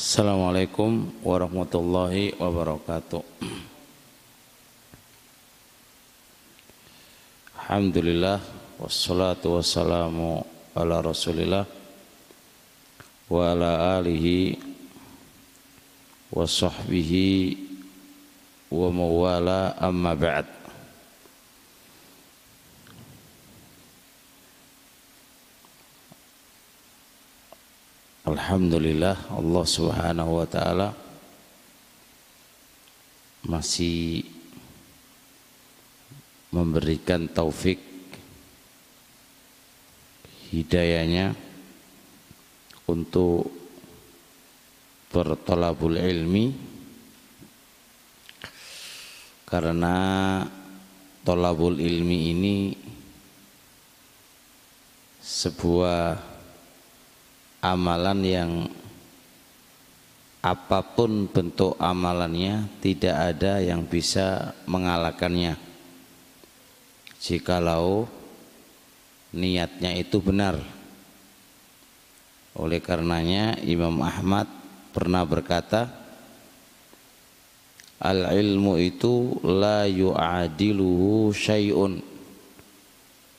Assalamualaikum warahmatullahi wabarakatuh. Alhamdulillah wassalatu wassalamu ala Rasulillah wa ala alihi wa sahbihi wa mawala amma ba'd. Alhamdulillah Allah Subhanahu wa taala masih memberikan taufik hidayahnya untuk bertolabul ilmi. Karena tolabul ilmi ini sebuah amalan yang apa pun bentuk amalannya tidak ada yang bisa mengalahkannya. Jikalau niatnya itu benar. Oleh karenanya Imam Ahmad pernah berkata al ilmu itu la yu'adiluhu syai'un.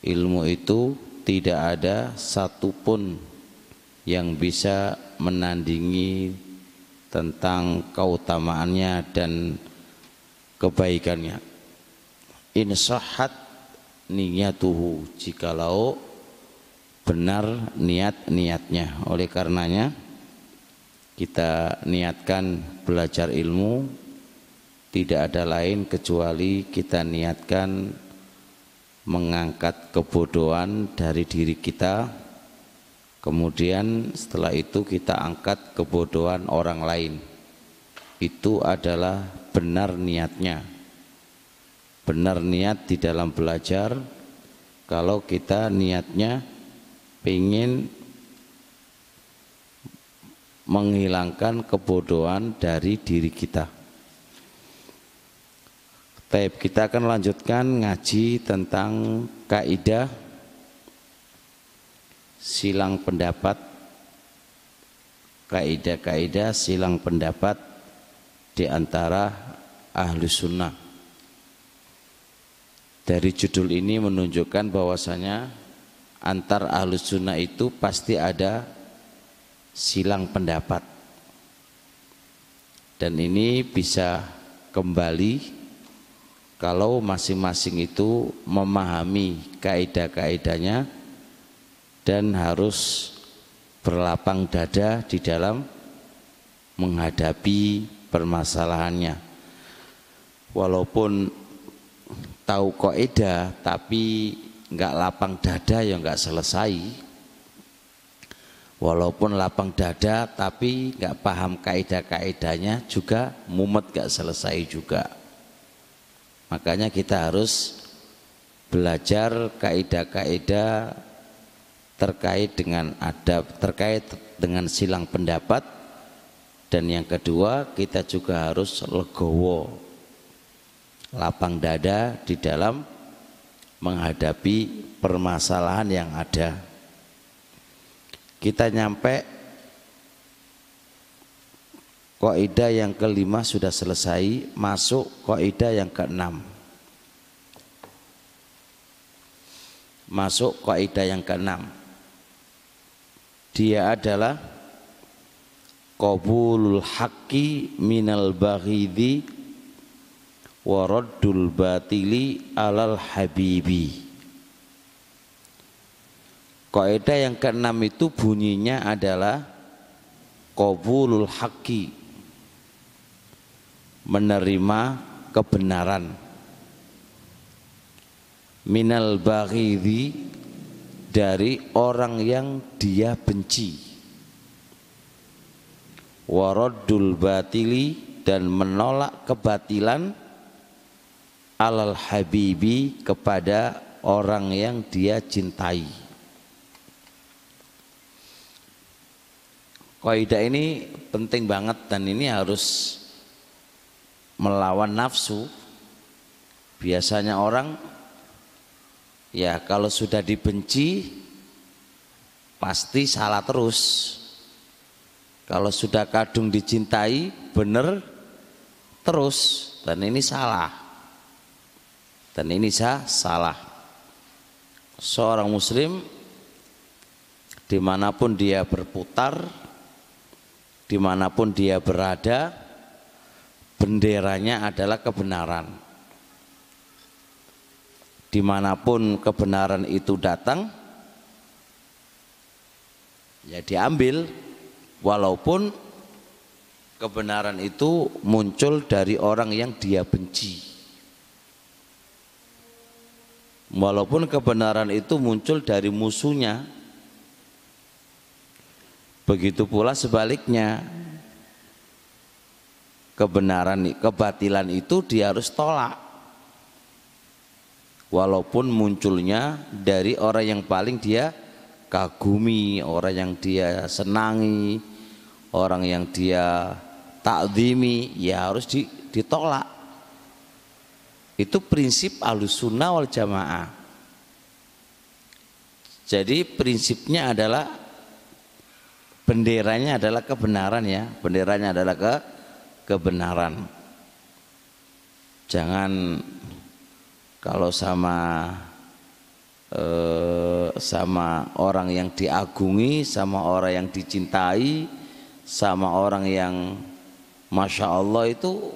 Ilmu itu tidak ada satupun yang bisa menandingi tentang keutamaannya dan kebaikannya. In sahat niyatuhu jikalau benar niat-niatnya. Oleh karenanya kita niatkan belajar ilmu tidak ada lain kecuali kita niatkan mengangkat kebodohan dari diri kita Kemudian setelah itu kita angkat kebodohan orang lain. Itu adalah benar niatnya. Benar niat di dalam belajar kalau kita niatnya ingin menghilangkan kebodohan dari diri kita. Kita akan lanjutkan ngaji tentang kaidah silang pendapat kaidah-kaidah silang pendapat di antara ahlu sunnah. Dari judul ini menunjukkan bahwasanya antar ahlu sunnah itu pasti ada silang pendapat. Dan ini bisa kembali kalau masing-masing itu memahami kaidah-kaidahnya dan harus berlapang dada di dalam menghadapi permasalahannya. Walaupun tahu kaidah tapi nggak lapang dada ya nggak selesai. Walaupun lapang dada tapi nggak paham kaidah-kaidahnya juga mumet nggak selesai juga. Makanya kita harus belajar kaidah-kaidah terkait dengan adab, terkait dengan silang pendapat. Dan yang kedua kita juga harus legowo lapang dada di dalam menghadapi permasalahan yang ada. Kita nyampe kaidah yang kelima sudah selesai masuk kaidah yang keenam. Masuk kaidah yang keenam dia adalah qabulul haqqi minal baghidi wa raddul batili alal habibi. Kaidah yang keenam itu bunyinya adalah qabulul haqqi menerima kebenaran. Minal baghidi dari orang yang dia benci. Waradul batili dan menolak kebatilan alal habibi kepada orang yang dia cintai. Kaidah ini penting banget dan ini harus melawan nafsu. Biasanya orang Ya kalau sudah dibenci pasti salah terus. kalau sudah kadung dicintai benar terus. Dan ini salah. Dan ini sah, salah. Seorang muslim di mana pun dia berputar di mana pun dia berada benderanya adalah kebenaran di mana pun kebenaran itu datang ya diambil walaupun kebenaran itu muncul dari orang yang dia benci. Walaupun kebenaran itu muncul dari musuhnya. Begitu pula sebaliknya. Kebenaran kebatilan itu dia harus tolak walaupun munculnya dari orang yang paling dia kagumi, orang yang dia senangi, orang yang dia takdimi, ya harus ditolak. Itu prinsip alusunnah wal jamaah. Jadi prinsipnya adalah benderanya adalah kebenaran ya, benderanya adalah ke kebenaran. Jangan kalau sama eh, sama orang yang diagungi, sama orang yang dicintai, sama orang yang masya Allah itu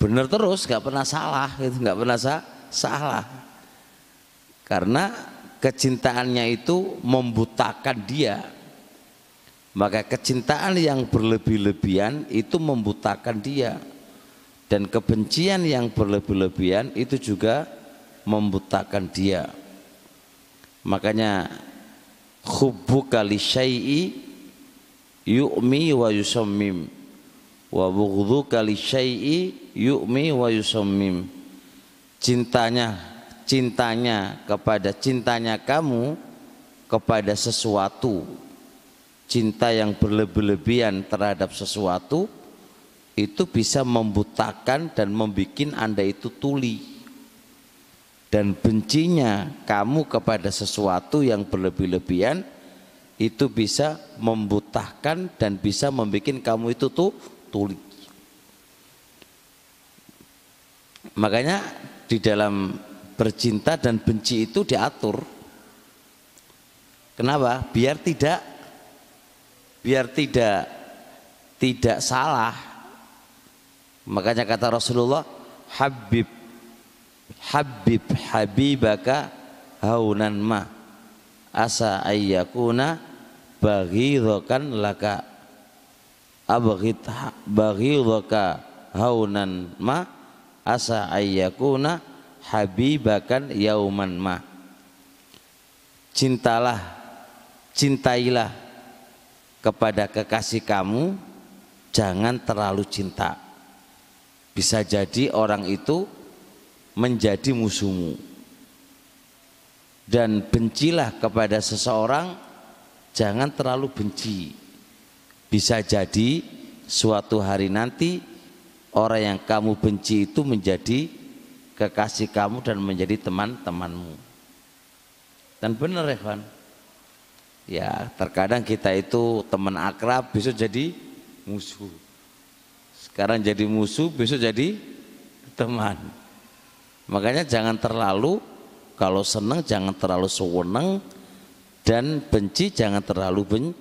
benar terus, nggak pernah salah, itu nggak pernah sa salah, karena kecintaannya itu membutakan dia. Maka kecintaan yang berlebih-lebihan itu membutakan dia dan kebencian yang berlebih-lebihan itu juga membutakan dia. Makanya hubbuka li syai'i yu'mi wa yusammim wa bughdhuka li syai'i yu'mi wa yusammim. Cintanya cintanya kepada cintanya kamu kepada sesuatu. Cinta yang berlebih-lebihan terhadap sesuatu itu bisa membutakan dan membuat anda itu tuli dan bencinya kamu kepada sesuatu yang berlebih-lebihan itu bisa membutahkan dan bisa membuat kamu itu tuh tuli. Makanya di dalam bercinta dan benci itu diatur. Kenapa? Biar tidak biar tidak tidak salah. Makanya kata Rasulullah, Habib habib habibaka haunan ma asa ayyakuna baghidhakan laka abghid baghidhaka haunan ma asa ayyakuna habibakan yauman ma. Cintalah cintailah kepada kekasih kamu jangan terlalu cinta bisa jadi orang itu menjadi musuhmu. Dan bencilah kepada seseorang jangan terlalu benci. Bisa jadi suatu hari nanti orang yang kamu benci itu menjadi kekasih kamu dan menjadi teman-temanmu. Dan benar Evan. Ya terkadang kita itu teman akrab besok jadi musuh sekarang jadi musuh besok jadi teman Makanya jangan terlalu kalau senang jangan terlalu sewenang dan benci jangan terlalu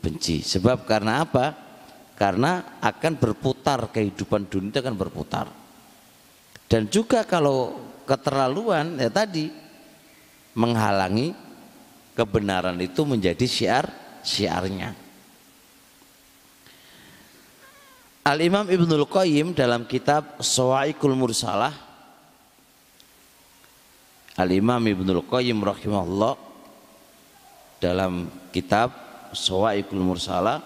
benci. Sebab karena apa? Karena akan berputar kehidupan dunia akan berputar. Dan juga kalau keterlaluan ya tadi menghalangi kebenaran itu menjadi syiar syiarnya. Al Imam Ibnul Qayyim dalam kitab Sawaikul Mursalah Al-Imam Ibnul Qayyim rahimahullah dalam kitab Sawaikul Mursala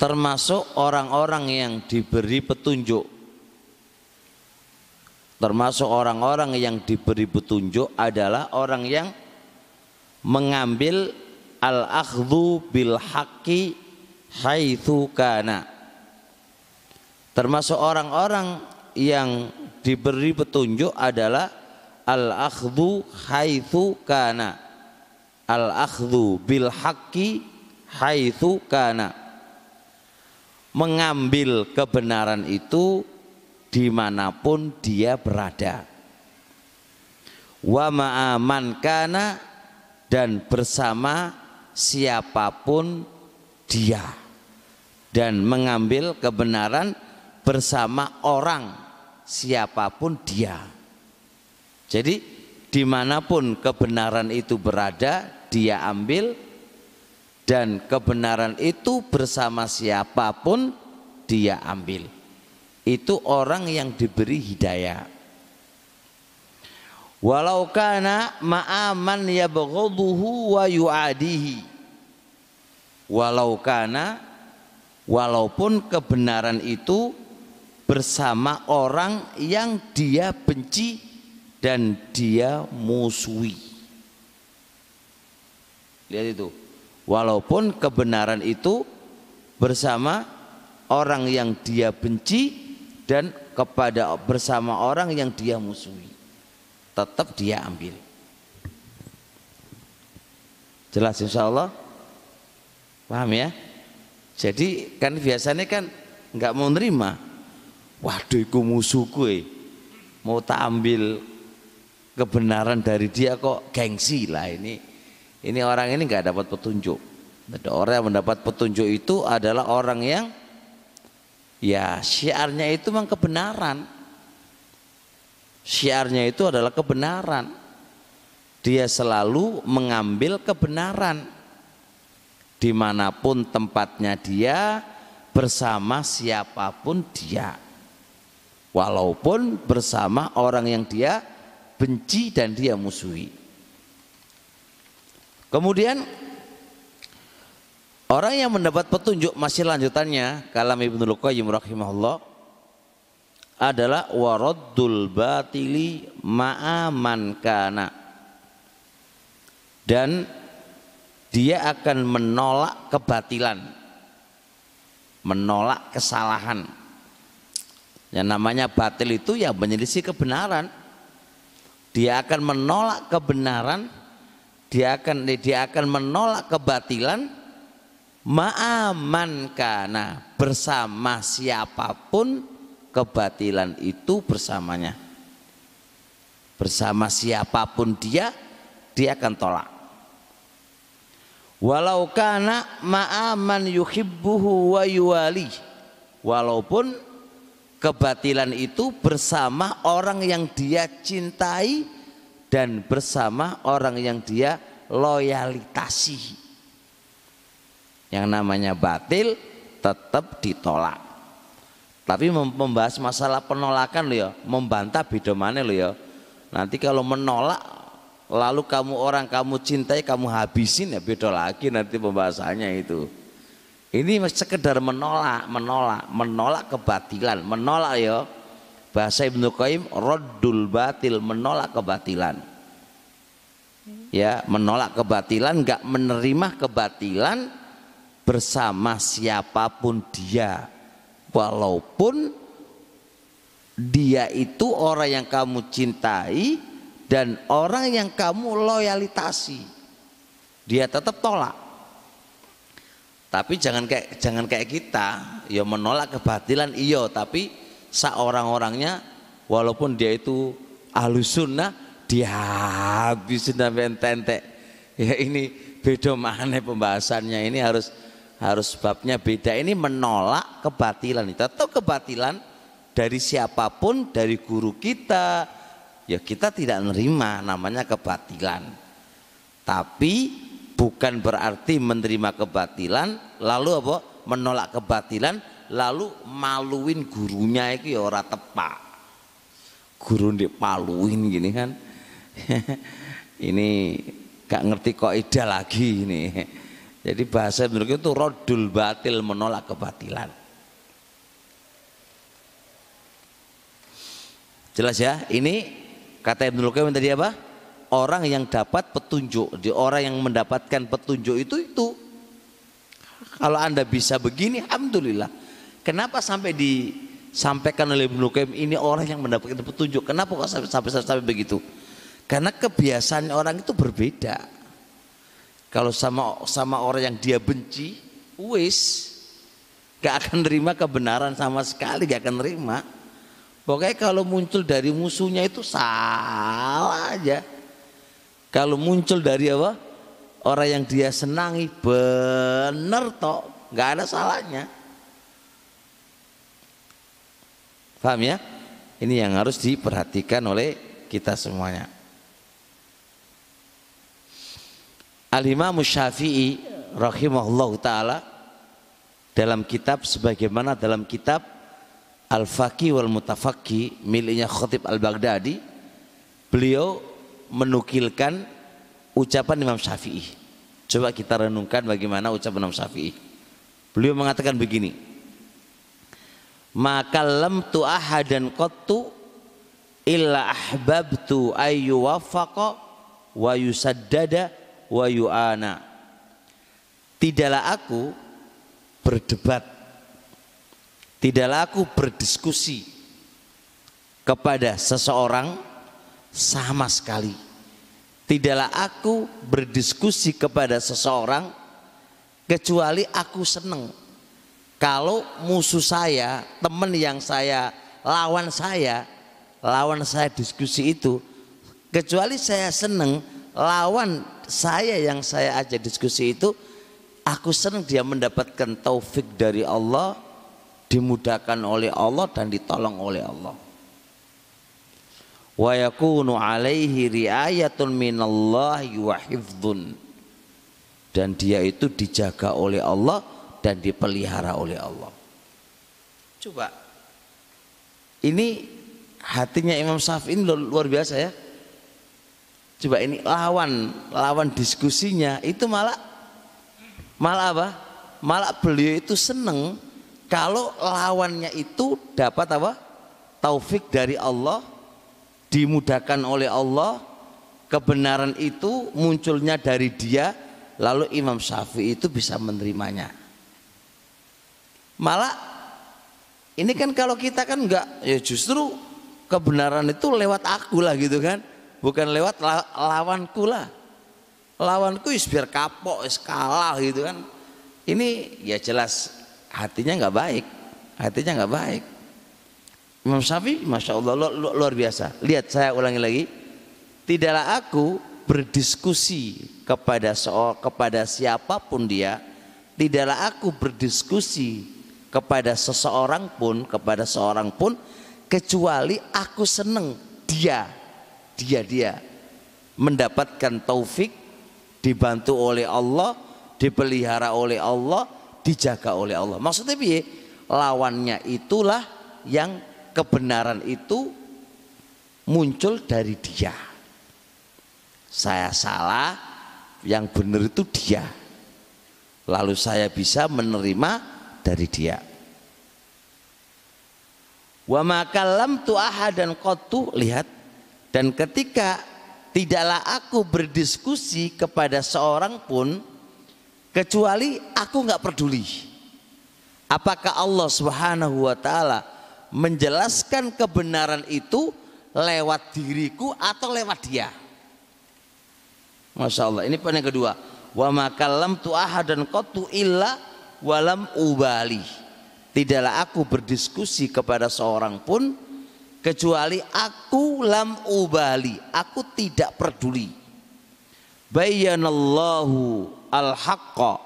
termasuk orang-orang yang diberi petunjuk. Termasuk orang-orang yang diberi petunjuk adalah orang yang mengambil al-akhdhu bil haqqi haitsu kana. Termasuk orang-orang yang diberi petunjuk adalah al-akhdhu haitsu kana. Al-akhdhu bil haqqi haitsu kana. Mengambil kebenaran itu di mana pun dia berada. Wa ma'aman kana dan bersama siapa pun dia dan mengambil kebenaran bersama orang siapa pun dia. Jadi di mana pun kebenaran itu berada dia ambil dan kebenaran itu bersama siapa pun dia ambil. Itu orang yang diberi hidayah. Walau kana ma'aman yabghaduhu wa yu'adihi. Walau kana walaupun kebenaran itu bersama orang yang dia benci dan dia musuhi. Lihat itu. Walaupun kebenaran itu bersama orang yang dia benci dan kepada bersama orang yang dia musuhi. Tetap dia ambil. Jelas insya Allah? Paham ya jadi kan biasanya kan nggak mau nerima waduh itu musuhku eh. mau tak ambil kebenaran dari dia kok gengsi lah ini ini orang ini nggak dapat petunjuk. Ada orang yang mendapat petunjuk itu adalah orang yang ya syiarnya itu memang kebenaran. Syiarnya itu adalah kebenaran. Dia selalu mengambil kebenaran di mana pun tempatnya dia bersama siapa pun dia. Walaupun bersama orang yang dia benci dan dia musuhi. Kemudian orang yang mendapat petunjuk masih lanjutannya kalam Ibnu Qayyim rahimahullah adalah waraddul batili ma'aman kana. Dan dia akan menolak kebatilan. Menolak kesalahan. Yang namanya batil itu ya menyelisih kebenaran. Dia akan menolak kebenaran. Dia akan dia akan menolak kebatilan. Ma'aman kana bersama siapa pun kebatilan itu bersamanya. Bersama siapa pun dia dia akan tolak walau kana ma'aman yuhibbuhu wa yuwali walaupun kebatilan itu bersama orang yang dia cintai dan bersama orang yang dia loyalitasi. Yang namanya batil tetap ditolak. Tapi membahas masalah penolakan lo ya, membantah beda mana lo ya. Nanti kalau menolak lalu kamu orang kamu cintai kamu habisin ya beda lagi nanti pembahasannya itu. Ini sekedar menolak, menolak, menolak kebatilan, menolak ya bahasa Ibnu Qayyim roddul batil menolak kebatilan. Ya menolak kebatilan nggak menerima kebatilan bersama siapa pun dia. Walaupun dia itu orang yang kamu cintai dan orang yang kamu loyalitasi dia tetap tolak. Tapi jangan kayak jangan kayak kita ya menolak kebatilan iyo tapi seorang-orangnya walaupun dia itu ahlus sunnah dihabisin sampai entek ya ini beda mana pembahasannya. Ini harus harus sebabnya beda. Ini menolak kebatilan. Itu atau kebatilan dari siapa pun dari guru kita ya kita tidak menerima namanya kebatilan. Tapi bukan berarti menerima kebatilan lalu apa? Menolak kebatilan lalu maluin gurunya itu ya ora tepak. Guru di paluin gini kan. Ini gak ngerti kok ida lagi ini. Jadi bahasa menurut itu rodul batil menolak kebatilan. Jelas ya? Ini kata Ibnu Qayyim tadi apa orang yang dapat petunjuk di orang yang mendapatkan petunjuk itu itu kalau anda bisa begini alhamdulillah Kenapa sampai disampaikan oleh Ibnu Qayyim ini orang yang mendapatkan petunjuk? Kenapa kok sampai, sampai sampai begitu? Karena kebiasaan orang itu berbeda. kalau sama sama orang yang dia benci wis gak akan nerima kebenaran sama sekali gak akan nerima pokoknya kalau muncul dari musuhnya itu salah aja. Kalau muncul dari apa? Orang yang dia senangi bener toh. Nggak ada salahnya. Paham ya? Ini yang harus diperhatikan oleh kita semuanya. Al-Imam Syafi'i rahimahullah taala dalam kitab sebagaimana dalam kitab Al-Faqih wal Mutafaqih miliknya Khatib Al-Baghdadi beliau menukilkan ucapan Imam Syafi'i. Coba kita renungkan bagaimana ucapan Imam Syafi'i. Beliau mengatakan begini maka lam tu ahadan qattu illa ahbabtu ayyu wafaqa wa yusaddada wa yu'ana. Tidaklah aku berdebat tidaklah aku berdiskusi kepada seseorang sama sekali. Tidaklah aku berdiskusi kepada seseorang kecuali aku senang kalau musuh saya teman yang saya lawan saya lawan saya diskusi itu kecuali saya senang lawan saya yang saya ajak diskusi itu aku senang dia mendapatkan taufik dari Allah dimudahkan oleh Allah dan ditolong oleh Allah. Wa yakunu alaihi riayatun minallahi wa hifdzun. Dan dia itu dijaga oleh Allah dan dipelihara oleh Allah. Coba. Ini hatinya Imam Syafi'i luar biasa ya. Coba ini lawan lawan diskusinya itu malah malah apa? Malah beliau itu seneng kalau lawannya itu dapat apa? Taufik dari Allah, dimudahkan oleh Allah, kebenaran itu munculnya dari dia, lalu Imam Syafi'i itu bisa menerimanya. Malah ini kan kalau kita kan enggak ya justru kebenaran itu lewat aku lah gitu kan bukan lewat lawanku lah lawanku is biar kapok is kalah gitu kan ini ya jelas hatinya nggak baik. Hatinya nggak baik. Imam Syafi'i Masya Allah luar, luar biasa. Lihat saya ulangi lagi. Tidaklah aku berdiskusi kepada soal kepada siapa pun dia tidaklah aku berdiskusi kepada seseorang pun kepada seorang pun kecuali aku seneng dia dia dia mendapatkan taufik dibantu oleh Allah dipelihara oleh Allah dijaga oleh Allah. Maksudnya biye lawannya itulah yang kebenaran itu muncul dari dia. Saya salah yang benar itu dia. Lalu saya bisa menerima dari dia. Wa makalam tu ahadan qattu lihat. Dan ketika tidaklah aku berdiskusi kepada seorang pun kecuali aku nggak peduli. Apakah Allah Subhanahu wa taala menjelaskan kebenaran itu lewat diriku atau lewat dia? Masya Allah. Ini poin yang kedua. Wa makallam tu ahadan qatu illa walam ubali. Tidaklah aku berdiskusi kepada seorang pun kecuali aku lam ubali aku tidak peduli bayanallahu al haqqa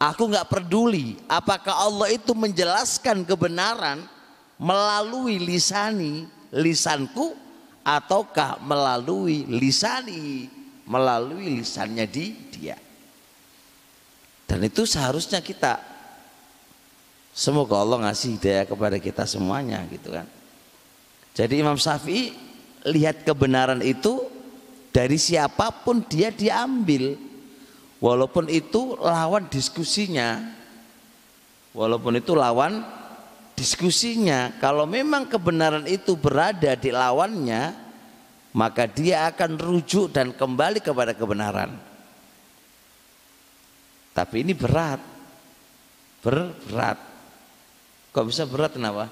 aku nggak peduli apakah Allah itu menjelaskan kebenaran melalui lisani lisanku ataukah melalui lisani melalui lisannya di dia. Dan itu seharusnya kita. Semoga Allah ngasih hidayah kepada kita semuanya gitu kan. Jadi Imam Syafi'i lihat kebenaran itu dari siapa pun dia diambil. Walaupun itu lawan diskusinya. Walaupun itu lawan diskusinya. Kalau memang kebenaran itu berada di lawannya, maka dia akan rujuk dan kembali kepada kebenaran. Tapi ini berat. Berat. Kok bisa berat kenapa?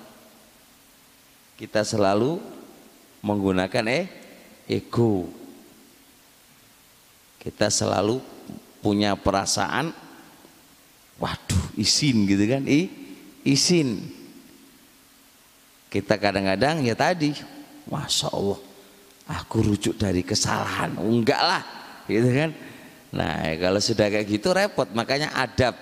kita selalu menggunakan eh ego kita selalu punya perasaan waduh izin gitu kan? I izin kita kadang-kadang ya tadi masya Allah aku rujuk dari kesalahan. Enggak lah gitu kan? Nah kalau sudah kayak gitu repot makanya adab.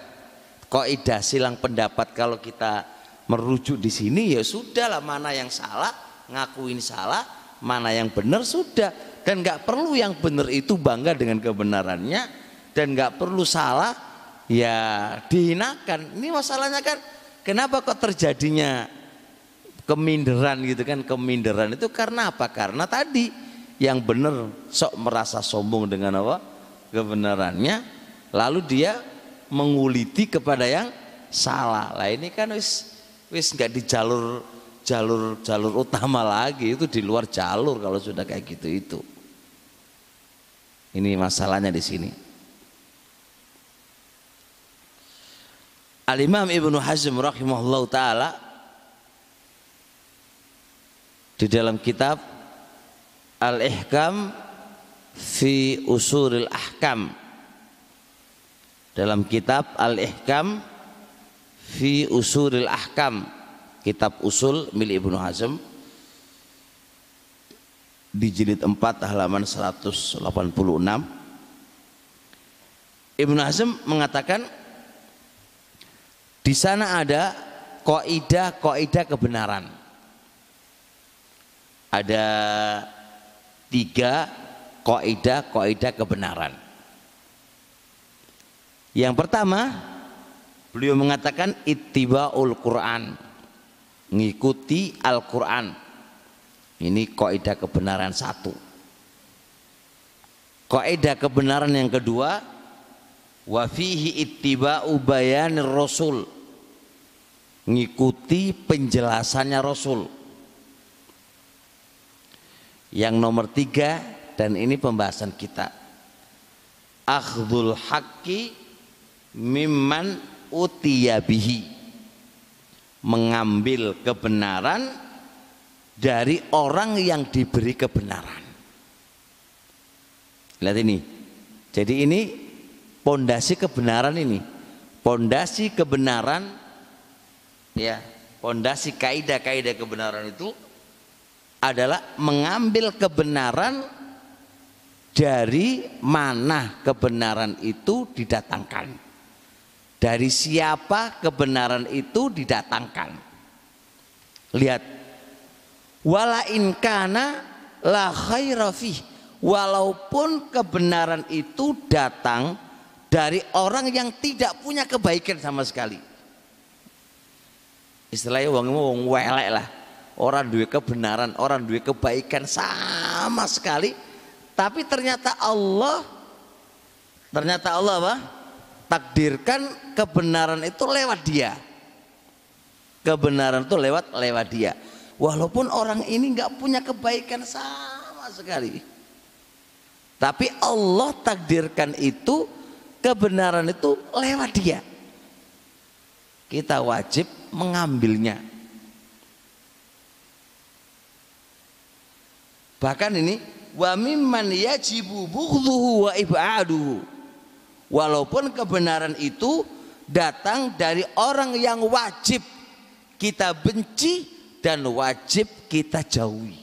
Kaidah silang pendapat kalau kita merujuk di sini ya sudah lah mana yang salah ngakuin salah mana yang benar sudah. Dan nggak perlu yang benar itu bangga dengan kebenarannya dan nggak perlu salah ya dihinakan. Ini masalahnya kan kenapa kok terjadinya keminderan gitu kan? Keminderan itu karena apa? Karena tadi yang benar sok merasa sombong dengan apa? Kebenarannya lalu dia menguliti kepada yang salah. Lah ini kan wis wis nggak di jalur jalur jalur utama lagi. Itu di luar jalur kalau sudah kayak gitu itu. Ini masalahnya di sini Al Imam Ibnu Hazm rahimahullah taala di dalam kitab Al Ihkam fi Usulil Ahkam. Dalam kitab Al Ihkam fi Usulil Ahkam. Kitab usul milik Ibnu Hazm. Di jilid 4 halaman 186 Ibnu Hazm mengatakan di sana ada kaidah-kaidah kebenaran. Ada tiga kaidah-kaidah kebenaran. Yang pertama beliau mengatakan ittibaul Quran ngikuti Al-Quran. Ini kaidah kebenaran satu. Kaidah kebenaran yang kedua wafihi ittiba'u bayanir rasul ngikuti penjelasannya rasul yang nomor tiga dan ini pembahasan kita akhdul haqqi mimman utiyabihi mengambil kebenaran dari orang yang diberi kebenaran. Lihat ini. Jadi ini pondasi kebenaran ini. Pondasi kebenaran ya, pondasi kaidah-kaidah kebenaran itu adalah mengambil kebenaran dari mana kebenaran itu didatangkan. Dari siapa kebenaran itu didatangkan. Lihat. Wala in kana la khairafih walaupun kebenaran itu datang dari orang yang tidak punya kebaikan sama sekali istilahnya wong wong welek lah. Orang duit kebenaran orang duit kebaikan sama sekali. Tapi ternyata Allah ternyata Allah apa? Takdirkan kebenaran itu lewat dia. Kebenaran itu lewat lewat dia. Walaupun orang ini nggak punya kebaikan sama sekali. Tapi Allah takdirkan itu kebenaran itu lewat dia. Kita wajib mengambilnya. Bahkan ini wa mimman yajibu bughdhuhu wa ib'aduhu. Walaupun kebenaran itu datang dari orang yang wajib kita benci dan wajib kita jauhi.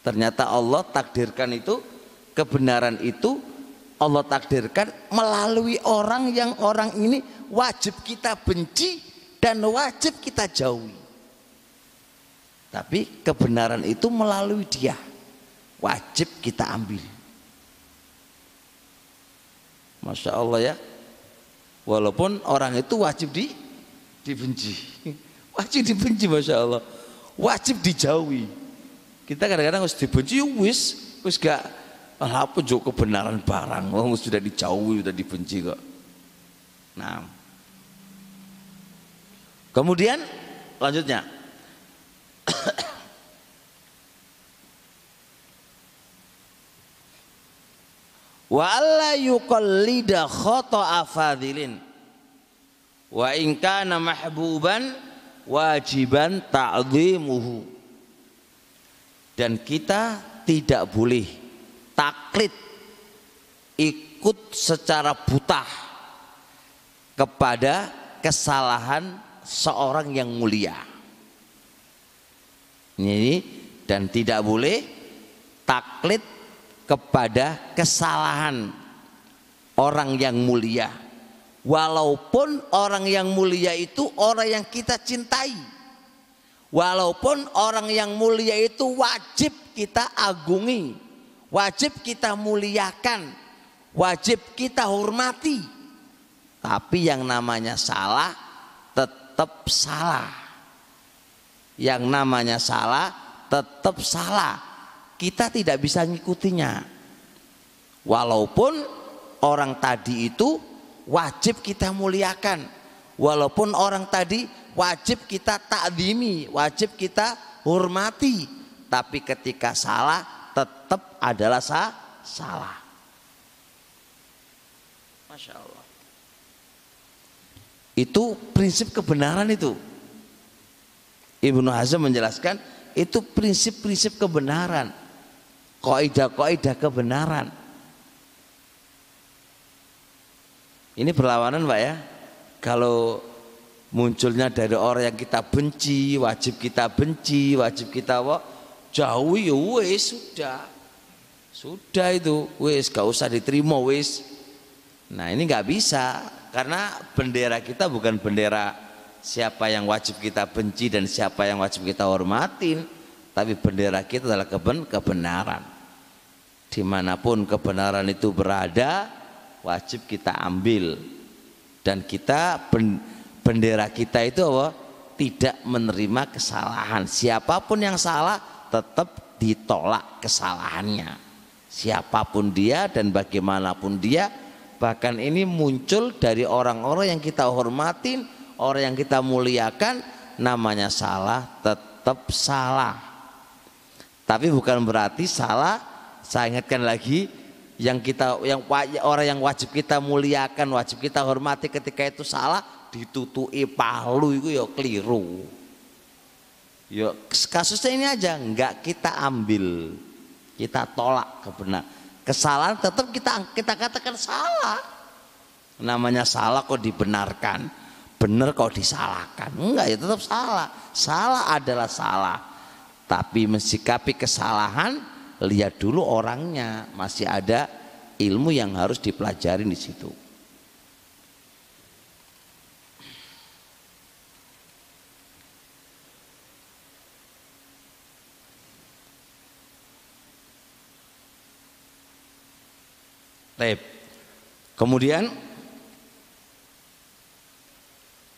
Ternyata Allah takdirkan itu kebenaran itu Allah takdirkan melalui orang yang orang ini wajib kita benci dan wajib kita jauhi. Tapi kebenaran itu melalui dia. Wajib kita ambil. Masya Allah ya. Walaupun orang itu wajib di dibenci. Wajib dibenci Masya Allah. Wajib dijauhi. Kita kadang-kadang harus dibenci ya wis wis gak. Apa juga kebenaran barang? Oh, sudah dijauhi sudah dibenci kok. Nah kemudian lanjutnya. Wa alla yuqallida khata'a fadilin. Wa in kana mahbuban wajiban ta'dhimuhu dan kita tidak boleh taklid ikut secara buta kepada kesalahan seorang yang mulia. Ini dan tidak boleh taklid kepada kesalahan orang yang mulia. Walaupun orang yang mulia itu orang yang kita cintai. Walaupun orang yang mulia itu wajib kita agungi, wajib kita muliakan, wajib kita hormati. Tapi yang namanya salah tetap salah. Yang namanya salah tetap salah. Kita tidak bisa ngikutinya. Walaupun orang tadi itu wajib kita muliakan. Walaupun orang tadi wajib kita takdimi, wajib kita hormati. Tapi ketika salah tetap adalah salah. Masya Allah. Itu prinsip kebenaran itu. Ibnu Hazm menjelaskan itu prinsip-prinsip kebenaran. Kaidah-kaidah kebenaran. Ini berlawanan Pak ya. Kalau munculnya dari orang yang kita benci, wajib kita benci, wajib kita wak, jauh ya wes sudah. Sudah itu, wes gak usah diterima wes. Nah ini nggak bisa karena bendera kita bukan bendera siapa yang wajib kita benci dan siapa yang wajib kita hormatin, tapi bendera kita adalah keben kebenaran. Di mana pun kebenaran itu berada, wajib kita ambil dan kita bendera kita itu apa? tidak menerima kesalahan siapa pun yang salah tetap ditolak kesalahannya siapa pun dia dan bagaimanapun dia bahkan ini muncul dari orang-orang yang kita hormatin orang yang kita muliakan namanya salah tetap salah tapi bukan berarti salah saya ingatkan lagi yang kita yang orang yang wajib kita muliakan, wajib kita hormati ketika itu salah ditutui palu itu ya keliru. Ya kasusnya ini aja nggak kita ambil, kita tolak kebenar. Kesalahan tetap kita kita katakan salah. Namanya salah kok dibenarkan, benar kok disalahkan. Enggak ya tetap salah. Salah adalah salah. Tapi mensikapi kesalahan lihat dulu orangnya masih ada ilmu yang harus dipelajari di situ. Baik. Kemudian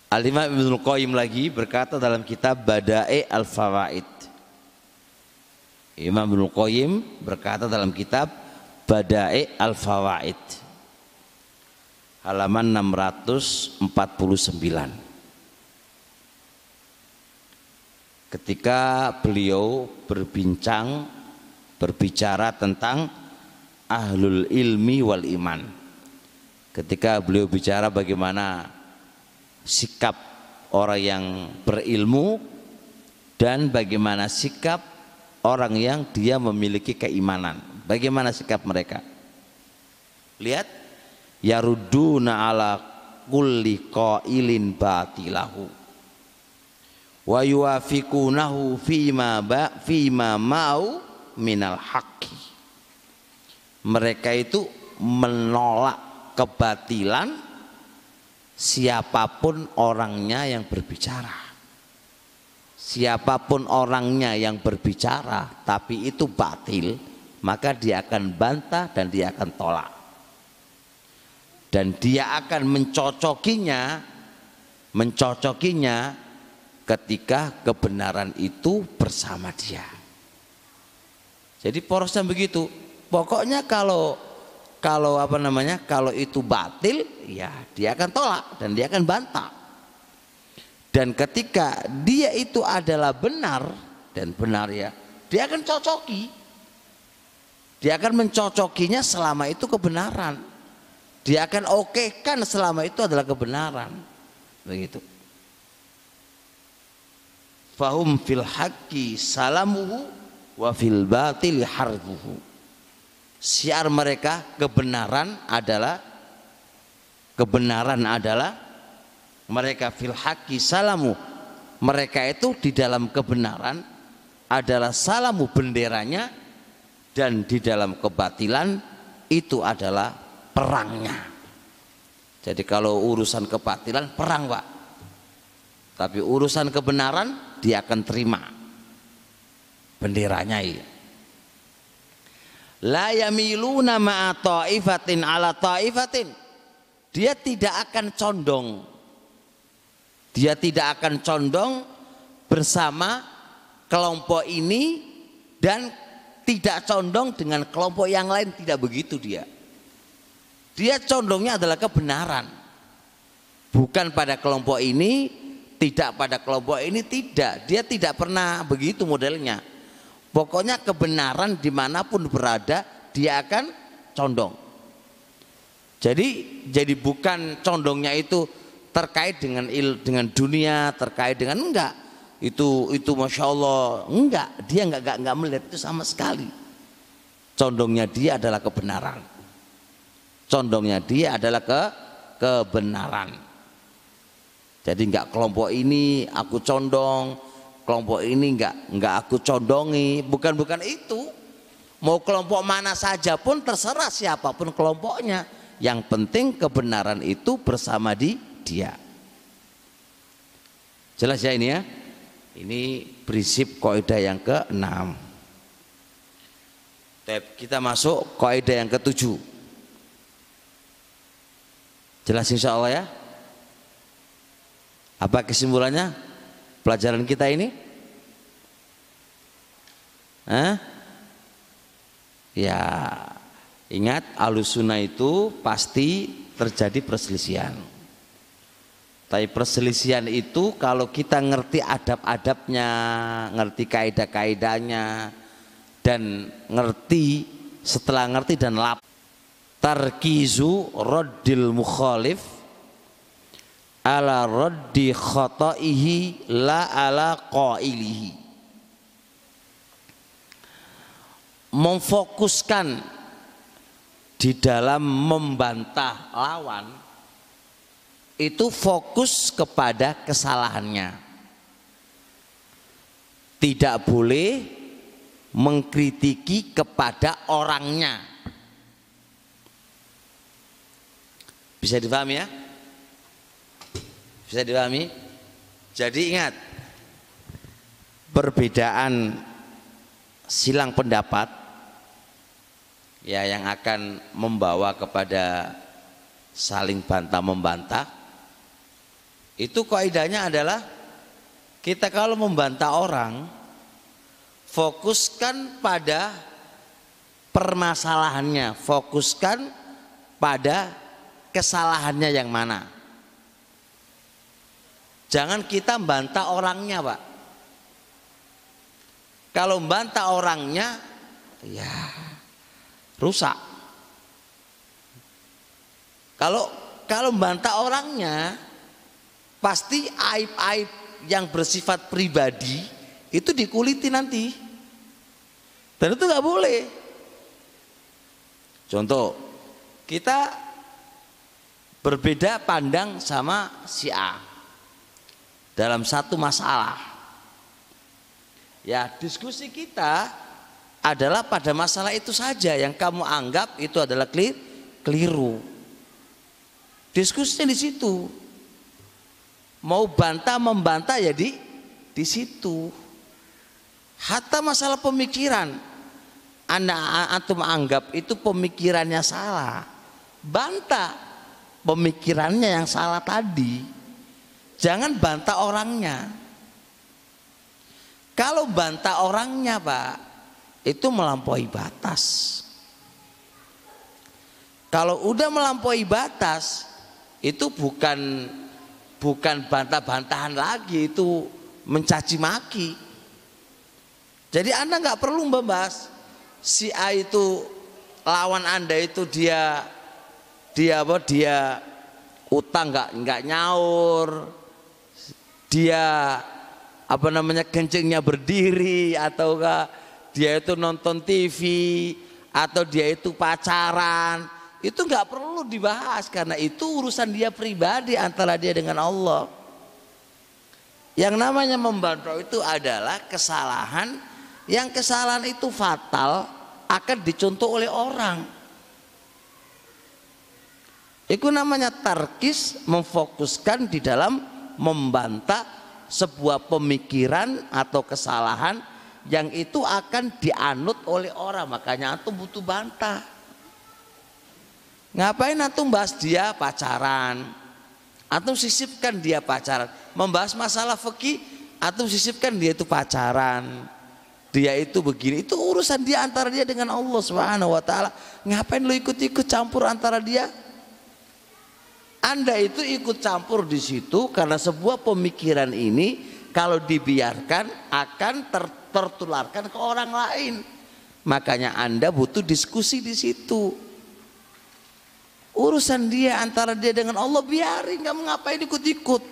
Al-Imam Ibnu Qayyim lagi berkata dalam kitab Bada'i Al-Fawaid. Imam Ibnu Qayyim berkata dalam kitab Badai Al-Fawaid. Halaman 649 ketika beliau berbincang berbicara tentang ahlul ilmi wal iman ketika beliau bicara bagaimana sikap orang yang berilmu dan bagaimana sikap orang yang dia memiliki keimanan. Bagaimana sikap mereka? Lihat, yaruduna ala kulli qailin batilahu wa yuwafiqunahu fima ba fima mau minal haqqi. Mereka itu menolak kebatilan siapa pun orangnya yang berbicara. Siapa pun orangnya yang berbicara tapi itu batil maka dia akan bantah dan dia akan tolak. Dan dia akan mencocokinya mencocokinya ketika kebenaran itu bersama dia. Jadi porosnya begitu pokoknya kalau kalau apa namanya kalau itu batil ya dia akan tolak dan dia akan bantah dan ketika dia itu adalah benar dan benar ya, dia akan cocoki. Dia akan mencocokinya selama itu kebenaran. Dia akan okekan selama itu adalah kebenaran. Begitu. Fahum fil haqqi salamuhu wa fil batili harbuhu. Siar mereka kebenaran adalah kebenaran adalah mereka fil haqi salamu. Mereka itu di dalam kebenaran adalah salamu benderanya dan di dalam kebatilan itu adalah perangnya. Jadi kalau urusan kebatilan perang, Pak. Tapi urusan kebenaran dia akan terima benderanya iya. La yamiluna ma'a ta'ifatin ala ta'ifatin. Dia tidak akan condong. Dia tidak akan condong bersama kelompok ini dan tidak condong dengan kelompok yang lain tidak begitu dia. Dia condongnya adalah kebenaran. Bukan pada kelompok ini, tidak pada kelompok ini, tidak. Dia tidak pernah begitu modelnya. Pokoknya kebenaran di mana pun berada, dia akan condong. Jadi, jadi bukan condongnya itu terkait dengan il, dengan dunia, terkait dengan enggak. Itu itu masya Allah enggak. Dia enggak enggak, enggak melihat itu sama sekali. Condongnya dia adalah kebenaran. Condongnya dia adalah ke kebenaran. Jadi enggak kelompok ini aku condong, kelompok ini enggak enggak aku condongi, bukan bukan itu. Mau kelompok mana saja pun terserah siapa pun kelompoknya. Yang penting kebenaran itu bersama di dia. Jelas ya ini ya? Ini prinsip kaidah yang ke-6. Kita masuk kaidah yang ke-7. Jelas insya Allah ya? Apa kesimpulannya pelajaran kita ini? Hah? Ya, ingat alusuna itu pasti terjadi perselisihan. Tapi perselisihan itu kalau kita ngerti adab-adabnya, ngerti kaidah-kaidahnya dan ngerti setelah ngerti dan lap tarkizu raddil mukhalif ala raddi khata'ihi la ala qailihi memfokuskan di dalam membantah lawan itu fokus kepada kesalahannya. Tidak boleh mengkritiki kepada orangnya. Bisa dipahami ya? Bisa dipahami? Jadi ingat, perbedaan silang pendapat ya yang akan membawa kepada saling bantah membantah itu kaidahnya adalah kita kalau membantah orang fokuskan pada permasalahannya, fokuskan pada kesalahannya yang mana. Jangan kita membantah orangnya, Pak. Kalau membantah orangnya, ya rusak. Kalau kalau membantah orangnya, pasti aib-aib yang bersifat pribadi itu dikuliti nanti dan itu nggak boleh contoh kita berbeda pandang sama si A dalam satu masalah. Ya diskusi kita adalah pada masalah itu saja. Yang kamu anggap itu adalah keliru. Diskusinya di situ. Mau bantah membantah ya di di situ. Hatta masalah pemikiran. Anak antum anggap itu pemikirannya salah. Bantah pemikirannya yang salah tadi jangan bantah orangnya. Kalau bantah orangnya pak itu melampaui batas. Kalau udah melampaui batas itu bukan bukan bantah-bantahan lagi itu mencaci maki. Jadi anda nggak perlu membahas si A itu lawan anda itu dia dia apa dia utang nggak nggak nyaur dia apa namanya kencingnya berdiri ataukah dia itu nonton TV atau dia itu pacaran itu nggak perlu dibahas karena itu urusan dia pribadi antara dia dengan Allah. Yang namanya membantu itu adalah kesalahan yang kesalahan itu fatal akan dicontoh oleh orang. Itu namanya tarkis memfokuskan di dalam membantah sebuah pemikiran atau kesalahan yang itu akan dianut oleh orang. Makanya antum butuh bantah. Ngapain antum bahas dia pacaran? Antum sisipkan dia pacaran. Membahas masalah fikih antum sisipkan dia itu pacaran. Dia itu begini. Itu urusan dia antara dia dengan Allah Subhanahu wa taala. Ngapain lu ikut-ikut campur antara dia anda itu ikut campur di situ karena sebuah pemikiran ini kalau dibiarkan akan ter tertularkan ke orang lain. Makanya Anda butuh diskusi di situ. Urusan dia antara dia dengan Allah biarin nggak ngapain ikut-ikut.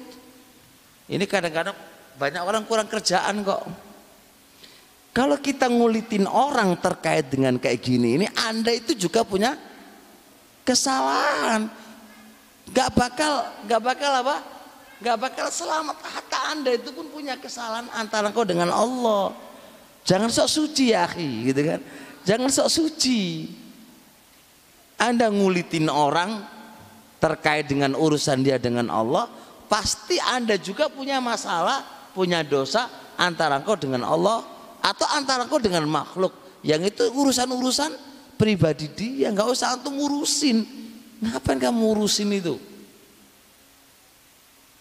Ini kadang-kadang banyak orang kurang kerjaan kok. Kalau kita ngulitin orang terkait dengan kayak gini, ini Anda itu juga punya kesalahan. Gak bakal, gak bakal apa? Gak bakal selamat. Hatta Anda itu pun punya kesalahan antara kau dengan Allah. Jangan sok suci ya akhi, gitu kan. Jangan sok suci. Anda ngulitin orang terkait dengan urusan dia dengan Allah, pasti Anda juga punya masalah, punya dosa antara engkau dengan Allah atau antara engkau dengan makhluk. Yang itu urusan-urusan pribadi dia, nggak usah antum urusin. Ngapain kamu urusin itu?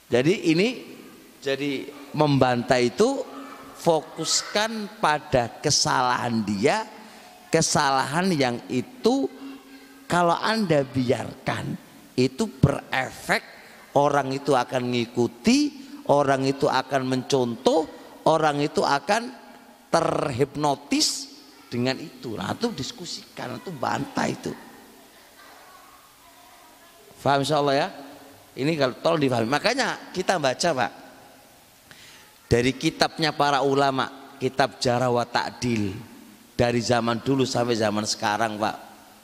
Jadi ini jadi membantah itu fokuskan pada kesalahan dia, kesalahan yang itu kalau Anda biarkan itu berefek orang itu akan mengikuti, orang itu akan mencontoh, orang itu akan terhipnotis dengan itu. Nah, itu diskusikan, itu bantah itu. Faham insya Allah ya? Ini kalau tolong difahami. Makanya kita baca Pak. Dari kitabnya para ulama kitab jarah wa ta'dil. Dari zaman dulu sampai zaman sekarang Pak.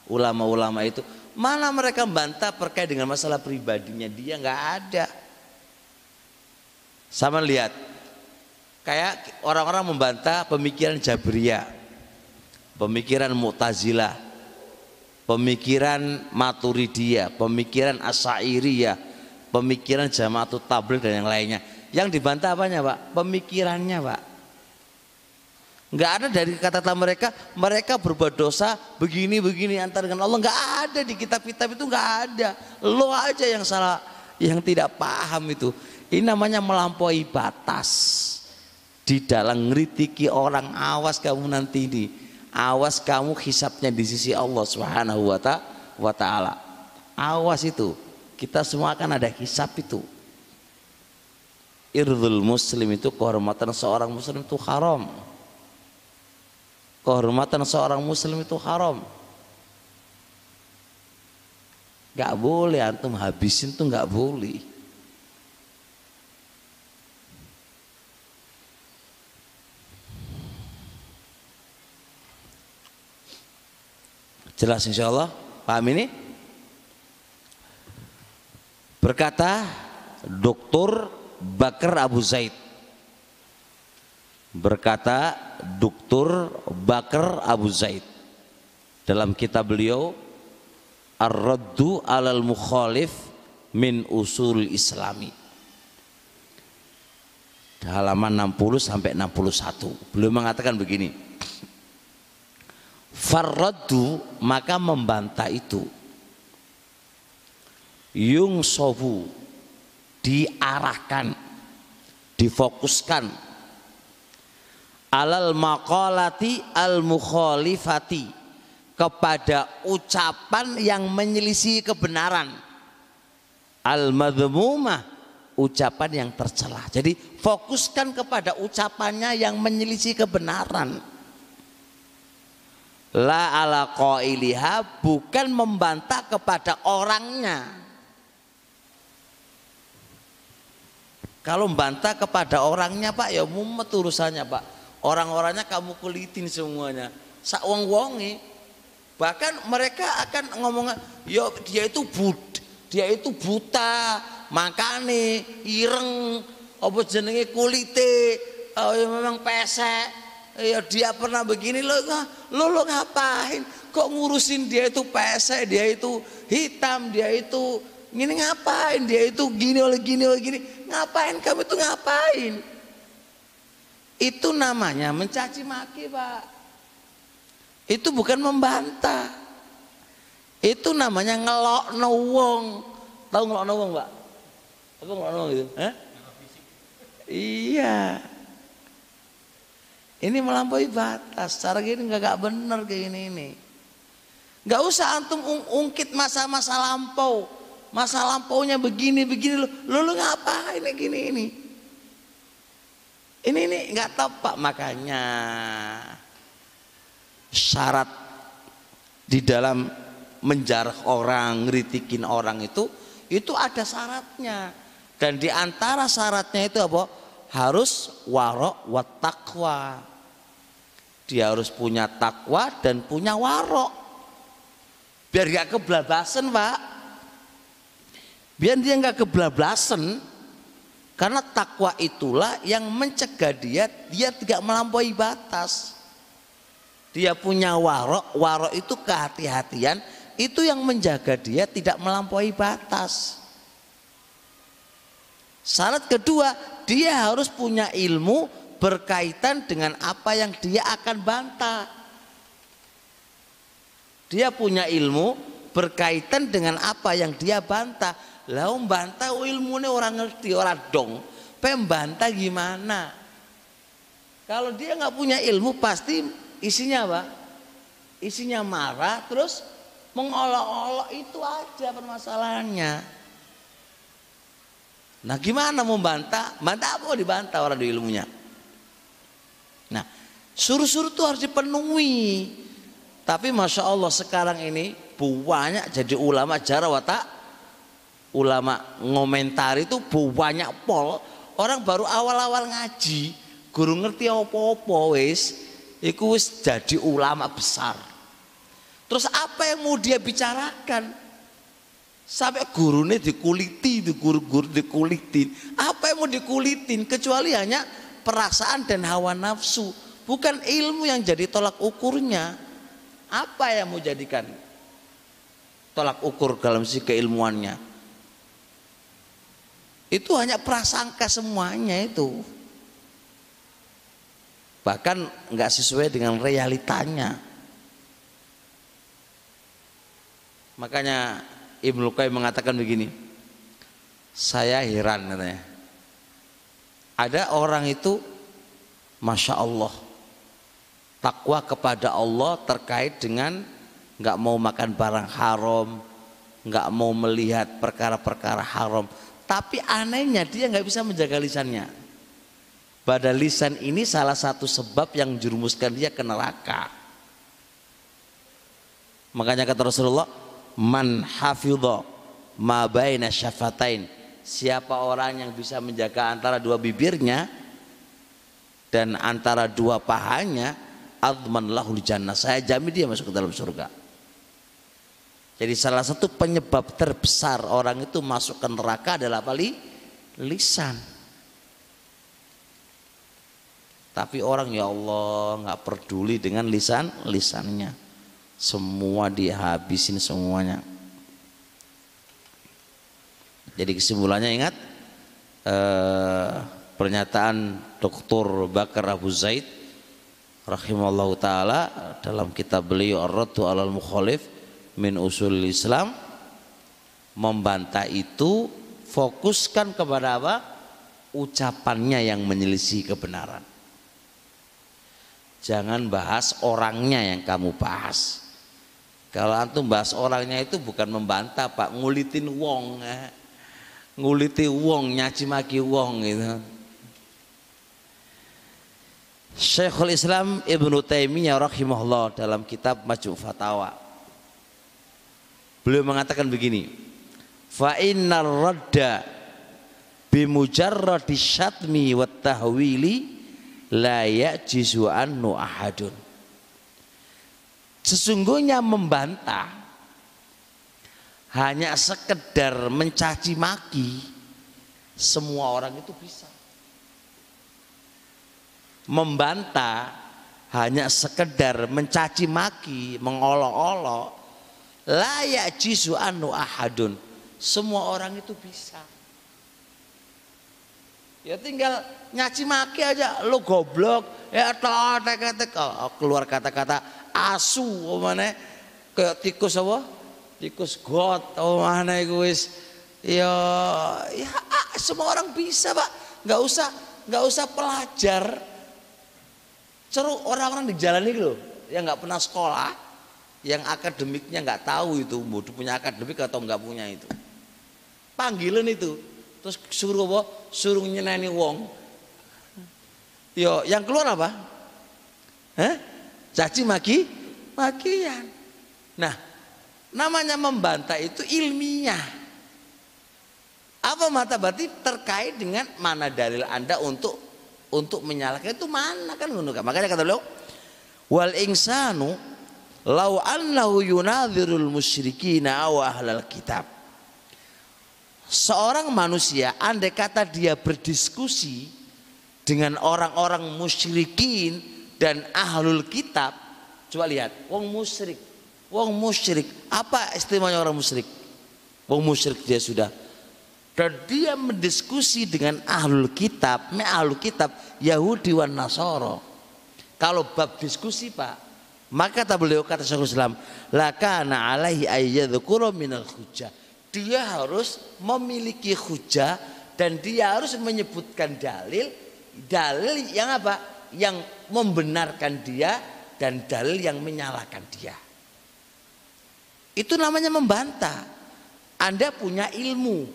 Ulama-ulama itu mana mereka membantah terkait dengan masalah pribadinya. Dia nggak ada. Sama lihat. Kayak orang-orang membantah pemikiran Jabriyah pemikiran Mu'tazilah pemikiran Maturidiyah pemikiran Asairiyah pemikiran Jamaatul Tabligh dan yang lainnya yang dibantah apanya Pak? Pemikirannya Pak. Enggak ada dari kata-kata mereka, mereka berbuat dosa begini-begini antar dengan Allah. Enggak ada di kitab-kitab itu enggak ada. Lo aja yang salah, yang tidak paham itu. Ini namanya melampaui batas. Di dalam ngeritiki orang, awas kamu nanti ini. Awas kamu hisapnya di sisi Allah Subhanahu wa taala. Awas itu. Kita semua akan ada hisap itu irdul muslim itu kehormatan seorang muslim itu haram kehormatan seorang muslim itu haram gak boleh antum habisin tuh gak boleh jelas insya Allah paham ini? Berkata dokter Bakar Abu Zaid. Berkata Duktur Bakar Abu Zaid. Dalam kitab beliau Ar-Raddu alal Mukhalif min Usul Islami. Halaman 60 sampai 61 beliau mengatakan begini Farraddu maka membantah itu. Yung sofu diarahkan difokuskan. Alal maqalati al mukhalifati kepada ucapan yang menyelisih kebenaran. Al madhmumah ucapan yang tercela. Jadi fokuskan kepada ucapannya yang menyelisih kebenaran la ala qailiha bukan membantah kepada orangnya Kalau membantah kepada orangnya Pak ya mumet urusannya Pak. Orang-orangnya kamu kulitin semuanya. Sak wong wongi Bahkan mereka akan ngomong, yo dia itu bud, dia itu buta, makane ireng, apa jenenge kulite, oh ya memang pesek, ya dia pernah begini lo, lo lo ngapain? Kok ngurusin dia itu pesek, dia itu hitam, dia itu gini ngapain? Dia itu gini oleh gini oleh gini, ngapain kamu itu ngapain? Itu namanya mencaci maki pak. Itu bukan membantah. Itu namanya ngelok wong. Tahu ngelok wong, Pak? Apa ngelok wong itu? Eh? Iya. Ini melampaui batas. Cara gini nggak gak bener kayak gini ini. Gak usah antum ungkit masa-masa lampau. Masa lampaunya begini begini lo, lo, lo ngapain gini ini? Ini ini nggak tepat makanya syarat di dalam menjarah orang, ngeritikin orang itu itu ada syaratnya. Dan di antara syaratnya itu apa? Harus warok wa takwa. Dia harus punya takwa dan punya warok. Biar gak keblabasan, Pak. Biar dia gak keblabasan. Karena takwa itulah yang mencegah dia dia tidak melampaui batas dia punya warok, warok itu kehati-hatian, itu yang menjaga dia tidak melampaui batas. Syarat kedua, dia harus punya ilmu berkaitan dengan apa yang dia akan bantah. Dia punya ilmu berkaitan dengan apa yang dia bantah. Lalu bantah ilmu ini orang ngerti, orang dong. Pembantah gimana? Kalau dia nggak punya ilmu pasti isinya apa? Isinya marah terus mengolok-olok itu aja permasalahannya. Nah gimana mau bantah? Bantah apa dibantah orang di ilmunya? Nah suruh-suruh itu harus dipenuhi. Tapi masya Allah sekarang ini banyak jadi ulama jarawata ulama ngomentar itu banyak pol orang baru awal-awal ngaji guru ngerti apa-apa wis Iku jadi ulama besar. Terus apa yang mau dia bicarakan? Sampai gurunya dikuliti, guru-guru dikulitin. Apa yang mau dikulitin? Kecuali hanya perasaan dan hawa nafsu. Bukan ilmu yang jadi tolak ukurnya. Apa yang mau jadikan tolak ukur dalam si keilmuannya? Itu hanya prasangka semuanya itu bahkan nggak sesuai dengan realitanya makanya Ibnu Qayyim mengatakan begini saya heran katanya ada orang itu masya Allah takwa kepada Allah terkait dengan nggak mau makan barang haram nggak mau melihat perkara-perkara haram tapi anehnya dia nggak bisa menjaga lisannya pada lisan ini salah satu sebab yang jurumuskan dia ke neraka. Makanya kata Rasulullah, man hafidha ma syafatain. Siapa orang yang bisa menjaga antara dua bibirnya dan antara dua pahanya, adman lahul jannah. Saya jamin dia masuk ke dalam surga. Jadi salah satu penyebab terbesar orang itu masuk ke neraka adalah apa? Lisan. Tapi orang ya Allah nggak peduli dengan lisan lisannya. Semua dihabisin semuanya. Jadi kesimpulannya ingat eh, pernyataan Dr. Bakar Abu Zaid rahimallahu taala dalam kitab beliau Ar-Raddu 'alal Mukhalif min Usul Islam membantah itu fokuskan kepada apa? ucapannya yang menyelisih kebenaran. Jangan bahas orangnya yang kamu bahas. Kalau antum bahas orangnya itu bukan membantah Pak, ngulitin wong. Eh. Nguliti wong, nyaci maki wong gitu. Syekhul Islam Ibnu Taimiyah rahimahullah dalam kitab Majmu' Fatawa. Beliau mengatakan begini, fa innar radda bimujarradi syatmi wa tahwili la ya'jizu annu ahadun Sesungguhnya membantah hanya sekedar mencaci maki semua orang itu bisa. Membantah hanya sekedar mencaci maki, mengolok-olok, layak jisu anu ahadun. Semua orang itu bisa. Ya tinggal nyaci maki aja lu goblok ya toh keluar kata-kata asu mana kayak tikus apa tikus got oh mana itu wis ya ya semua orang bisa pak nggak usah nggak usah pelajar Seru orang-orang di jalan ini loh yang nggak pernah sekolah, yang akademiknya nggak tahu itu, mau punya akademik atau nggak punya itu. Panggilan itu, terus suruh apa? Suruh nyeneni wong. Yo, yang keluar apa? Hah? Caci maki, makian. Nah, namanya membantah itu ilmiah. Apa mata berarti terkait dengan mana dalil Anda untuk untuk menyalahkan itu mana kan ngono kan. Makanya kata beliau wal insanu lau annahu yunadhirul musyrikina aw ahlal kitab. Seorang manusia andai kata dia berdiskusi dengan orang-orang musyrikin dan ahlul kitab, coba lihat, wong musyrik, wong musyrik, apa istimewanya orang musyrik? Wong musyrik dia sudah dan dia mendiskusi dengan ahlul kitab, me ahlul kitab Yahudi wan Nasoro. Kalau bab diskusi Pak, maka tak beliau kata Syekhul Islam, lakana alaihi ayyadzkura minal hujjah. Dia harus memiliki hujah dan dia harus menyebutkan dalil dalil yang apa? Yang membenarkan dia dan dalil yang menyalahkan dia. Itu namanya membantah. Anda punya ilmu,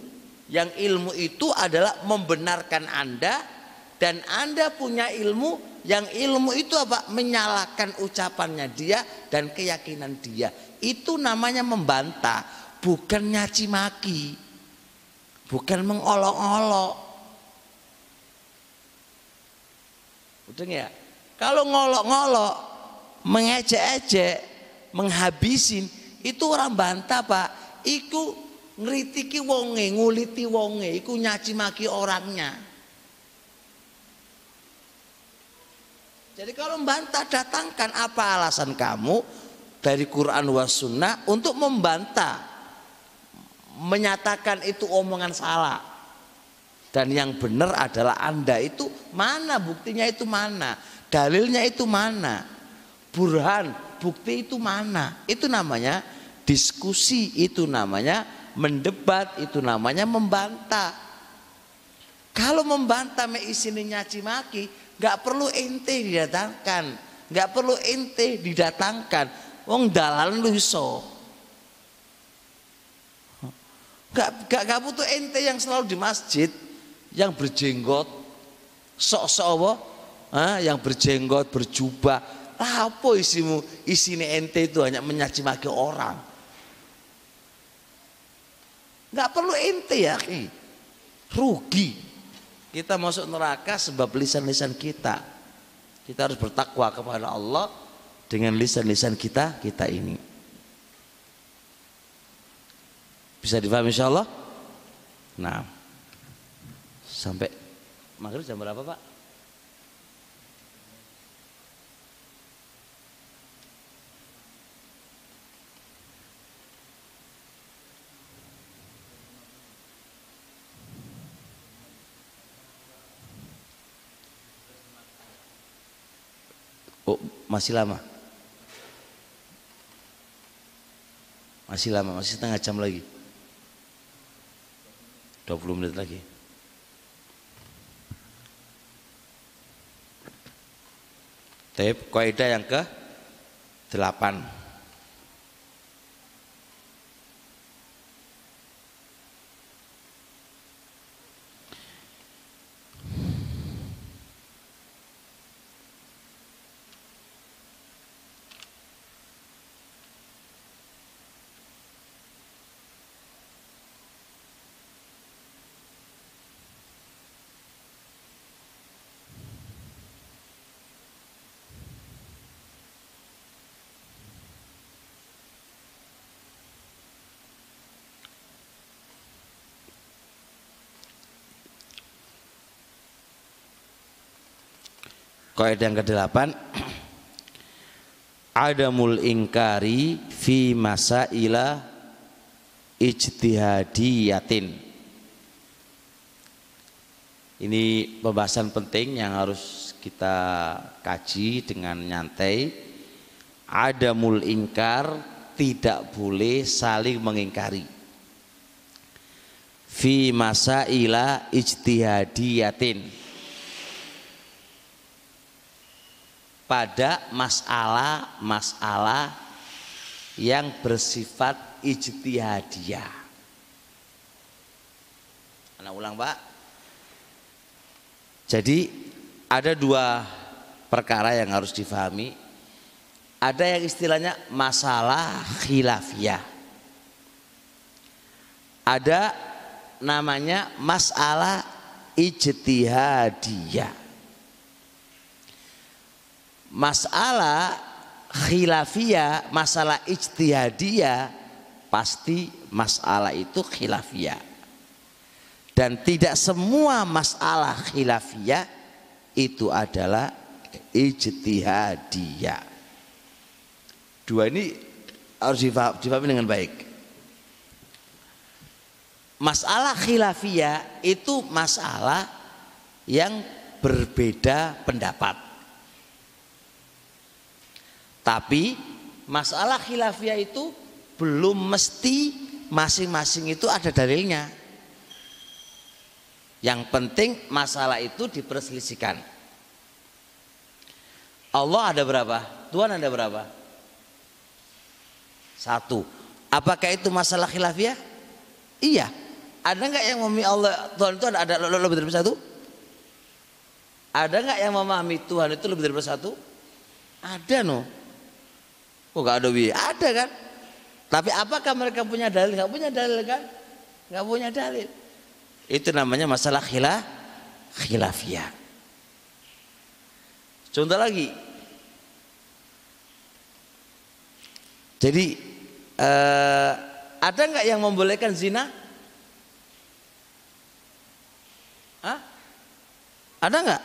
yang ilmu itu adalah membenarkan Anda dan Anda punya ilmu yang ilmu itu apa? Menyalahkan ucapannya dia dan keyakinan dia. Itu namanya membantah, bukan nyaci maki. Bukan mengolok-olok. Udah ya? Kalau ngolok-ngolok, mengejek-ejek, menghabisin, itu orang bantah, Pak. Iku ngritiki wonge, nguliti wonge, iku nyaci maki orangnya. Jadi kalau membantah datangkan apa alasan kamu dari Quran was sunnah untuk membantah menyatakan itu omongan salah dan yang benar adalah anda itu mana buktinya itu mana dalilnya itu mana burhan bukti itu mana itu namanya diskusi itu namanya mendebat itu namanya membantah. Kalau membantah me isini nyaci maki nggak perlu ente didatangkan. Nggak perlu ente didatangkan. Wong dalan lu iso. Gak, gak, gak butuh ente yang selalu di masjid yang berjenggot. Sok-sok apa? Ah, yang berjenggot berjubah. Apa isimu? Isini ente itu hanya menyaci maki orang nggak perlu ente ya rugi. Kita masuk neraka sebab lisan-lisan kita. Kita harus bertakwa kepada Allah dengan lisan-lisan kita kita ini. Bisa difahami insya Allah nah sampai maghrib jam berapa pak Oh, masih lama. Masih lama, masih setengah jam lagi. 20 menit lagi. Tapi kaidah yang ke 8. Kaidah yang kedelapan Adamul ingkari fi masaila ijtihadiyatin. Ini pembahasan penting yang harus kita kaji dengan nyantai. Adamul ingkar tidak boleh saling mengingkari. Fi masaila ijtihadiyatin pada masalah-masalah yang bersifat ijtihadiyah. Anak ulang, Pak. Jadi ada dua perkara yang harus difahami. Ada yang istilahnya masalah khilafiyah. Ada namanya masalah ijtihadiyah masalah khilafiyah, masalah ijtihadiyah pasti masalah itu khilafiyah. Dan tidak semua masalah khilafiyah itu adalah ijtihadiyah. Dua ini harus difahami dengan baik. Masalah khilafiyah itu masalah yang berbeda pendapat. Tapi masalah khilafiyah itu belum mesti masing-masing itu ada dalilnya. Yang penting masalah itu diperselisihkan. Allah ada berapa? Tuhan ada berapa? Satu. Apakah itu masalah khilafiyah? Iya. Ada nggak yang memahami Allah Tuhan itu ada, ada lebih dari satu? Ada nggak yang memahami Tuhan itu lebih dari satu? Ada no. Kok gak ada wi? Ada kan? Tapi apakah mereka punya dalil? Gak punya dalil kan? Gak punya dalil. Itu namanya masalah khilaf khilafiyah. Contoh lagi. Jadi eh, ada nggak yang membolehkan zina? Hah? Ada nggak?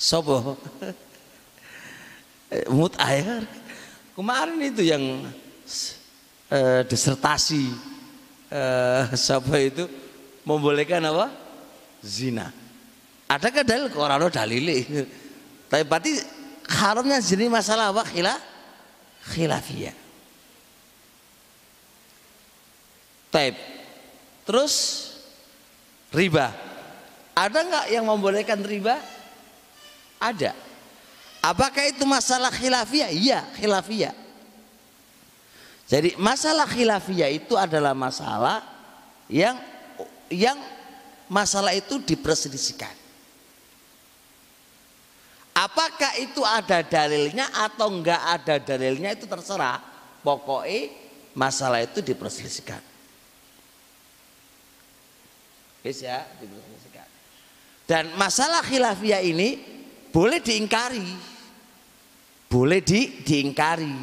Sobo. Eh, mut air kemarin itu yang eh, disertasi eh, siapa itu membolehkan apa zina adakah dalil ke orang dalil tapi berarti haramnya zina masalah apa khilaf khilafiyah Taib. Terus riba. Ada nggak yang membolehkan riba? Ada. Apakah itu masalah khilafiyah? Iya, khilafiyah. Jadi masalah khilafiyah itu adalah masalah yang yang masalah itu diperselisihkan. Apakah itu ada dalilnya atau enggak ada dalilnya itu terserah. Pokoknya masalah itu diperselisihkan. Yes ya, diperselisihkan. Dan masalah khilafiyah ini boleh diingkari. Boleh di diingkari.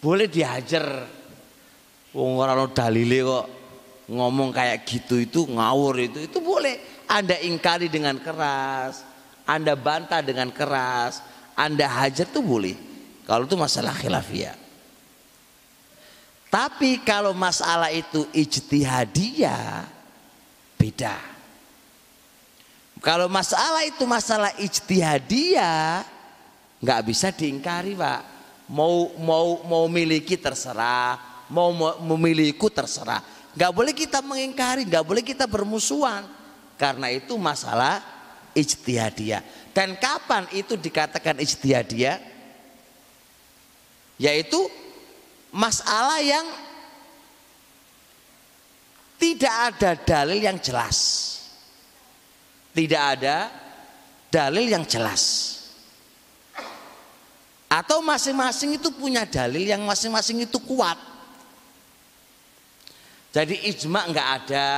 Boleh dihajar. Wong ora ono dalile kok ngomong kayak gitu itu ngawur itu itu boleh. Anda ingkari dengan keras anda bantah dengan keras anda hajar tuh boleh. Kalau itu masalah khilafiyah. Tapi kalau masalah itu ijtihadiyah beda kalau masalah itu masalah ijtihadiyah nggak bisa diingkari pak. Mau mau mau miliki terserah, mau memiliku terserah. Nggak boleh kita mengingkari, nggak boleh kita bermusuhan. Karena itu masalah ijtihadiyah. Dan kapan itu dikatakan ijtihadiyah? Yaitu masalah yang tidak ada dalil yang jelas tidak ada dalil yang jelas. Atau masing-masing itu punya dalil yang masing-masing itu kuat. Jadi ijma nggak ada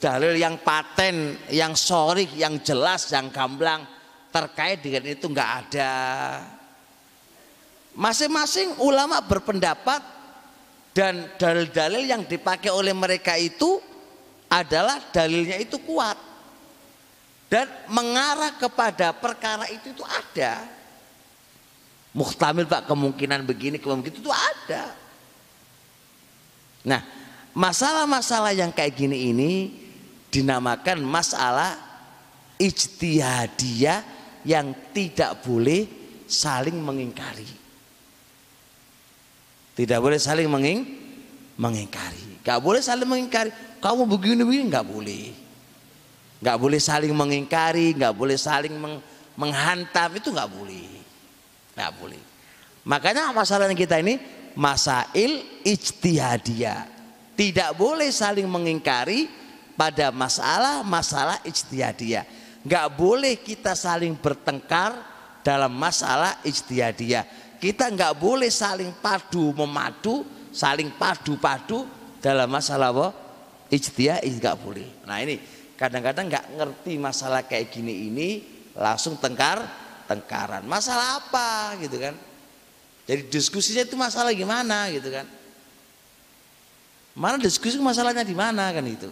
dalil yang paten, yang sorry, yang jelas, yang gamblang terkait dengan itu nggak ada. Masing-masing ulama berpendapat dan dalil-dalil yang dipakai oleh mereka itu adalah dalilnya itu kuat. Dan mengarah kepada perkara itu itu ada. Muhtamil pak kemungkinan begini kemungkinan itu ada. Nah masalah-masalah yang kayak gini ini dinamakan masalah ijtihadiyah yang tidak boleh saling mengingkari. Tidak boleh saling menging mengingkari. Gak boleh saling mengingkari. Kamu begini begini nggak boleh nggak boleh saling mengingkari nggak boleh saling meng, menghantam itu nggak boleh. Nggak boleh. Makanya masalahnya kita ini masail ijtihadiyah. Tidak boleh saling mengingkari pada masalah-masalah ijtihadiyah. Nggak boleh kita saling bertengkar dalam masalah ijtihadiyah. Kita nggak boleh saling padu memadu saling padu-padu dalam masalah apa? Ijtihad nggak boleh. Nah ini kadang-kadang nggak ngerti masalah kayak gini ini langsung tengkar tengkaran. Masalah apa gitu kan? Jadi diskusinya itu masalah gimana gitu kan? Mana diskusi masalahnya di mana kan itu?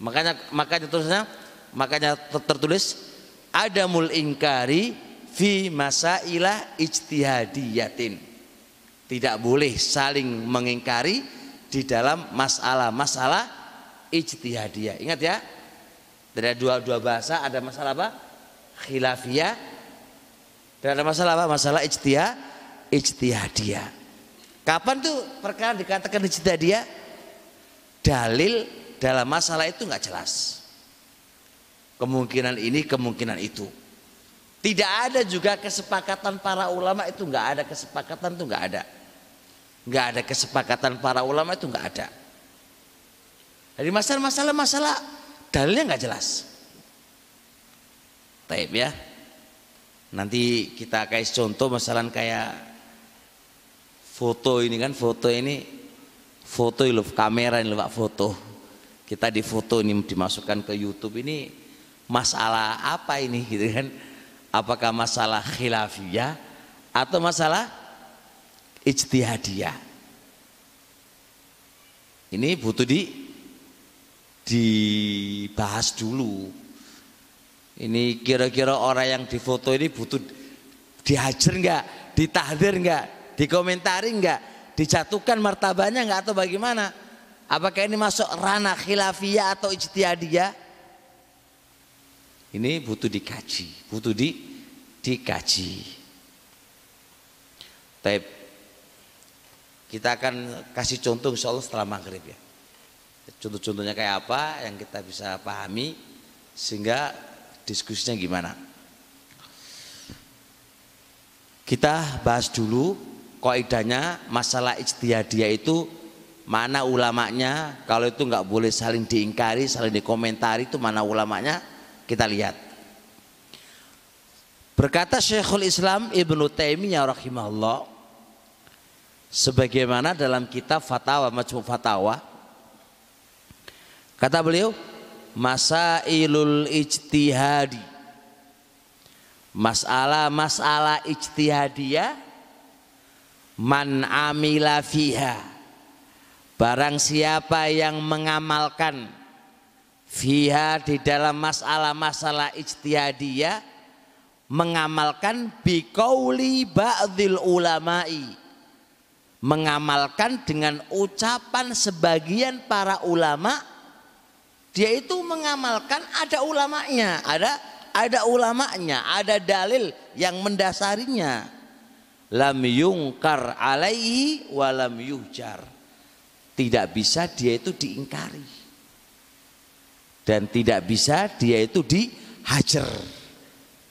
Makanya makanya terusnya makanya tertulis ada mul ingkari fi masailah ijtihadiyatin. Tidak boleh saling mengingkari di dalam masalah-masalah ijtihadiyah. Ingat ya, dari dua dua bahasa ada masalah apa? Khilafiyah. Dan ada masalah apa? Masalah ijtihad, ijtihadiyah. Kapan tuh perkara dikatakan ijtihadiyah? Dalil dalam masalah itu nggak jelas. Kemungkinan ini, kemungkinan itu. Tidak ada juga kesepakatan para ulama itu nggak ada kesepakatan itu nggak ada nggak ada kesepakatan para ulama itu nggak ada. Jadi masalah-masalah masalah dalilnya nggak jelas. Taib ya. Nanti kita kasih contoh masalah kayak foto ini kan foto ini foto ini kamera ini pak foto kita di foto ini dimasukkan ke YouTube ini masalah apa ini gitu kan apakah masalah khilafiyah atau masalah ijtihadiyah. Ini butuh di dibahas dulu. Ini kira-kira orang yang difoto ini butuh dihajar enggak, ditahdir enggak, dikomentari enggak, dijatuhkan martabannya enggak atau bagaimana? Apakah ini masuk ranah khilafiyah atau ijtihadiyah? Ini butuh dikaji, butuh di dikaji. Tapi kita akan kasih contoh insya Allah setelah maghrib ya. Contoh-contohnya kayak apa yang kita bisa pahami sehingga diskusinya gimana. Kita bahas dulu kaidahnya masalah ijtihadiyah itu mana ulamanya kalau itu nggak boleh saling diingkari saling dikomentari itu mana ulamanya kita lihat berkata Syekhul Islam Ibnu Taimiyah rahimahullah sebagaimana dalam kitab Fatawa Majmu Fatawa kata beliau masailul ijtihadi. Masalah-masalah ijtihadiyah man amila fiha. Barang siapa yang mengamalkan fiha di dalam masalah-masalah ijtihadiyah mengamalkan biqauli ba'dil ulama'i mengamalkan dengan ucapan sebagian para ulama dia itu mengamalkan ada ulamanya ada ada ulamanya ada dalil yang mendasarinya. Lam yungkar alaihi walam yuhjar. Tidak bisa dia itu diingkari. Dan tidak bisa dia itu dihajar.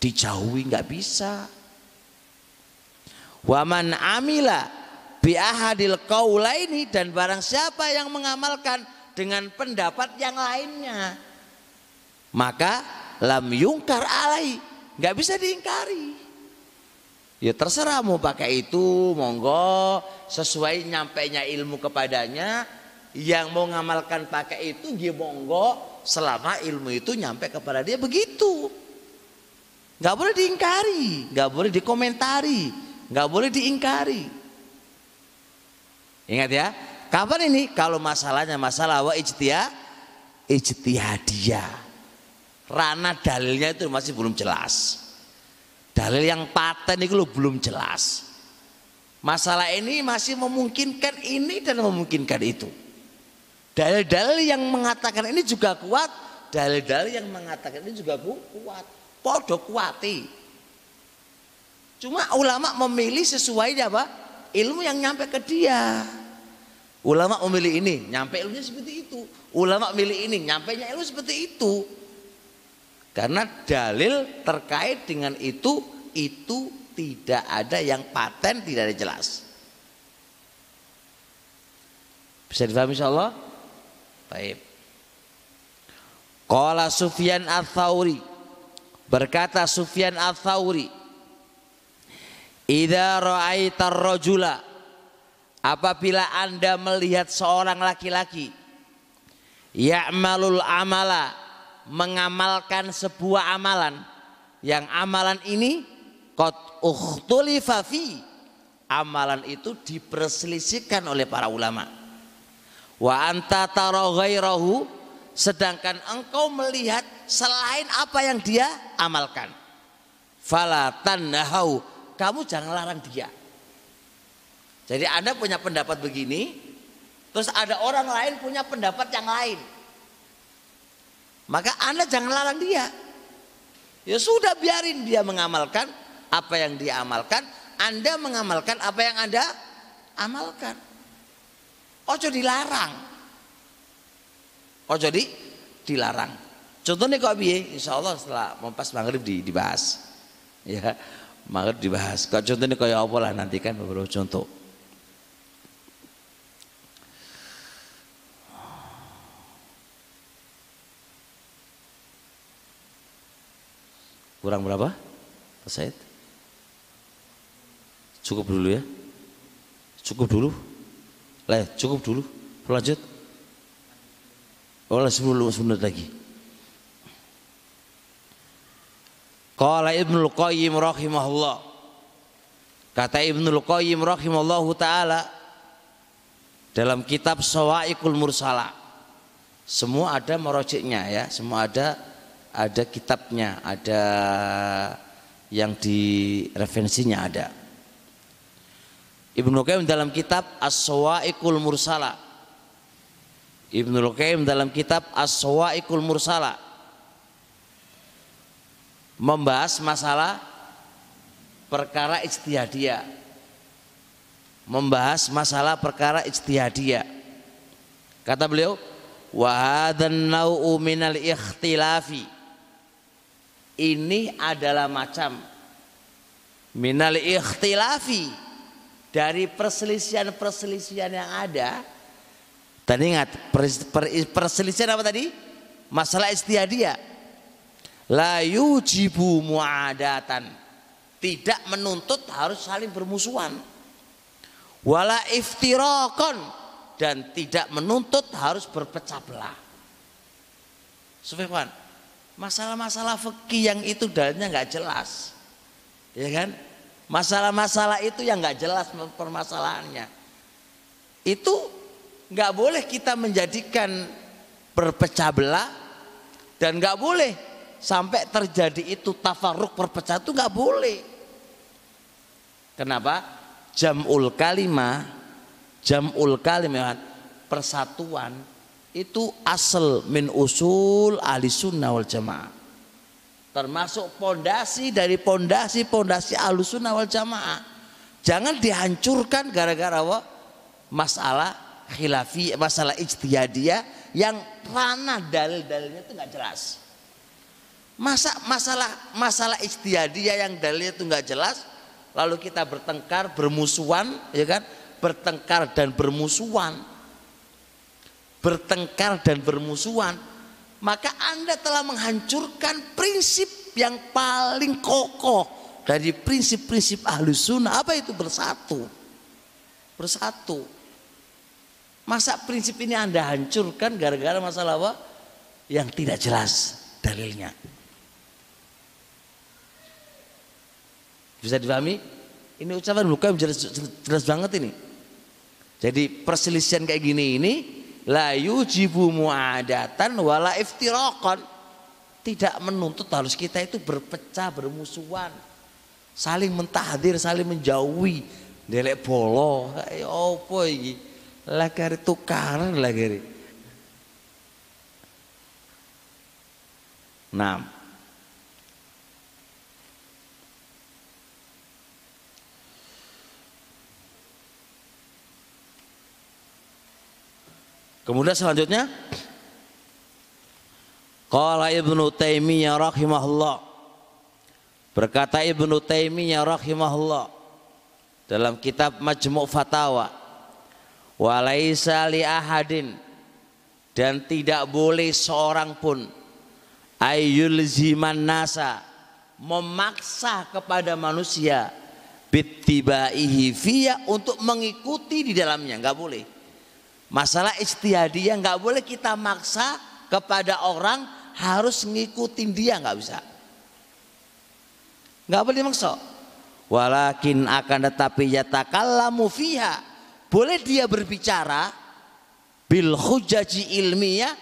Dijauhi nggak bisa. Waman amila bi ahadil qaulaini dan barang siapa yang mengamalkan dengan pendapat yang lainnya maka lam yungkar alai nggak bisa diingkari. Ya terserah mau pakai itu monggo sesuai nyampainya ilmu kepadanya yang mau ngamalkan pakai itu dia monggo selama ilmu itu nyampe kepada dia begitu. Nggak boleh diingkari nggak boleh dikomentari nggak boleh diingkari Ingat ya, kapan ini? Kalau masalahnya masalah wa ijtihad, ijtihadiyah. Rana dalilnya itu masih belum jelas. Dalil yang paten itu belum jelas. Masalah ini masih memungkinkan ini dan memungkinkan itu. Dalil-dalil yang mengatakan ini juga kuat, dalil-dalil yang mengatakan ini juga kuat. Podo kuati. Cuma ulama memilih sesuai apa? Ilmu yang nyampe ke dia. Ulama memilih ini, nyampe ilmunya seperti itu. Ulama milih ini, nyampe ilmu seperti itu. Karena dalil terkait dengan itu itu tidak ada yang paten, tidak ada jelas. Bisa difahami insyaallah? Baik. Qala Sufyan Ats-Tsauri berkata Sufyan Ats-Tsauri Idza ra'aitar rajula apabila Anda melihat seorang laki-laki ya'malul amala mengamalkan sebuah amalan yang amalan ini qad ukhtulifa fi amalan itu diperselisihkan oleh para ulama. Wa anta tara ghairahu sedangkan engkau melihat selain apa yang dia amalkan. Fala tanahau kamu jangan larang dia jadi anda punya pendapat begini terus ada orang lain punya pendapat yang lain maka Anda jangan larang dia. Ya sudah biarin dia mengamalkan apa yang dia amalkan, Anda mengamalkan apa yang Anda amalkan. Ojo dilarang. Ojo di dilarang. Contohnya kok insya Allah setelah mempas maghrib di, dibahas. Ya, maghrib dibahas. Kok contohnya kayak apa lah nanti kan beberapa contoh. Kurang berapa? Pak? Cukup dulu ya. Cukup dulu. Lah, cukup dulu. Lanjut. Oh, 10 menit lagi. Qala Ibnu Qayyim rahimahullah. Kata Ibnu Qayyim rahimahullahu taala dalam kitab Sawaikul Mursala. Semua ada merojeknya ya, semua ada ada kitabnya, ada yang di referensinya ada. Ibnu Qayyim dalam kitab As-Sawa'iqul Mursala. Ibnu Qayyim dalam kitab As-Sawa'iqul Mursala membahas masalah perkara ijtihadiyah. Membahas masalah perkara ijtihadiyah. Kata beliau, wa hadzan nau'u minal ikhtilafi ini adalah macam minal ikhtilafi dari perselisihan-perselisihan yang ada. Tadi ingat perselisihan apa tadi? Masalah istihadiyah. La yujibu muadatan. Tidak menuntut harus saling bermusuhan. Wala iftirakon dan tidak menuntut harus berpecah belah. Sufyan, Masalah-masalah fikih yang itu dalilnya nggak jelas. Ya kan? Masalah-masalah itu yang nggak jelas permasalahannya. Itu nggak boleh kita menjadikan berpecah belah dan nggak boleh sampai terjadi itu tafaruk berpecah itu nggak boleh. Kenapa? Jamul kalimah, jamul kalimah persatuan itu asal min usul ahli sunnah wal jamaah termasuk pondasi dari pondasi pondasi ahli sunnah wal jamaah jangan dihancurkan gara-gara masalah khilafi masalah ijtihadiyah yang ranah dalil-dalilnya itu nggak jelas masa masalah masalah ijtihadiyah yang dalilnya itu nggak jelas lalu kita bertengkar bermusuhan ya kan bertengkar dan bermusuhan bertengkar dan bermusuhan, maka Anda telah menghancurkan prinsip yang paling kokoh dari prinsip-prinsip ahlu sunnah. Apa itu bersatu? Bersatu. Masa prinsip ini Anda hancurkan gara-gara masalah apa? Yang tidak jelas dalilnya. Bisa dipahami? Ini ucapan bukan jelas, jelas banget ini. Jadi perselisihan kayak gini ini la yujibu muadatan wala iftiraqan. Tidak menuntut harus kita itu berpecah bermusuhan. Saling mentahdir saling menjauhi. Delek bolo ayo apa iki lagari tukaran lagari Nah, Kemudian selanjutnya Qala Ibnu Taimiyah rahimahullah. Berkata Ibnu Taimiyah rahimahullah dalam kitab Majmu' Fatawa Walaisa li ahadin dan tidak boleh seorang pun ayul ziman nasa memaksa kepada manusia bitibaihi fiya untuk mengikuti di dalamnya. Nggak boleh Masalah istihadiyah nggak boleh kita maksa kepada orang harus ngikutin dia nggak bisa. Nggak boleh maksa. Walakin akan tetapi yatakallamu fiha. Boleh dia berbicara bil hujaji ilmiah,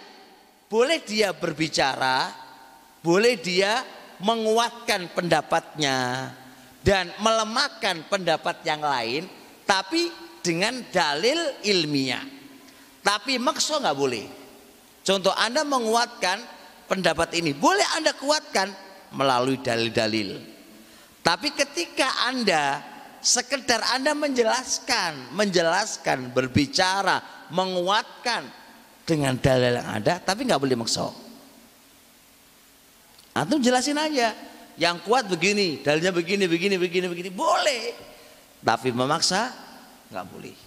boleh dia berbicara, boleh dia menguatkan pendapatnya dan melemahkan pendapat yang lain, tapi dengan dalil ilmiah. Tapi makso nggak boleh. Contoh Anda menguatkan pendapat ini, boleh Anda kuatkan melalui dalil-dalil. Tapi ketika Anda sekedar Anda menjelaskan, menjelaskan, berbicara, menguatkan dengan dalil yang ada, tapi nggak boleh makso. Antum jelasin aja, yang kuat begini, dalilnya begini, begini, begini, begini, boleh. Tapi memaksa nggak boleh.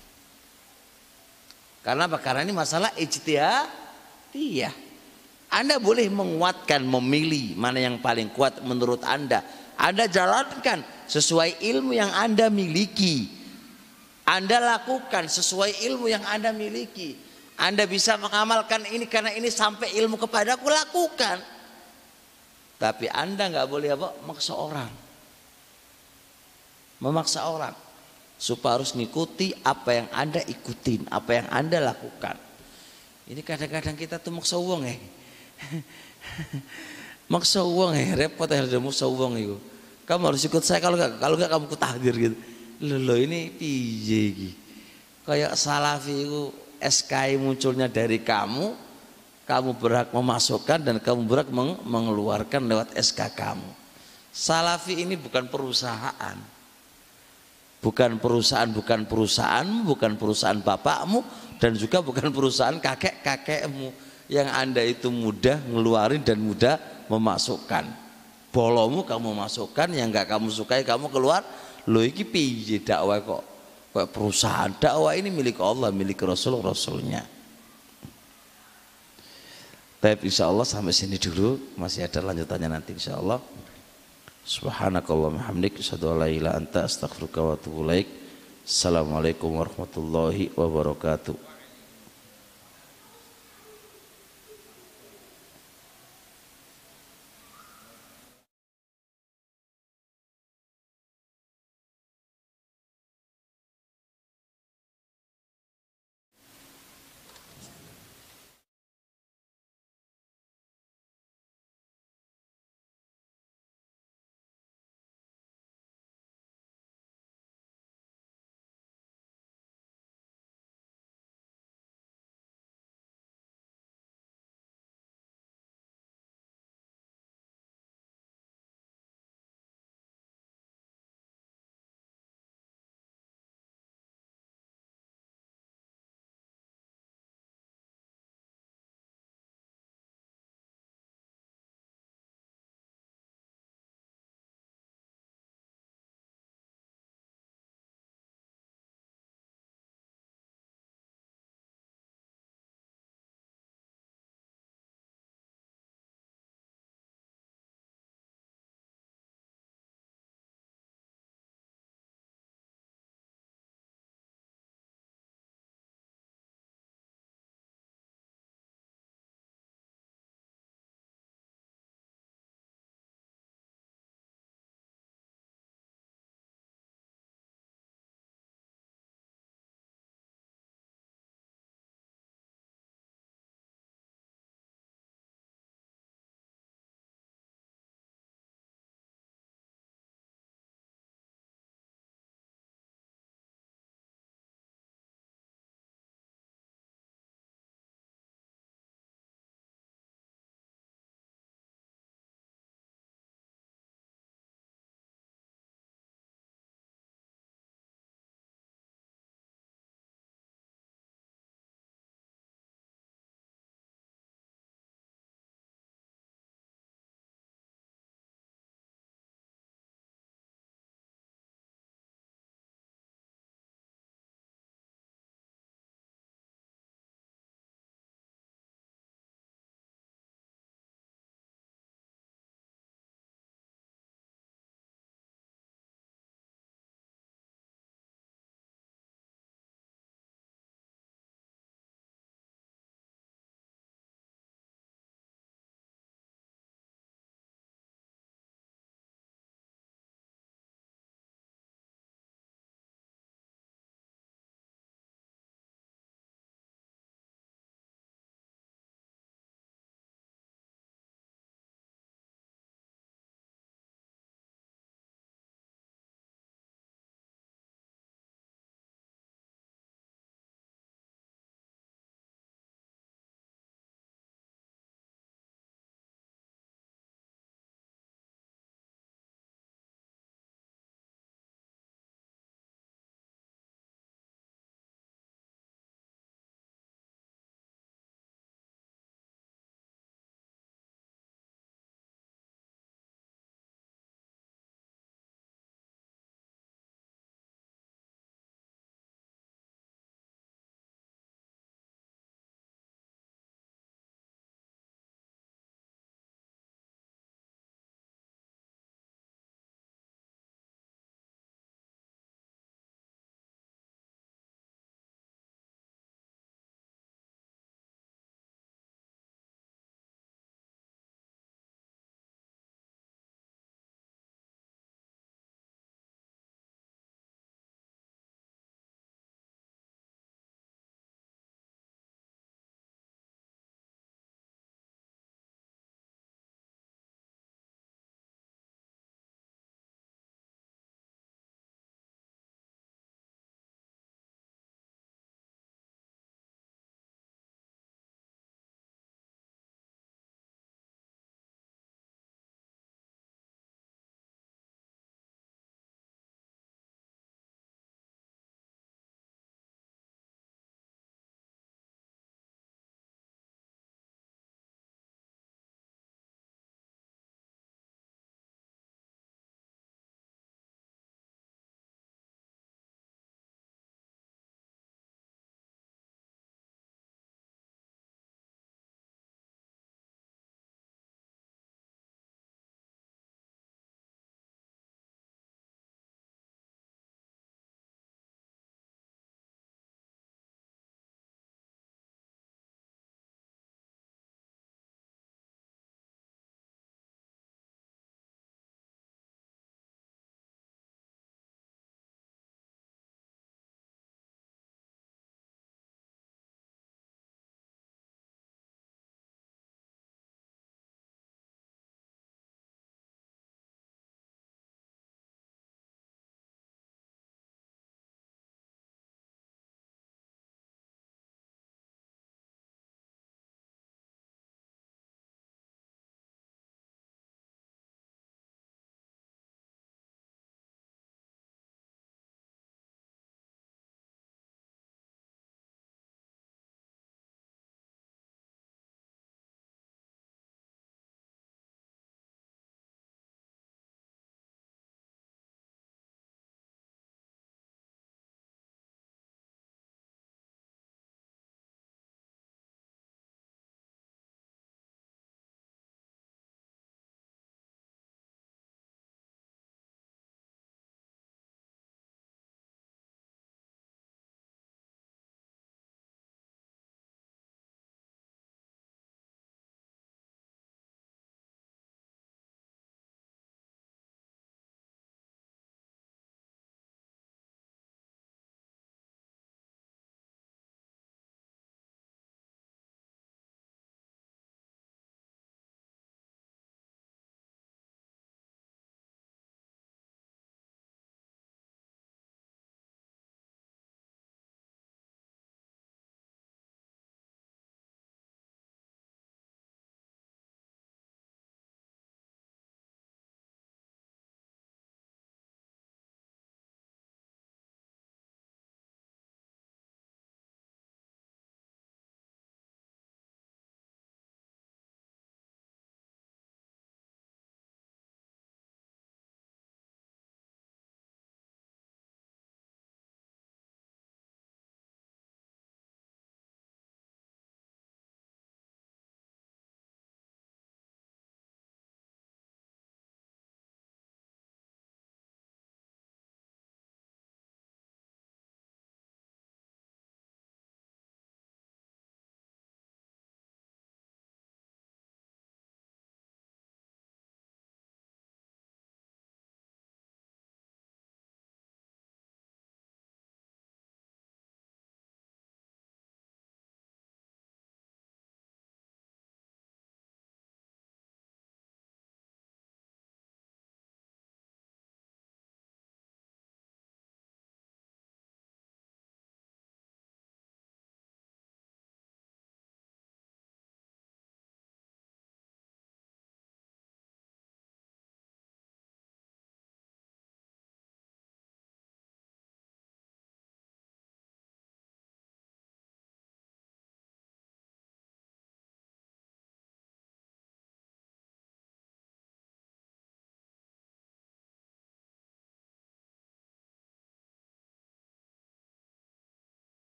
Karena apa? Karena ini masalah ijtihadiyah. Anda boleh menguatkan, memilih mana yang paling kuat menurut Anda. Anda jalankan sesuai ilmu yang Anda miliki. Anda lakukan sesuai ilmu yang Anda miliki. Anda bisa mengamalkan ini karena ini sampai ilmu kepadaku lakukan. Tapi Anda nggak boleh apa? Maksa orang. Memaksa orang supaya harus ngikuti apa yang anda ikutin apa yang anda lakukan. Ini kadang-kadang kita tuh maksa uang ya maksa uang ya repot ya ada maksa uang itu kamu harus ikut saya kalau nggak kalau nggak kamu kutahdir gitu. Lo ini piye kayak salafi itu SKI munculnya dari kamu kamu berhak memasukkan dan kamu berhak mengeluarkan lewat SK kamu. Salafi ini bukan perusahaan bukan perusahaan bukan perusahaan bukan perusahaan bapakmu dan juga bukan perusahaan kakek kakekmu yang anda itu mudah ngeluarin dan mudah memasukkan. Bolomu kamu masukkan yang nggak kamu sukai kamu keluar. Lo iki piye dakwah kok? Kok perusahaan dakwah ini milik Allah milik Rasul Rasulnya? Tapi insya Allah sampai sini dulu. Masih ada lanjutannya nanti insya Allah Subhanakallahumma hamdik asyhadu an la ilaha anta wa atubu. Assalamualaikum warahmatullahi wabarakatuh.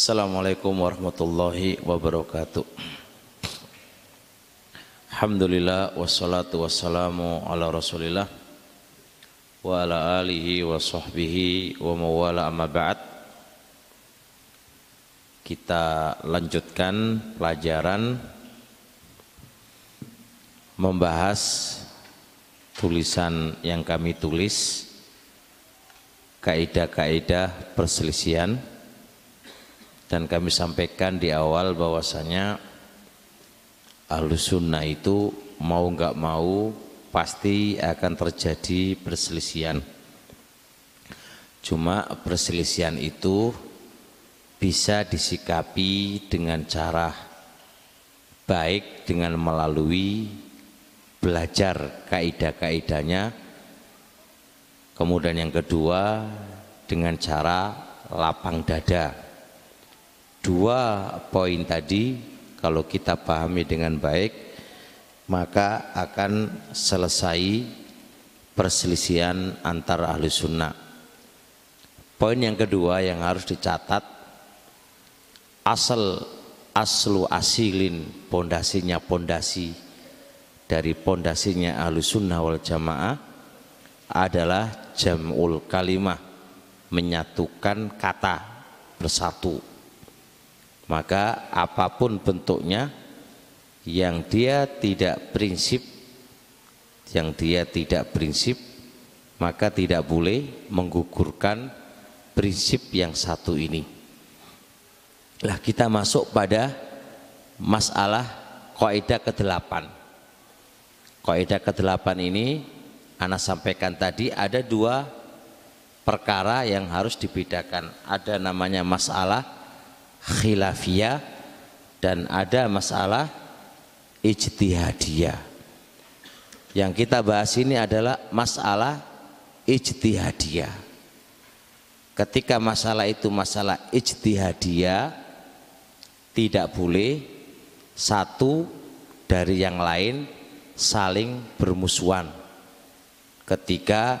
Assalamualaikum warahmatullahi wabarakatuh. Alhamdulillah wassalatu wassalamu ala rasulillah wa ala alihi wa sahbihi wa mawala amma ba'd. Kita lanjutkan pelajaran membahas tulisan yang kami tulis kaidah-kaidah perselisihan dan kami sampaikan di awal bahwasanya ahlu sunnah itu mau nggak mau pasti akan terjadi perselisihan. Cuma perselisihan itu bisa disikapi dengan cara baik dengan melalui belajar kaidah-kaidahnya. Kemudian yang kedua dengan cara lapang dada dua poin tadi kalau kita pahami dengan baik maka akan selesai perselisihan antara ahli sunnah. Poin yang kedua yang harus dicatat asal aslu asilin pondasinya pondasi dari pondasinya ahlu sunnah wal jamaah adalah jamul kalimah menyatukan kata bersatu maka apa pun bentuknya yang dia tidak prinsip yang dia tidak prinsip maka tidak boleh menggugurkan prinsip yang satu ini lah kita masuk pada masalah kaidah ke-8 Kaidah ke-8 ini Ana sampaikan tadi ada dua perkara yang harus dibedakan. Ada namanya masalah khilafiyah dan ada masalah ijtihadiyah. Yang kita bahas ini adalah masalah ijtihadiyah. Ketika masalah itu masalah ijtihadiyah tidak boleh satu dari yang lain saling bermusuhan ketika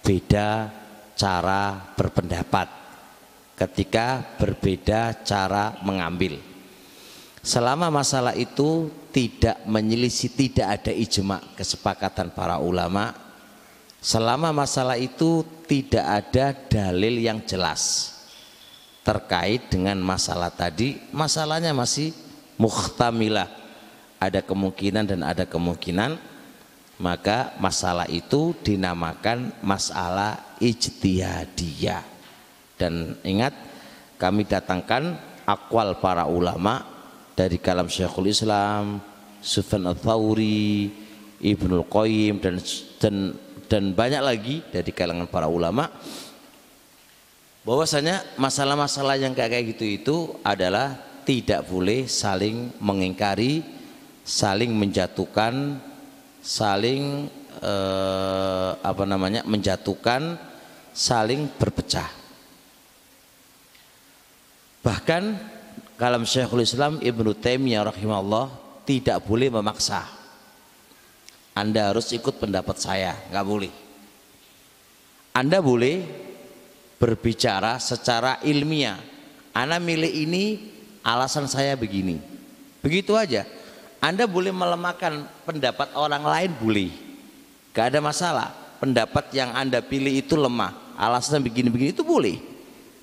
beda cara berpendapat ketika berbeda cara mengambil. Selama masalah itu tidak menyelisih tidak ada ijma kesepakatan para ulama selama masalah itu tidak ada dalil yang jelas terkait dengan masalah tadi masalahnya masih muhtamilah. Ada kemungkinan dan ada kemungkinan maka masalah itu dinamakan masalah ijtihadiyah dan ingat kami datangkan akwal para ulama dari kalam Syekhul Islam Sufyan Al-Thawri Ibnul Qayyim dan, dan dan banyak lagi dari kalangan para ulama. Bahwasanya masalah-masalah yang kayak gitu itu adalah tidak boleh saling mengingkari saling menjatuhkan saling eh, apa namanya menjatuhkan saling berpecah bahkan kalam Syekhul Islam Ibnu Taimiyah rahimahullah tidak boleh memaksa Anda harus ikut pendapat saya nggak boleh Anda boleh berbicara secara ilmiah Anda milih ini alasan saya begini begitu aja anda boleh melemahkan pendapat orang lain boleh. Gak ada masalah. Pendapat yang Anda pilih itu lemah. Alasan begini-begini itu boleh.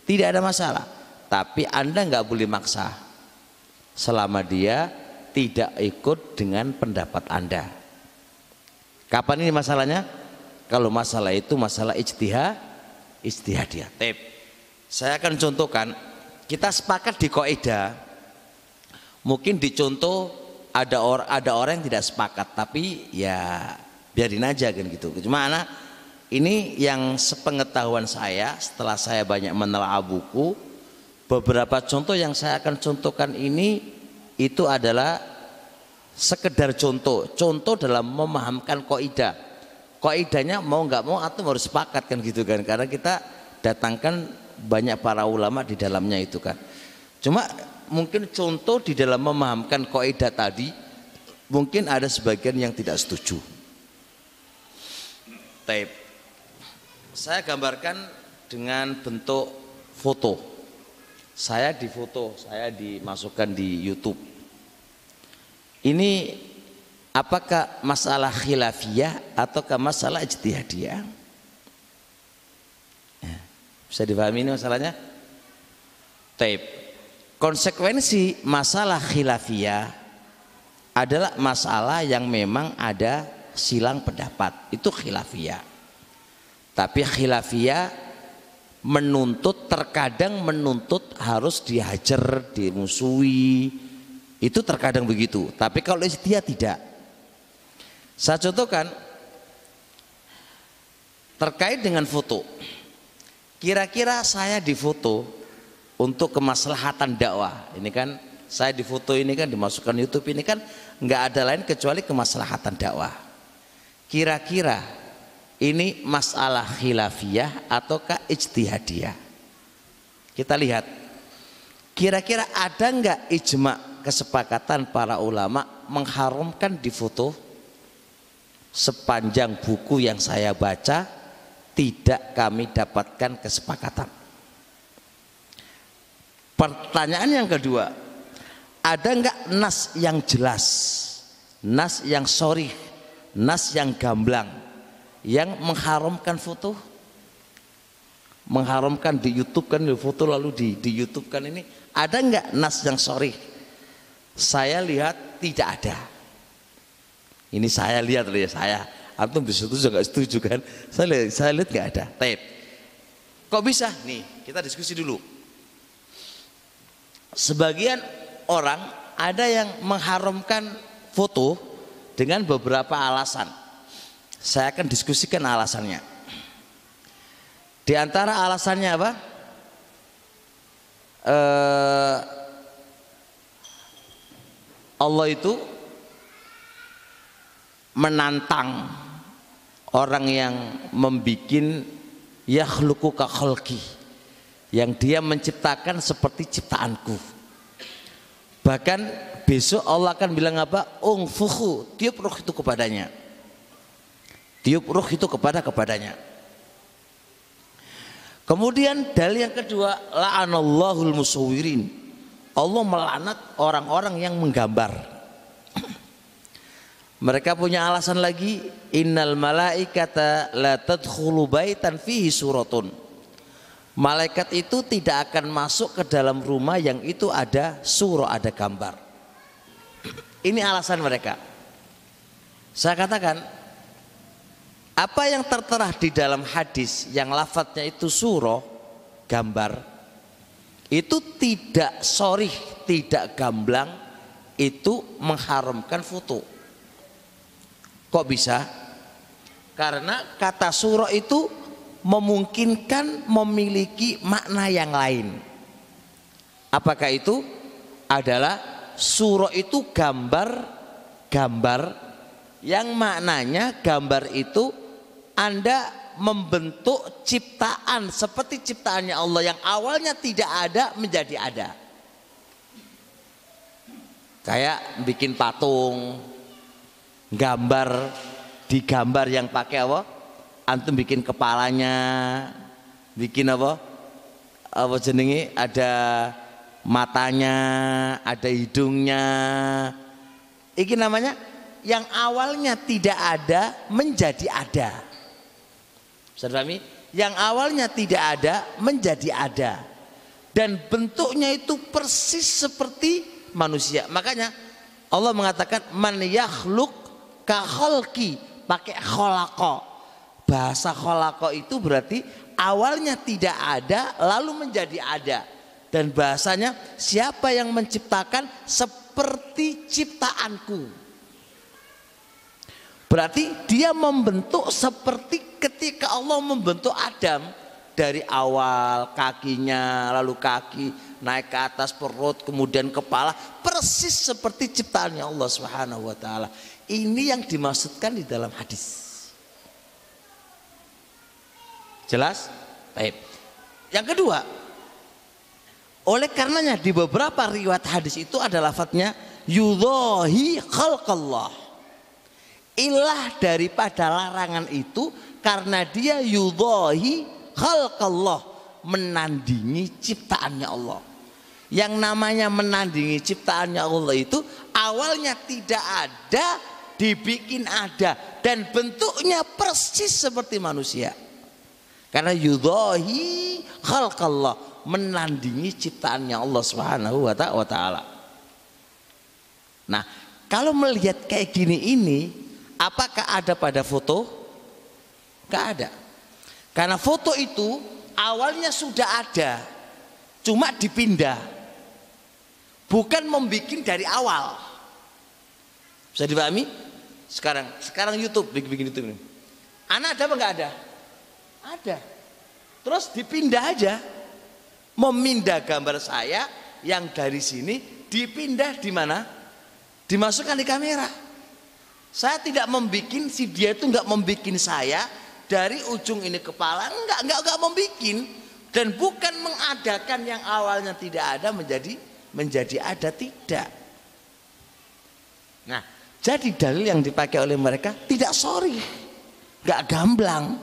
Tidak ada masalah. Tapi Anda nggak boleh maksa. Selama dia tidak ikut dengan pendapat Anda. Kapan ini masalahnya? Kalau masalah itu masalah ijtihad, ijtihadiyah. Tip. Saya akan contohkan. Kita sepakat di kaidah. Mungkin dicontoh ada orang ada orang yang tidak sepakat tapi ya biarin aja kan gitu cuma anak ini yang sepengetahuan saya setelah saya banyak menelaah buku beberapa contoh yang saya akan contohkan ini itu adalah sekedar contoh. Contoh dalam memahamkan koidah koidahnya mau nggak mau atau harus sepakat kan gitu kan. Karena kita datangkan banyak para ulama di dalamnya itu kan. Cuma mungkin contoh di dalam memahamkan kaidah tadi mungkin ada sebagian yang tidak setuju. Saya gambarkan dengan bentuk foto. Saya difoto, saya dimasukkan di YouTube. Ini apakah masalah khilafiyah ataukah masalah ijtihadiyah? Ya, bisa dipahami ini masalahnya? Tape. Konsekuensi masalah khilafiyah adalah masalah yang memang ada silang pendapat. Itu khilafiyah. Tapi khilafiyah menuntut terkadang menuntut harus dihajar, dimusuhi. Itu terkadang begitu. Tapi kalau dia tidak. Saya contohkan terkait dengan foto. Kira-kira saya difoto untuk kemaslahatan dakwah. Ini kan saya difoto ini kan dimasukkan YouTube ini kan nggak ada lain kecuali kemaslahatan dakwah. Kira-kira ini masalah khilafiyah ataukah ijtihadiyah? Kita lihat. Kira-kira ada nggak ijma kesepakatan para ulama mengharamkan difoto sepanjang buku yang saya baca tidak kami dapatkan kesepakatan. Pertanyaan yang kedua ada nggak nas yang jelas? Nas yang sorry nas yang gamblang yang mengharamkan foto? Mengharamkan di YouTube kan di foto lalu di di YouTube kan ini. Ada nggak nas yang sorry? Saya lihat tidak ada. Ini saya lihat ya saya. Antum bisa setuju nggak setuju kan? Saya lihat saya lihat nggak ada. Tape kok bisa? Nih kita diskusi dulu. Sebagian orang ada yang mengharamkan foto dengan beberapa alasan saya akan diskusikan alasannya. Di antara alasannya apa? Uh, Allah itu menantang orang yang membikin yakhluku ka khalqi yang dia menciptakan seperti ciptaanku bahkan besok Allah akan bilang apa ungfuhu tiup roh itu kepadanya tiup ruh itu kepada kepadanya. Kemudian dalil yang kedua la'anallahul musawwirin. Allah melanat orang-orang yang menggambar. Mereka punya alasan lagi innal malaikata la tadkhulu baitan fihi suratun. Malaikat itu tidak akan masuk ke dalam rumah yang itu ada surah ada gambar. Ini alasan mereka. Saya katakan apa yang tertera di dalam hadis yang lafadznya itu surah gambar itu tidak sorry tidak gamblang itu mengharamkan foto kok bisa? Karena kata surah itu memungkinkan memiliki makna yang lain. Apakah itu? Adalah surah itu gambar gambar yang maknanya gambar itu anda membentuk ciptaan seperti ciptaannya Allah yang awalnya tidak ada menjadi ada. Kayak bikin patung, gambar, digambar yang pakai apa? Antum bikin kepalanya, bikin apa? Apa jenenge? Ada matanya, ada hidungnya. Ini namanya yang awalnya tidak ada menjadi ada. Dipahami? Yang awalnya tidak ada menjadi ada. Dan bentuknya itu persis seperti manusia. Makanya Allah mengatakan man yakhluk kaholki pakai kholako. Bahasa kholako itu berarti awalnya tidak ada lalu menjadi ada. Dan bahasanya siapa yang menciptakan seperti ciptaanku. Berarti dia membentuk seperti ketika Allah membentuk Adam dari awal kakinya lalu kaki naik ke atas perut kemudian kepala persis seperti ciptaannya Allah Subhanahu wa taala. Ini yang dimaksudkan di dalam hadis. Jelas? Baik. Yang kedua, oleh karenanya di beberapa riwayat hadis itu ada lafadznya yudhahi khalqallah ilah daripada larangan itu karena dia yudhahi khalqallah menandingi ciptaannya Allah Yang namanya menandingi ciptaannya Allah itu awalnya tidak ada, dibikin ada dan bentuknya persis seperti manusia. Karena yudhahi khalqallah menandingi ciptaannya Allah Subhanahu wa taala. Nah, kalau melihat kayak gini ini, apakah ada pada foto? Gak ada. Karena foto itu awalnya sudah ada, cuma dipindah. Bukan membuat dari awal. Bisa dipahami? Sekarang, sekarang YouTube bikin-bikin itu. Anak ada apa nggak ada? Ada. Terus dipindah aja. Memindah gambar saya yang dari sini dipindah di mana? dimasukkan di kamera. Saya tidak membuat si dia itu nggak membuat saya dari ujung ini kepala nggak nggak nggak membuat dan bukan mengadakan yang awalnya tidak ada menjadi menjadi ada tidak. Nah, jadi dalil yang dipakai oleh mereka tidak sorry, nggak gamblang,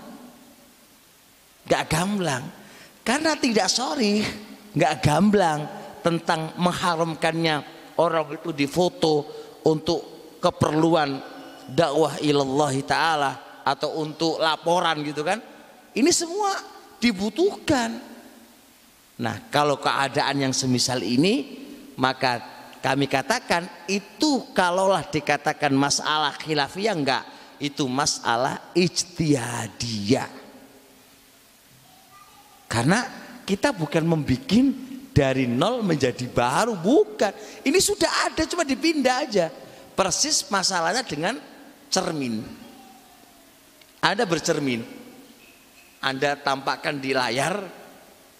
nggak gamblang, karena tidak sorry, nggak gamblang tentang mengharamkannya orang itu difoto untuk keperluan dakwah ilallah taala atau untuk laporan gitu kan ini semua dibutuhkan. Nah kalau keadaan yang semisal ini maka kami katakan itu kalaulah dikatakan masalah khilafiyah enggak itu masalah ijtihadiyah. Karena kita bukan membuat dari nol menjadi baru bukan. Ini sudah ada cuma dipindah aja. Persis masalahnya dengan cermin. Anda bercermin. Anda tampakkan di layar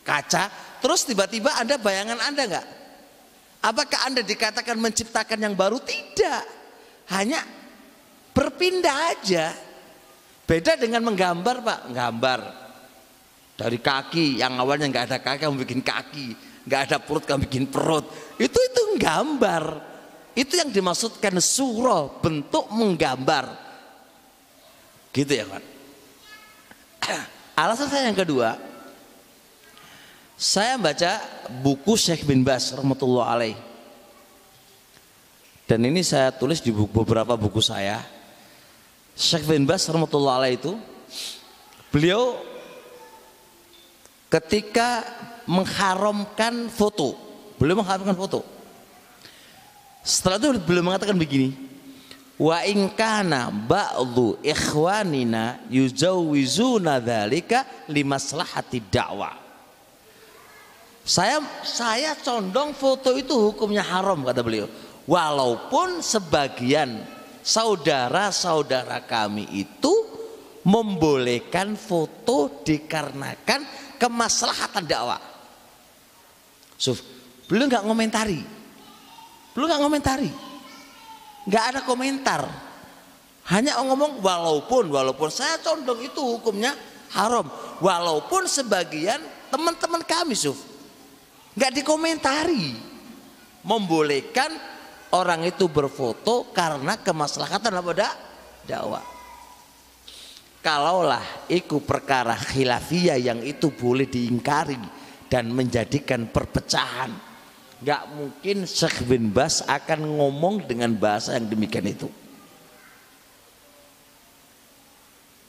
kaca terus tiba-tiba ada bayangan anda nggak? Apakah anda dikatakan menciptakan yang baru? Tidak. Hanya berpindah aja. Beda dengan menggambar pak. Gambar dari kaki yang awalnya nggak ada kaki kamu bikin kaki. Nggak ada perut kamu bikin perut. Itu itu gambar itu yang dimaksudkan surah bentuk menggambar gitu ya kan alasan saya yang kedua saya baca buku Syekh bin Bas rahmatullah alaih dan ini saya tulis di buku, beberapa buku saya Syekh bin Bas rahmatullah alaih itu beliau ketika mengharamkan foto. Beliau mengharamkan foto. Setelah itu beliau mengatakan begini. Wa in kana ba'dhu ikhwanina yuzawwizuna dzalika limaslahati dakwah. Saya saya condong foto itu hukumnya haram kata beliau. Walaupun sebagian saudara-saudara kami itu membolehkan foto dikarenakan kemaslahatan dakwah. Suf, beliau nggak ngomentari, beliau nggak ngomentari, nggak ada komentar, hanya ngomong walaupun walaupun saya condong itu hukumnya haram, walaupun sebagian teman-teman kami Suf nggak dikomentari, membolehkan orang itu berfoto karena kemaslahatan apa dak dakwah. Kalaulah itu perkara khilafiyah yang itu boleh diingkari dan menjadikan perpecahan. Gak mungkin Syekh bin Bas akan ngomong dengan bahasa yang demikian itu.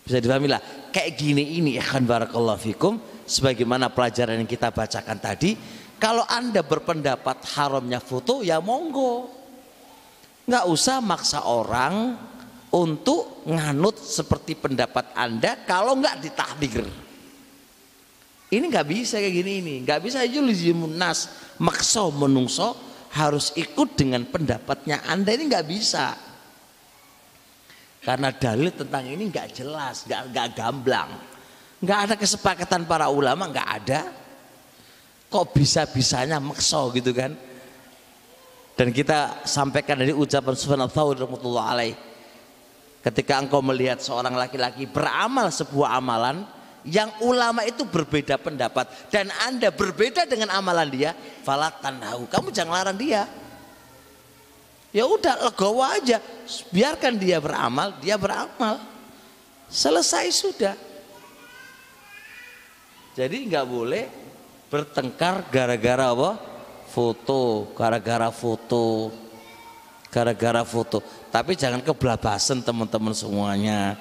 Bisa dipahami lah. Kayak gini ini akan barakallahu fikum. Sebagaimana pelajaran yang kita bacakan tadi. Kalau anda berpendapat haramnya foto ya monggo. Gak usah maksa orang untuk nganut seperti pendapat anda kalau nggak ditahdir. Ini nggak bisa kayak gini ini, nggak bisa yulizimun nas makso menungso harus ikut dengan pendapatnya Anda ini nggak bisa. Karena dalil tentang ini nggak jelas, nggak nggak gamblang, nggak ada kesepakatan para ulama, nggak ada. Kok bisa bisanya makso gitu kan? Dan kita sampaikan dari ucapan rahmatullah alaih. Ketika engkau melihat seorang laki-laki beramal sebuah amalan, yang ulama itu berbeda pendapat. Dan anda berbeda dengan amalan dia falatan tahu kamu jangan larang dia. Ya udah legowo aja. Biarkan dia beramal dia beramal. Selesai sudah. Jadi nggak boleh bertengkar gara-gara apa? Foto gara-gara foto gara-gara foto. Tapi jangan kebelabasan teman-teman semuanya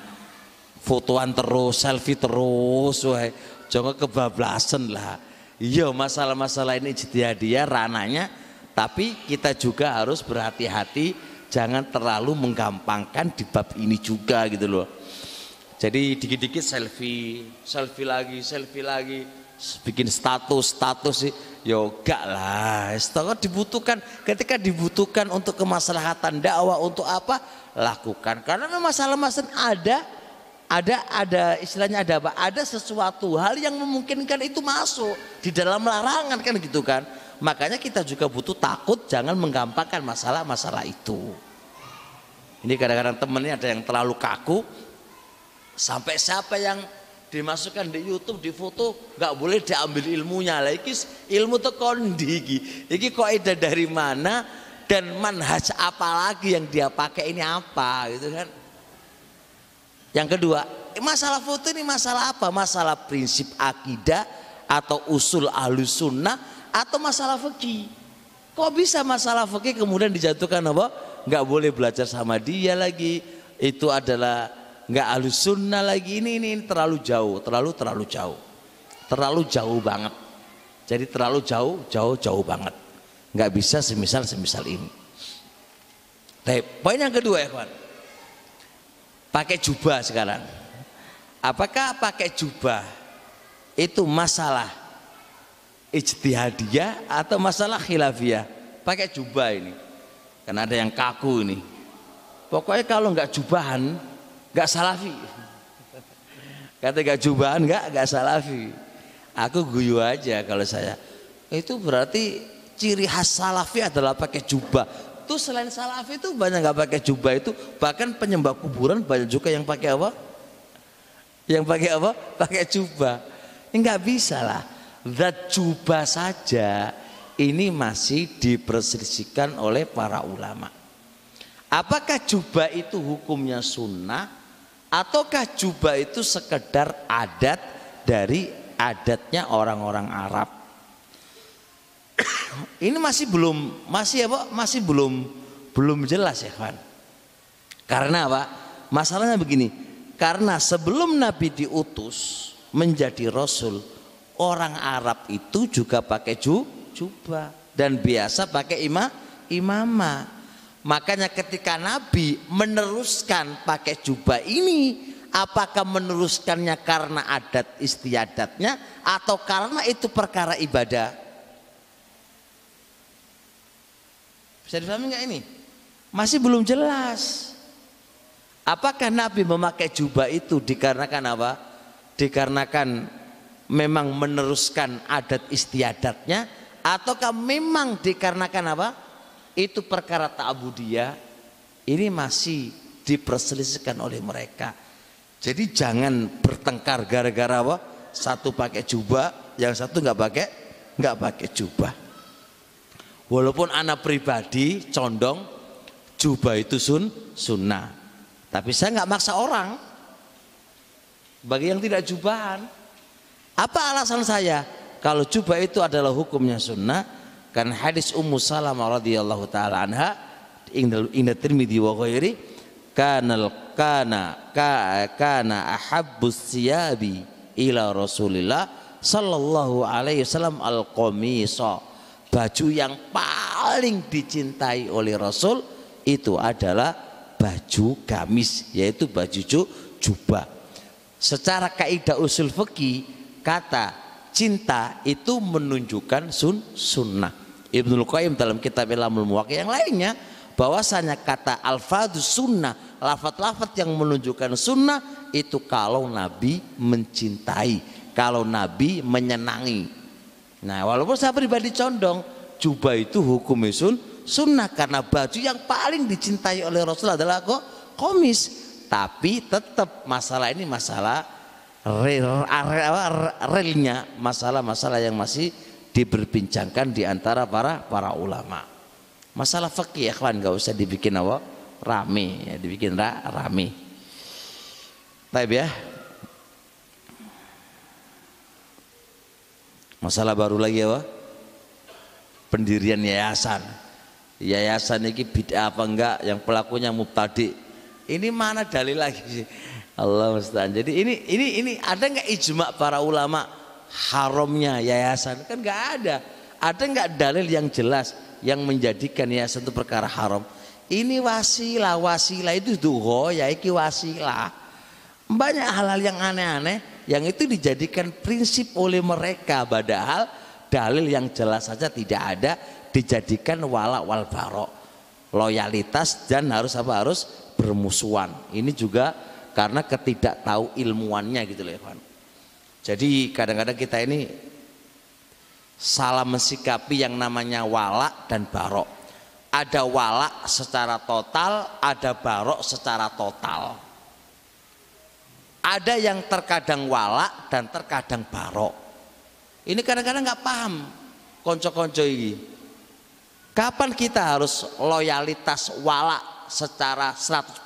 fotoan terus selfie terus wah jangan kebablasan lah. Iya masalah-masalah ini dia rananya tapi kita juga harus berhati-hati jangan terlalu menggampangkan di bab ini juga gitu loh. Jadi dikit-dikit selfie selfie lagi selfie lagi. Bikin status status sih. Ya lah. Setengah dibutuhkan ketika dibutuhkan untuk kemaslahatan dakwah untuk apa? Lakukan. Karena memang masalah masalah ada ada ada istilahnya ada apa? Ada sesuatu hal yang memungkinkan itu masuk di dalam larangan kan gitu kan? Makanya kita juga butuh takut jangan menggampangkan masalah-masalah itu. Ini kadang-kadang temennya ada yang terlalu kaku. Sampai siapa yang dimasukkan di YouTube di foto nggak boleh diambil ilmunya. Lagi ilmu tuh kondi iki? Iki kok ada dari mana? Dan manhaj apa lagi yang dia pakai? Ini apa gitu kan yang kedua masalah foto ini masalah apa? Masalah prinsip akidah atau usul ahlus sunnah atau masalah fikih? Kok bisa masalah fikih kemudian dijatuhkan apa? Nggak boleh belajar sama dia lagi. Itu adalah nggak halus sunnah lagi. Ini, ini ini terlalu jauh terlalu terlalu jauh. Terlalu jauh banget. Jadi terlalu jauh jauh jauh banget. Nggak bisa semisal semisal ini. Tapi poin yang kedua ya kawan pakai jubah sekarang apakah pakai jubah itu masalah ijtihadiyah atau masalah khilafiyah pakai jubah ini karena ada yang kaku ini pokoknya kalau nggak jubahan Gak salafi. Kata gak jubahan gak, gak salafi. Aku guyu aja kalau saya. Itu berarti ciri khas salafi adalah pakai jubah. Tuh selain salafi itu banyak gak pakai jubah itu. Bahkan penyembah kuburan banyak juga yang pakai apa? Yang pakai apa? Pakai jubah. Ini nggak bisa lah. Zat jubah saja ini masih diperselisihkan oleh para ulama. Apakah jubah itu hukumnya sunnah ataukah jubah itu sekedar adat dari adatnya orang-orang Arab ini masih belum masih apa masih belum belum jelas ya kan karena apa? Masalahnya begini karena sebelum Nabi diutus menjadi Rasul orang Arab itu juga pakai jubah dan biasa pakai imam imamah Makanya ketika Nabi meneruskan pakai jubah ini, apakah meneruskannya karena adat istiadatnya atau karena itu perkara ibadah? Bisa dipahami nggak ini? Masih belum jelas. Apakah Nabi memakai jubah itu dikarenakan apa? Dikarenakan memang meneruskan adat istiadatnya ataukah memang dikarenakan apa? itu perkara ta'budiyah ini masih diperselisihkan oleh mereka. Jadi jangan bertengkar gara-gara apa? Satu pakai jubah, yang satu nggak pakai nggak pakai jubah. Walaupun anak pribadi condong jubah itu sun sunnah, tapi saya nggak maksa orang. Bagi yang tidak jubahan, apa alasan saya? Kalau jubah itu adalah hukumnya sunnah, kan hadis Ummu Salamah radhiyallahu taala anha inda Tirmidzi wa ghairi kanal kana ka, kana ahabbus siyabi ila Rasulillah sallallahu alaihi wasallam al qamisa baju yang paling dicintai oleh Rasul itu adalah baju gamis yaitu baju jubah. Secara kaidah usul fikih kata cinta itu menunjukkan sun sunnah. Ibnul Qayyim dalam kitab Ilamul Muwaqi yang lainnya bahwasanya kata alfadus sunnah lafat-lafat yang menunjukkan sunnah itu kalau Nabi mencintai kalau Nabi menyenangi nah walaupun saya pribadi condong jubah itu hukum sun sunnah karena baju yang paling dicintai oleh Rasul adalah kok komis tapi tetap masalah ini masalah real, realnya masalah-masalah yang masih diberbincangkan di antara para para ulama. Masalah fikih ya kawan nggak usah dibikin apa rame ya dibikin ra, rame. Taib ya. Masalah baru lagi apa? pendirian yayasan. Yayasan ini bid'ah apa enggak? Yang pelakunya mubtadi. Ini mana dalil lagi? Sih Allah mustahil jadi ini ini ini ada nggak ijma para ulama haramnya yayasan? Kan nggak ada. Ada nggak dalil yang jelas yang menjadikan yayasan itu perkara haram? Ini wasilah wasilah itu duho ya iki wasilah. Banyak hal-hal yang aneh-aneh yang itu dijadikan prinsip oleh mereka padahal dalil yang jelas saja tidak ada dijadikan wala wal barok. Loyalitas dan harus apa? Harus bermusuhan. Ini juga karena ketidaktahu ilmuannya gitu loh Evan. Jadi kadang-kadang kita ini salah mensikapi yang namanya wala dan barok. Ada wala secara total ada barok secara total ada yang terkadang wala dan terkadang barok ini kadang-kadang nggak paham konco-konco ini Kapan kita harus loyalitas wala secara 100%?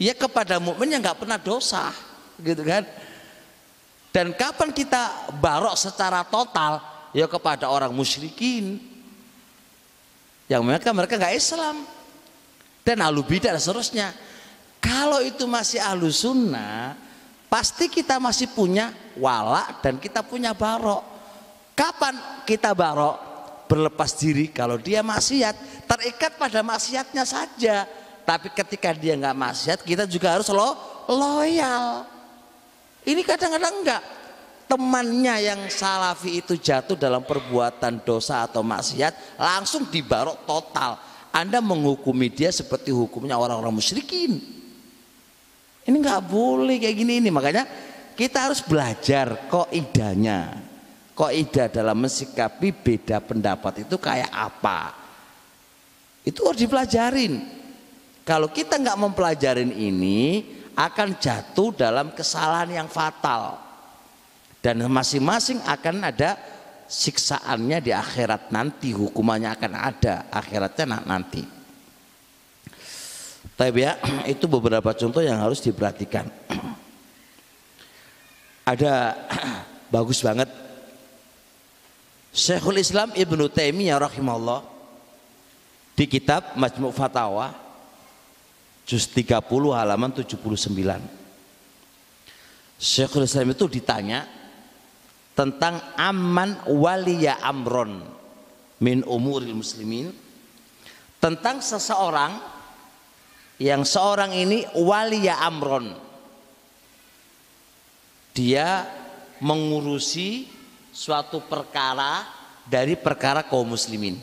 Ya kepada mukmin yang nggak pernah dosa, gitu kan? Dan kapan kita barok secara total? Ya kepada orang musyrikin yang mereka mereka nggak Islam dan ahlu bidah dan seterusnya. Kalau itu masih ahlu sunnah, pasti kita masih punya wala dan kita punya barok. Kapan kita barok? berlepas diri kalau dia maksiat. Terikat pada maksiatnya saja. Tapi ketika dia nggak maksiat kita juga harus lo loyal. Ini kadang-kadang enggak temannya yang salafi itu jatuh dalam perbuatan dosa atau maksiat langsung dibarok total. Anda menghukumi dia seperti hukumnya orang-orang musyrikin ini nggak boleh kayak gini ini makanya kita harus belajar kok idanya Kaidah dalam mensikapi beda pendapat itu kayak apa? Itu harus dipelajarin. Kalau kita nggak mempelajarin ini akan jatuh dalam kesalahan yang fatal. Dan masing-masing akan ada siksaannya di akhirat nanti, hukumannya akan ada akhiratnya nanti. Tapi ya, itu beberapa contoh yang harus diperhatikan. Ada bagus banget Syekhul Islam Ibnu Taimiyah rahimahullah di kitab Majmu' Fatawa juz 30 halaman 79 Syekhul Islam itu ditanya tentang aman waliya amron min umuril muslimin tentang seseorang yang seorang ini waliya amron dia mengurusi suatu perkara dari perkara kaum muslimin.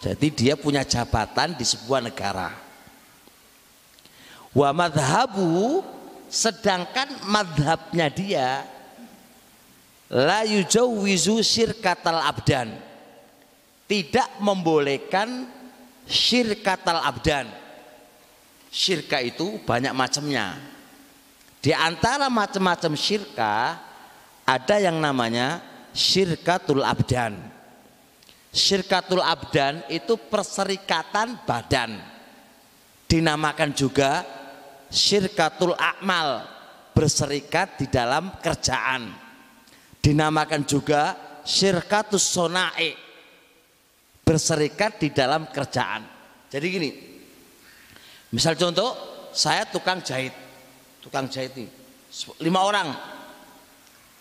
Jadi dia punya jabatan di sebuah negara. Wa madhabu sedangkan madhabnya dia la yujawwizu syirkatal abdan tidak membolehkan syirkatal abdan. Syirka itu banyak macamnya. Di antara macam-macam syirka ada yang namanya syirkatul abdan. Syirkatul abdan itu perserikatan badan. Dinamakan juga syirkatul akmal berserikat di dalam kerjaan. Dinamakan juga syirkatus sonai berserikat di dalam kerjaan jadi gini misal contoh saya tukang jahit tukang jahit ini lima orang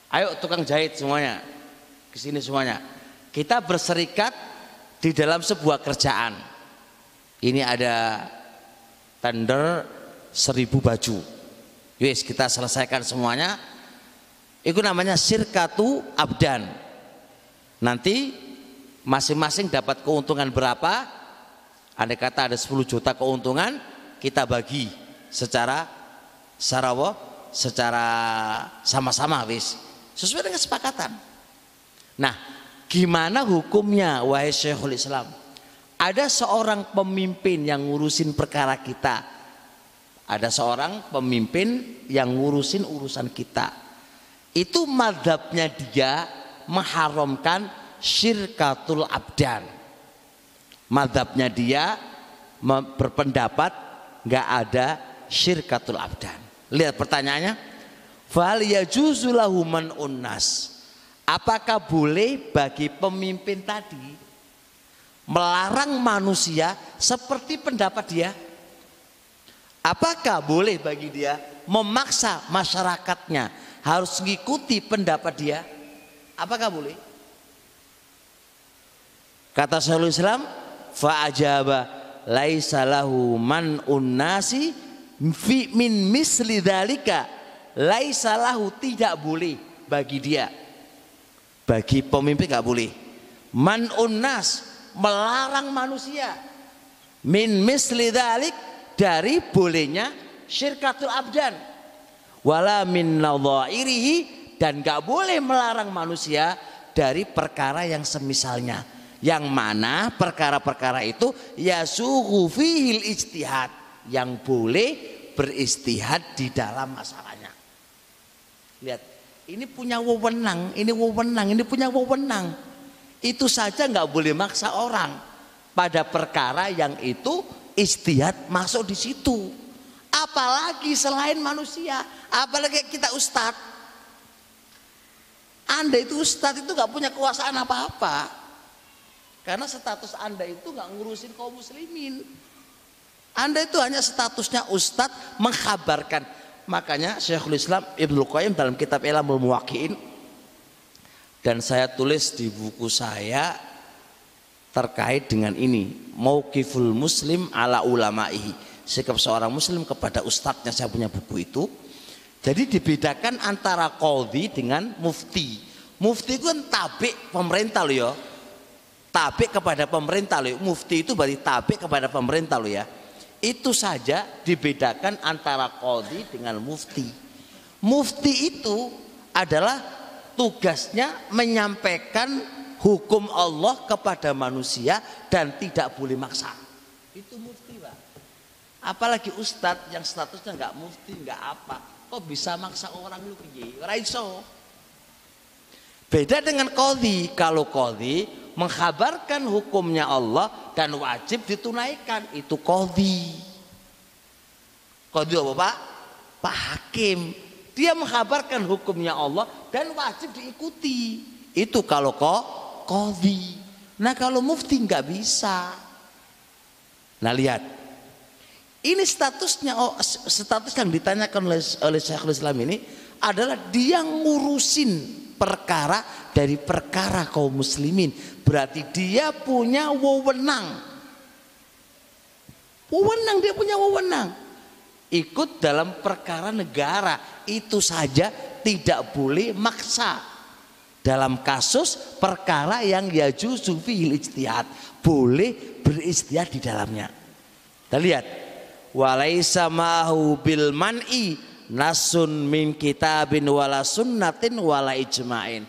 Ayo tukang jahit semuanya. Ke sini semuanya. Kita berserikat di dalam sebuah kerjaan. Ini ada tender seribu baju. Yes, kita selesaikan semuanya. Itu namanya sirkatu abdan. Nanti masing-masing dapat keuntungan berapa? Andai kata ada 10 juta keuntungan, kita bagi secara secara secara sama-sama wis sesuai dengan kesepakatan. Nah, gimana hukumnya wahai Syekhul Islam? Ada seorang pemimpin yang ngurusin perkara kita. Ada seorang pemimpin yang ngurusin urusan kita. Itu madhabnya dia mengharamkan syirkatul abdan. Madhabnya dia berpendapat nggak ada syirkatul abdan. Lihat pertanyaannya, Fal yajuzu lahu unnas. apakah boleh bagi pemimpin tadi melarang manusia seperti pendapat dia? Apakah boleh bagi dia memaksa masyarakatnya harus mengikuti pendapat dia? Apakah boleh? Kata Syekhul Islam, fa'ajaba laisa lahu man unnasi fi min misli dzalika laisa lahu tidak boleh bagi dia. Bagi pemimpin nggak boleh. Man unnas melarang manusia. Min misli dalik dari bolehnya syirkatul abdan. Wala min nadhairihi dan nggak boleh melarang manusia dari perkara yang semisalnya yang mana perkara-perkara itu yasuhu fihil ijtihad yang boleh beristihad di dalam masalahnya lihat ini punya wewenang, ini wewenang, ini punya wewenang. Itu saja nggak boleh maksa orang pada perkara yang itu istihad masuk di situ. Apalagi selain manusia, apalagi kita ustadz. Anda itu ustadz itu nggak punya kekuasaan apa-apa. Karena status Anda itu nggak ngurusin kaum muslimin. Anda itu hanya statusnya ustadz mengkabarkan Makanya Syekhul Islam Ibnu Qayyim dalam kitab Ilamul Muwaqqi'in dan saya tulis di buku saya terkait dengan ini Mauqiful Muslim ala ulama'ihi. Sikap seorang muslim kepada ustadznya saya punya buku itu. Jadi dibedakan antara qadhi dengan mufti. Mufti itu kan tabik pemerintah loh ya tabik kepada pemerintah loh mufti itu berarti tabik kepada pemerintah loh ya itu saja dibedakan antara kodi dengan mufti. Mufti itu adalah tugasnya menyampaikan hukum Allah kepada manusia dan tidak boleh maksa. Itu mufti, Pak. Apalagi ustadz yang statusnya nggak mufti, nggak apa. Kok bisa maksa orang lu piye? Raiso. Beda dengan kodi. Kalau kodi menghabarkan hukumnya Allah dan wajib ditunaikan. Itu kodi kodi apa pak? Pak hakim. Dia menghabarkan hukumnya Allah dan wajib diikuti. Itu kalau kok kodi nah kalau mufti nggak bisa. Nah lihat. Ini statusnya oh, status yang ditanyakan oleh oleh Syekhul Islam ini adalah dia ngurusin perkara dari perkara kaum muslimin. Berarti dia punya wewenang. Wewenang dia punya wewenang. Ikut dalam perkara negara. Itu saja tidak boleh maksa. Dalam kasus perkara yang ya fil ijtihad. Boleh beristihad di dalamnya. Kita lihat. Walaisa mahu bil man'i nasun min kitabin wala sunnatin wala ijma'in.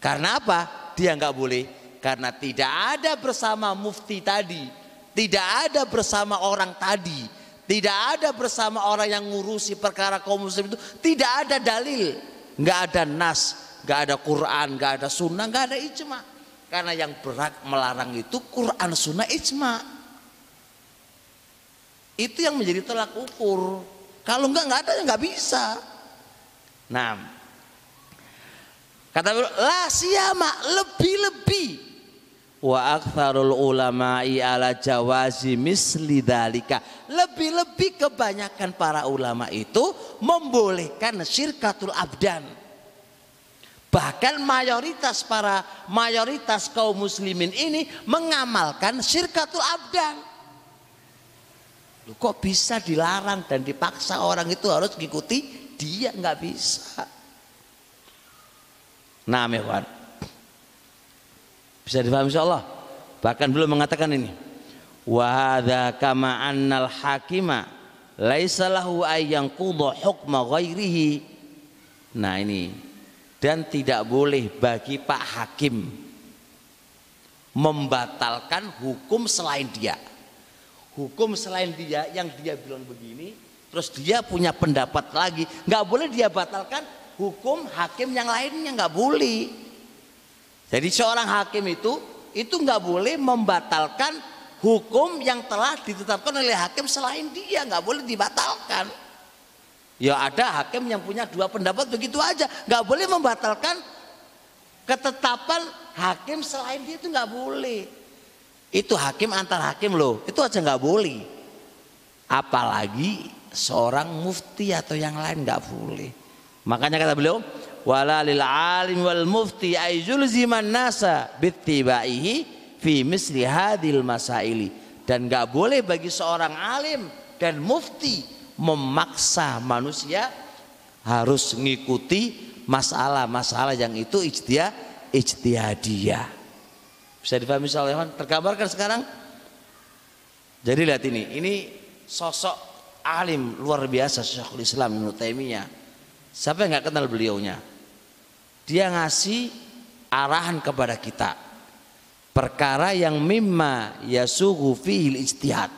Karena apa? Dia nggak boleh. Karena tidak ada bersama mufti tadi, tidak ada bersama orang tadi, tidak ada bersama orang yang ngurusi perkara kaum muslim itu, tidak ada dalil, nggak ada nas, nggak ada Quran, nggak ada sunnah, nggak ada ijma. Karena yang berat melarang itu Quran, sunnah, ijma. Itu yang menjadi tolak ukur. Kalau nggak nggak ada ya nggak bisa. Nah, kata la siama lebih-lebih. Wa aktsarul ulama'i ala jawazi misli dalika lebih-lebih kebanyakan para ulama itu membolehkan syirkatul abdan. Bahkan mayoritas para mayoritas kaum muslimin ini mengamalkan syirkatul abdan Loh, kok bisa dilarang dan dipaksa orang itu harus mengikuti dia nggak bisa nah mewah bisa difahami insyaallah. Bahkan belum mengatakan ini. Wa hadza kama annal hakima laisa lahu ayyanqudha hukma ghairihi. Nah ini dan tidak boleh bagi Pak Hakim membatalkan hukum selain dia. Hukum selain dia yang dia bilang begini, terus dia punya pendapat lagi, nggak boleh dia batalkan hukum hakim yang lainnya nggak boleh. Jadi seorang hakim itu itu nggak boleh membatalkan hukum yang telah ditetapkan oleh hakim selain dia nggak boleh dibatalkan. Ya ada hakim yang punya dua pendapat begitu aja nggak boleh membatalkan ketetapan hakim selain dia itu nggak boleh itu hakim antar hakim loh. Itu aja nggak boleh. Apalagi seorang mufti atau yang lain nggak boleh. Makanya kata beliau wala lil alim wal mufti aizul ziman nasa bittibaihi fi misli hadil masaili. Dan nggak boleh bagi seorang alim dan mufti memaksa manusia harus mengikuti masalah-masalah yang itu ijtihad ijtihadiyah bisa dipahami soalnya tergambarkan sekarang. Jadi lihat ini. Ini sosok alim luar biasa Syekhul Islam Ibnu Taimiyah. Siapa yang nggak kenal beliaunya? Dia ngasih arahan kepada kita. Perkara yang mimma yasuhu fihil ijtihad.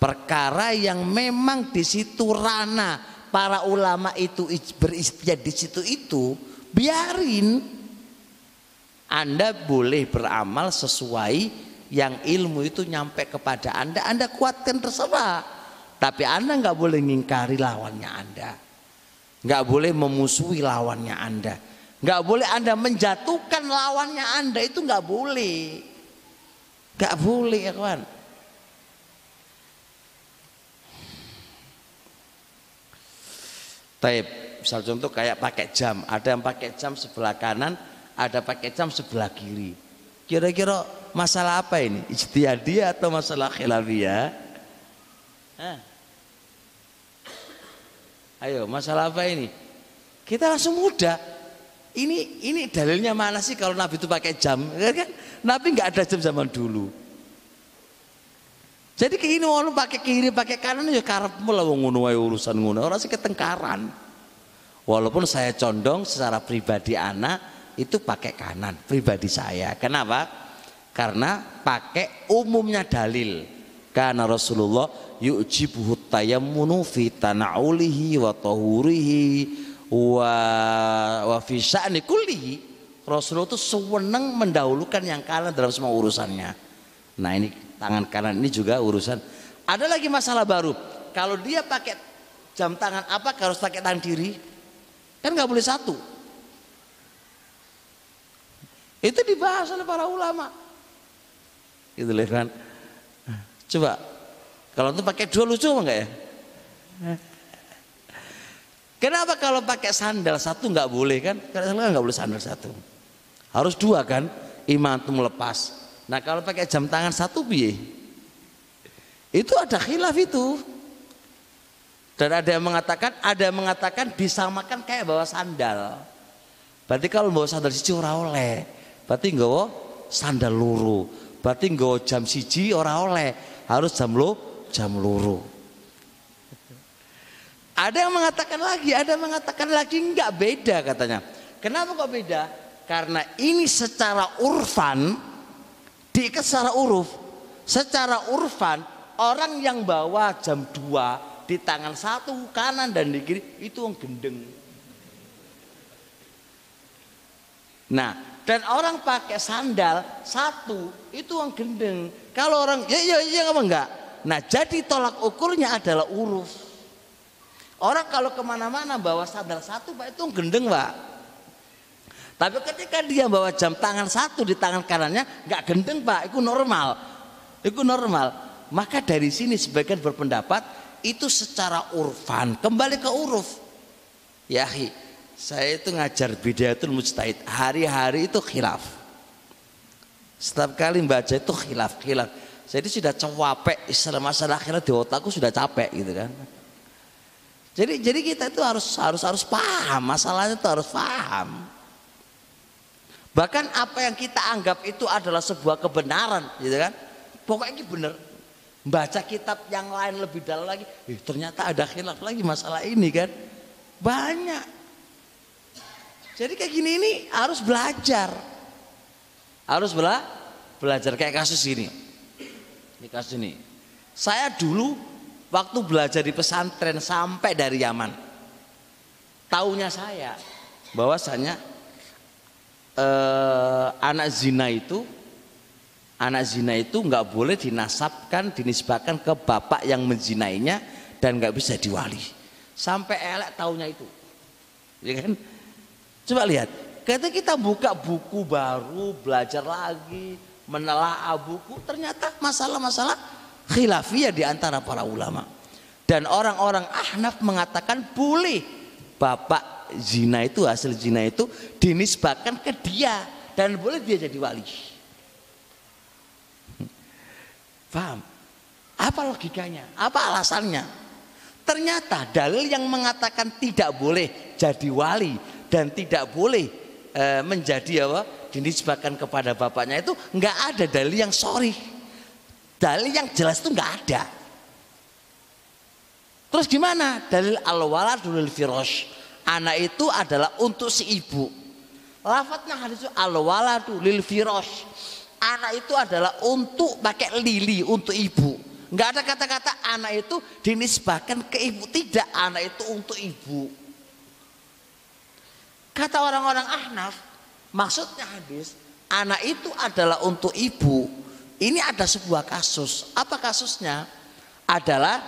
Perkara yang memang di situ rana para ulama itu beristihad di situ itu biarin anda boleh beramal sesuai yang ilmu itu nyampe kepada anda. Anda kuatkan terserah. Tapi anda nggak boleh ngingkari lawannya anda. Nggak boleh memusuhi lawannya anda. Nggak boleh anda menjatuhkan lawannya anda. Itu nggak boleh. Nggak boleh ya kawan. Taib, misal contoh kayak pakai jam, ada yang pakai jam sebelah kanan, ada pakai jam sebelah kiri. Kira-kira masalah apa ini? Ijtihadiyah atau masalah khilafiyah? Ayo, masalah apa ini? Kita langsung mudah ini ini dalilnya mana sih kalau Nabi itu pakai jam? Kan, kan? Nabi nggak ada jam zaman dulu. Jadi ini orang pakai kiri pakai kanan ya karepmu lah ngono urusan ngono orang sih ketengkaran. Walaupun saya condong secara pribadi anak itu pakai kanan pribadi saya. Kenapa? Karena pakai umumnya dalil. Karena Rasulullah yu'jibuhu tayammunu fi tana'ulihi wa tahurihi wa wa fi sya'ni kullihi Rasulullah itu sewenang mendahulukan yang kanan dalam semua urusannya. Nah ini tangan kanan ini juga urusan. Ada lagi masalah baru. Kalau dia pakai jam tangan apa harus pakai tangan kiri? Kan nggak boleh satu. Itu dibahas oleh para ulama. Gitu loh kan. Coba kalau itu pakai dua lucu enggak ya? Kenapa kalau pakai sandal satu nggak boleh kan? Karena nggak boleh sandal satu. Harus dua kan? Iman itu melepas. Nah kalau pakai jam tangan satu biye. Itu ada khilaf itu. Dan ada yang mengatakan, ada yang mengatakan disamakan kayak bawa sandal. Berarti kalau bawa sandal siji ora oleh. Berarti nggak sandal luru. Berarti nggak jam siji ora oleh. Harus jam lo, jam luru. Ada yang mengatakan lagi, ada yang mengatakan lagi enggak beda katanya. Kenapa kok beda? Karena ini secara urfan diikat secara uruf. Secara urfan orang yang bawa jam 2 di tangan satu kanan dan di kiri itu yang gendeng. Nah, dan orang pakai sandal satu itu yang gendeng. Kalau orang ya ya ya apa enggak? Nah, jadi tolak ukurnya adalah uruf. Orang kalau ke mana-mana bawa sandal satu pak itu gendeng pak. Tapi ketika dia bawa jam tangan satu di tangan kanannya nggak gendeng pak, itu normal, itu normal. Maka dari sini sebagian berpendapat itu secara urfan kembali ke uruf. Yahi, saya itu ngajar bidayatul mujtahid hari-hari itu khilaf. Setiap kali baca itu khilaf khilaf. Jadi sudah capek istilah masalah akhirnya di otakku sudah capek gitu kan. Jadi jadi kita itu harus harus harus paham masalahnya itu harus paham. Bahkan apa yang kita anggap itu adalah sebuah kebenaran, gitu kan? Pokoknya ini benar. Baca kitab yang lain lebih dalam lagi, eh, ternyata ada khilaf lagi masalah ini kan? Banyak. Jadi kayak gini ini harus belajar. Harus bela belajar kayak kasus ini. Ini kasus ini. Saya dulu waktu belajar di pesantren sampai dari Yaman. Taunya saya bahwasanya eh, anak zina itu anak zina itu nggak boleh dinasabkan dinisbahkan ke bapak yang menzinainya dan nggak bisa diwali sampai elek taunya itu ya kan coba lihat Ketika kita buka buku baru, belajar lagi, menelaah buku, ternyata masalah-masalah khilafiyah di antara para ulama. Dan orang-orang ahnaf mengatakan boleh bapak zina itu, hasil zina itu dinisbahkan ke dia. Dan boleh dia jadi wali. Paham? Apa logikanya? Apa alasannya? Ternyata dalil yang mengatakan tidak boleh jadi wali dan tidak boleh e, menjadi apa dinisbahkan kepada bapaknya itu nggak ada dalil yang sorry. Dalil yang jelas itu nggak ada. Terus gimana? Dalil al waladul firosh. Anak itu adalah untuk si ibu. Lafadznya hadis al waladul firosh. Anak itu adalah untuk pakai lili untuk ibu. Nggak ada kata-kata anak itu dinisbahkan ke ibu. Tidak anak itu untuk ibu Kata orang-orang Ahnaf, maksudnya hadis, anak itu adalah untuk ibu. Ini ada sebuah kasus. Apa kasusnya? Adalah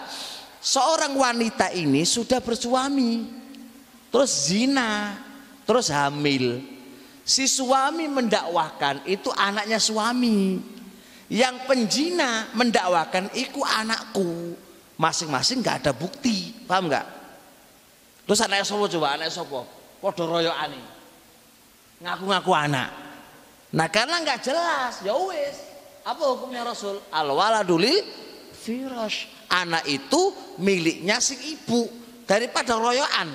seorang wanita ini sudah bersuami, terus zina, terus hamil. Si suami mendakwakan itu anaknya suami. Yang penjina mendakwakan itu anakku. Masing-masing nggak ada bukti, paham nggak? Terus anaknya sopo coba, anaknya sopo? Padha royokane. Ngaku-ngaku anak. Nah, karena nggak jelas, ya wis. Apa hukumnya Rasul? Al waladulil firash. Anak itu miliknya si ibu daripada royokan.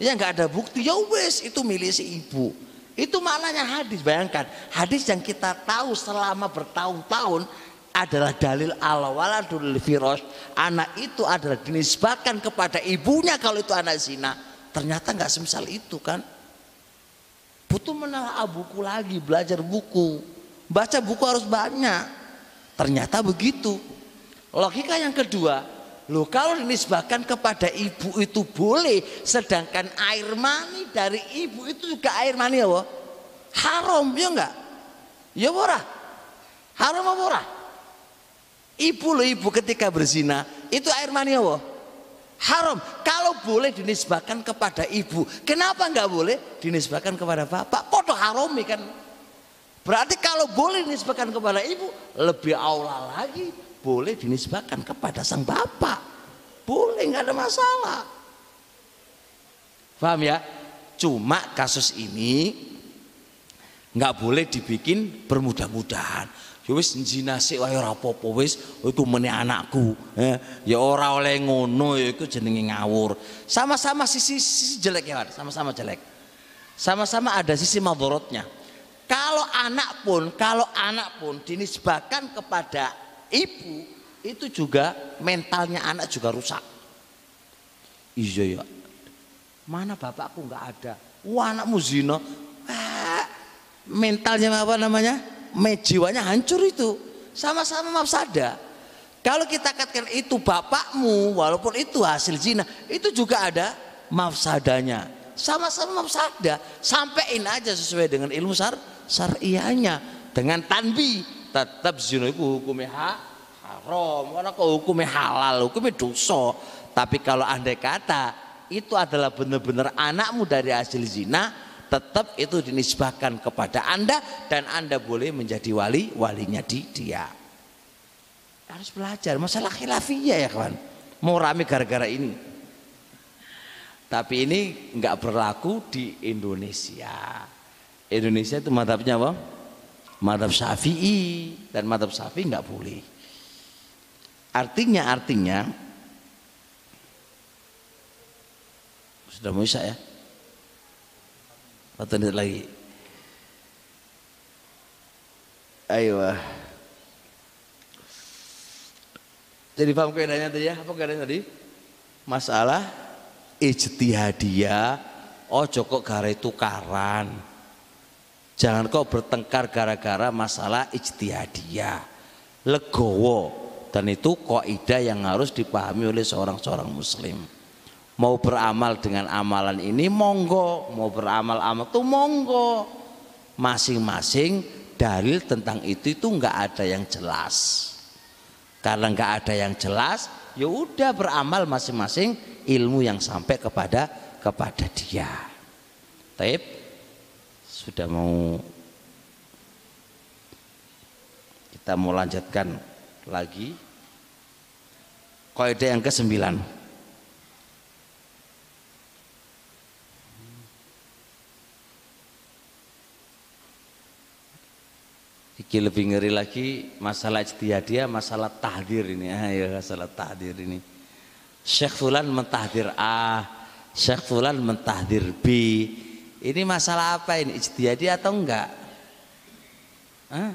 Ya nggak ada bukti, ya wis itu milik si ibu. Itu maknanya hadis. Bayangkan, hadis yang kita tahu selama bertahun-tahun adalah dalil al waladul firash. Anak itu adalah dinisbahkan kepada ibunya kalau itu anak zina Ternyata nggak semisal itu kan. Butuh menelaah buku lagi, belajar buku. Baca buku harus banyak. Ternyata begitu. Logika yang kedua, lo kalau dinisbahkan kepada ibu itu boleh, sedangkan air mani dari ibu itu juga air mani ya, haram ya enggak? Ya ora. Haram apa ora? Ibu lo ibu ketika berzina itu air mani ya, haram. Kalau boleh dinisbahkan kepada ibu, kenapa nggak boleh dinisbahkan kepada bapak? Podo haram kan? Berarti kalau boleh dinisbahkan kepada ibu, lebih aula lagi boleh dinisbahkan kepada sang bapak. Boleh nggak ada masalah. Paham ya? Cuma kasus ini nggak boleh dibikin bermudah-mudahan ya wis zina sik wae ora apa-apa wis. Iku meneh anakku ya, ora oleh ngono ya iku jenenge ngawur. Sama-sama sisi, sisi jelek ya sama-sama jelek. Sama-sama ada sisi madorotnya. Kalau anak pun kalau anak pun dinisbahkan kepada ibu itu juga mentalnya anak juga rusak. Iya ya. Mana bapakku nggak ada? Wah anakmu zina. Mentalnya apa namanya jiwanya hancur itu. Sama-sama mafsada. Kalau kita katakan itu bapakmu walaupun itu hasil zina itu juga ada mafsadanya. Sama-sama mafsada. Sampaiin aja sesuai dengan ilmu sar syariahnya dengan tanbi tetap zina itu hukumnya ha, haram. Karena kok hukumnya halal hukumnya dosa. Tapi kalau andai kata itu adalah benar-benar anakmu dari hasil zina tetap itu dinisbahkan kepada Anda dan Anda boleh menjadi wali walinya di dia. Harus belajar masalah khilafiyah ya kawan. Mau rame gara-gara ini. Tapi ini nggak berlaku di Indonesia. Indonesia itu madhabnya apa? Madhab syafi'i dan madhab syafi'i nggak boleh. Artinya artinya sudah mau ya? Menit lagi. Ayo. Jadi paham keadaannya tadi ya? Apa keadaannya tadi? Masalah ijtihadiyah ojo kok gara tukaran. Jangan kau bertengkar gara-gara masalah ijtihadiyah. Legowo dan itu kaidah yang harus dipahami oleh seorang-seorang muslim mau beramal dengan amalan ini monggo. Mau beramal amal tuh monggo. Masing-masing dalil tentang itu itu nggak ada yang jelas. Karena nggak ada yang jelas ya udah beramal masing-masing ilmu yang sampai kepada kepada dia. Taib sudah mau? Kita mau lanjutkan lagi. Kaidah yang ke-9 Iki lebih ngeri lagi masalah ijtihadiyah, masalah tahdir ini. Ah, ya, masalah tahdir ini. Syekh Fulan mentahdir A, Syekh Fulan mentahdir B. Ini masalah apa ini? Ijtihadiyah atau enggak? Hah?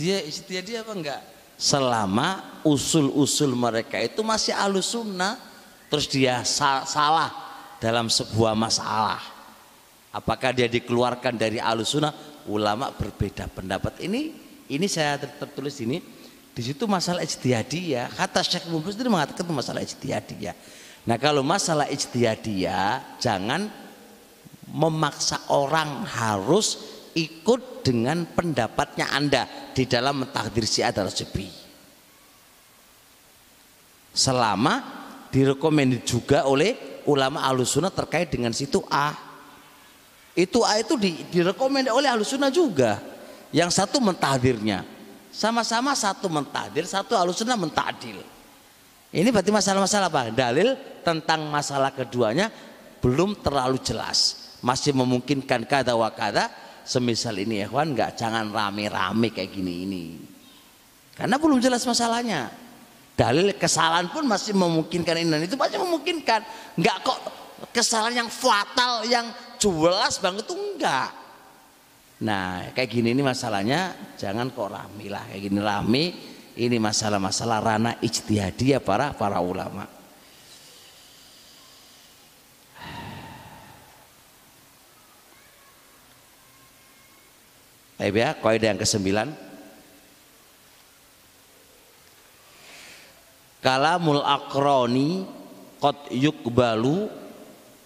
Ijtihadiyah apa enggak? Selama usul-usul mereka itu masih alus sunnah, terus dia salah dalam sebuah masalah Apakah dia dikeluarkan dari alusuna? Ulama berbeda pendapat. Ini ini saya tertulis ini. Di situ masalah ijtihadiyah. Kata Syekh Muhammad sendiri mengatakan itu masalah ijtihadiyah. Nah kalau masalah ijtihadiyah jangan memaksa orang harus ikut dengan pendapatnya Anda di dalam mentakdir si adalah sepi. Selama direkomendasi juga oleh ulama alusuna terkait dengan situ A itu A itu di, direkomend oleh Ahlussunnah juga. Yang satu mentahdirnya. Sama-sama satu mentahdir, satu Ahlussunnah mentadil. Ini berarti masalah-masalah apa? Dalil tentang masalah keduanya belum terlalu jelas. Masih memungkinkan kata wa kata semisal ini ya kawan nggak jangan rame-rame kayak gini ini. Karena belum jelas masalahnya. Dalil kesalahan pun masih memungkinkan ini dan itu masih memungkinkan. Nggak kok kesalahan yang fatal yang jelas banget tuh enggak. Nah kayak gini ini masalahnya jangan kok rame lah. Kayak gini rame. Ini masalah-masalah ranah ijtihadiyah para para ulama. Baik ya, kaidah yang kesembilan. Kalamul akroni qad yukbalu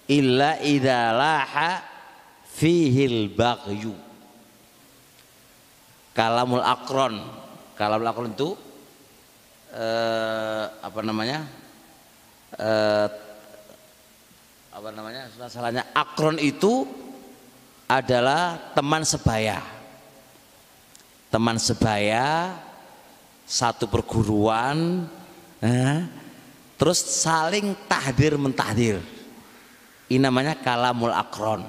illa idza laha fihil baghyu. Kalamul akron. Kalamul akron itu eh, apa namanya? Eh, apa namanya? Masalahnya akron itu adalah teman sebaya. Teman sebaya satu perguruan eh, terus saling tahdir mentahdir ini namanya kalamul akron.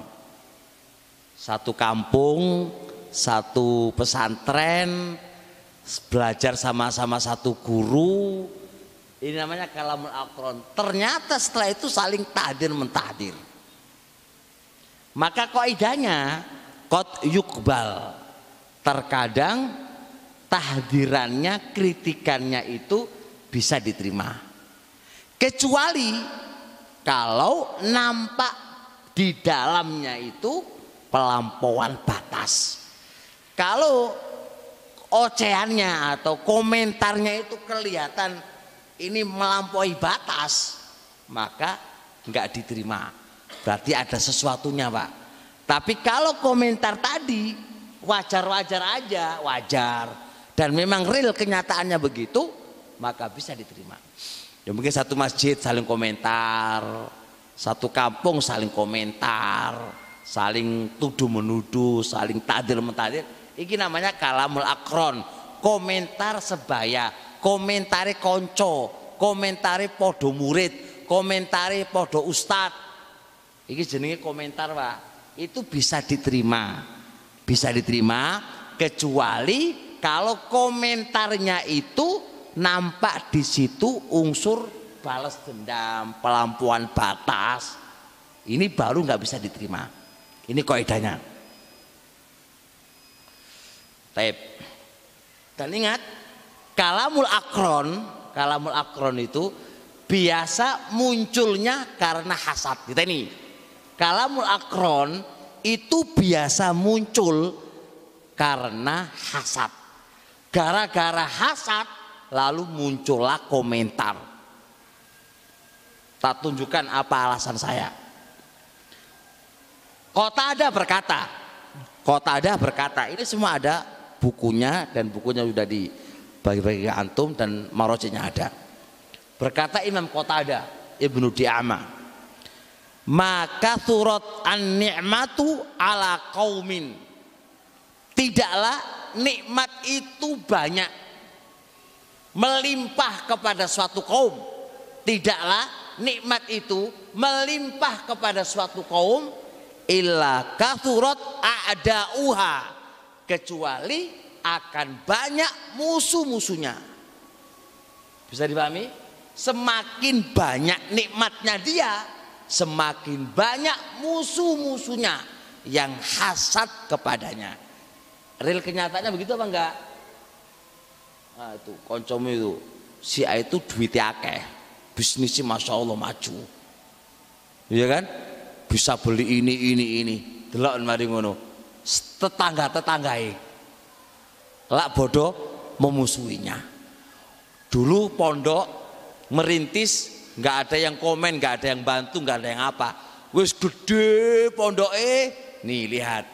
Satu kampung, satu pesantren, belajar sama-sama satu guru. Ini namanya kalamul akron. Ternyata setelah itu saling tahdir mentahdir. Maka kaidahnya kot yukbal. Terkadang tahdirannya, kritikannya itu bisa diterima. Kecuali kalau nampak di dalamnya itu pelampauan batas. Kalau ocehannya atau komentarnya itu kelihatan ini melampaui batas, maka nggak diterima. Berarti ada sesuatunya, Pak. Tapi kalau komentar tadi wajar-wajar aja, wajar dan memang real kenyataannya begitu, maka bisa diterima. Ya mungkin satu masjid saling komentar, satu kampung saling komentar, saling tuduh menuduh, saling tadir mentadir. Ini namanya kalamul akron, komentar sebaya, komentari konco, komentari podo murid, komentari podo ustad. Ini jenenge komentar pak, itu bisa diterima, bisa diterima kecuali kalau komentarnya itu nampak di situ unsur balas dendam, pelampuan batas. Ini baru nggak bisa diterima. Ini kaidahnya. Taib. Dan ingat, kalamul akron, kalamul akron itu biasa munculnya karena hasad. Kita ini, kalamul akron itu biasa muncul karena hasad. Gara-gara hasad lalu muncullah komentar. Tak tunjukkan apa alasan saya. Kota ada berkata, kota ada berkata, ini semua ada bukunya dan bukunya sudah di bagi-bagi antum dan marocinya ada. Berkata Imam Kota ada Ibnu Di'ama. maka surat an-ni'matu ala kaumin tidaklah nikmat itu banyak melimpah kepada suatu kaum. Tidaklah nikmat itu melimpah kepada suatu kaum illa kathurat a'da'uha. Kecuali akan banyak musuh-musuhnya. Bisa dipahami? Semakin banyak nikmatnya dia semakin banyak musuh-musuhnya yang hasad kepadanya. Real kenyataannya begitu apa enggak nah itu koncom itu si A itu duitnya akeh bisnisnya masya Allah maju. Iya kan? Bisa beli ini ini ini. Delok mari ngono. Tetangga tetanggai lak bodoh memusuhinya. Dulu pondok merintis nggak ada yang komen nggak ada yang bantu nggak ada yang apa. Wis gede pondok eh nih lihat.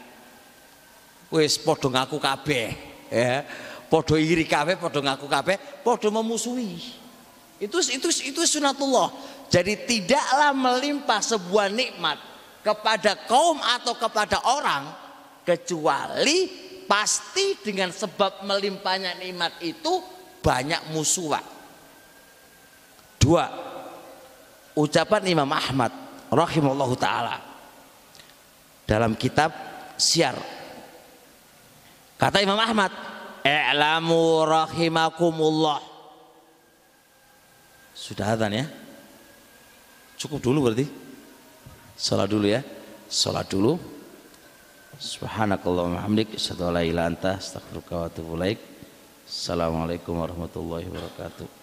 Wis podo ngaku kabeh ya podo iri kabeh podo ngaku kabeh podo memusuhi. Itu itu itu sunatullah. Jadi tidaklah melimpah sebuah nikmat kepada kaum atau kepada orang kecuali pasti dengan sebab melimpahnya nikmat itu banyak musuh dua ucapan Imam Ahmad rahimallahu taala dalam kitab Siar kata Imam Ahmad i'lamu rahimakumullah. Sudah adzan ya? Cukup dulu berarti? Salat dulu ya? Salat dulu. Subhanakallahumma hamdik assalamualaikum warahmatullahi wabarakatuh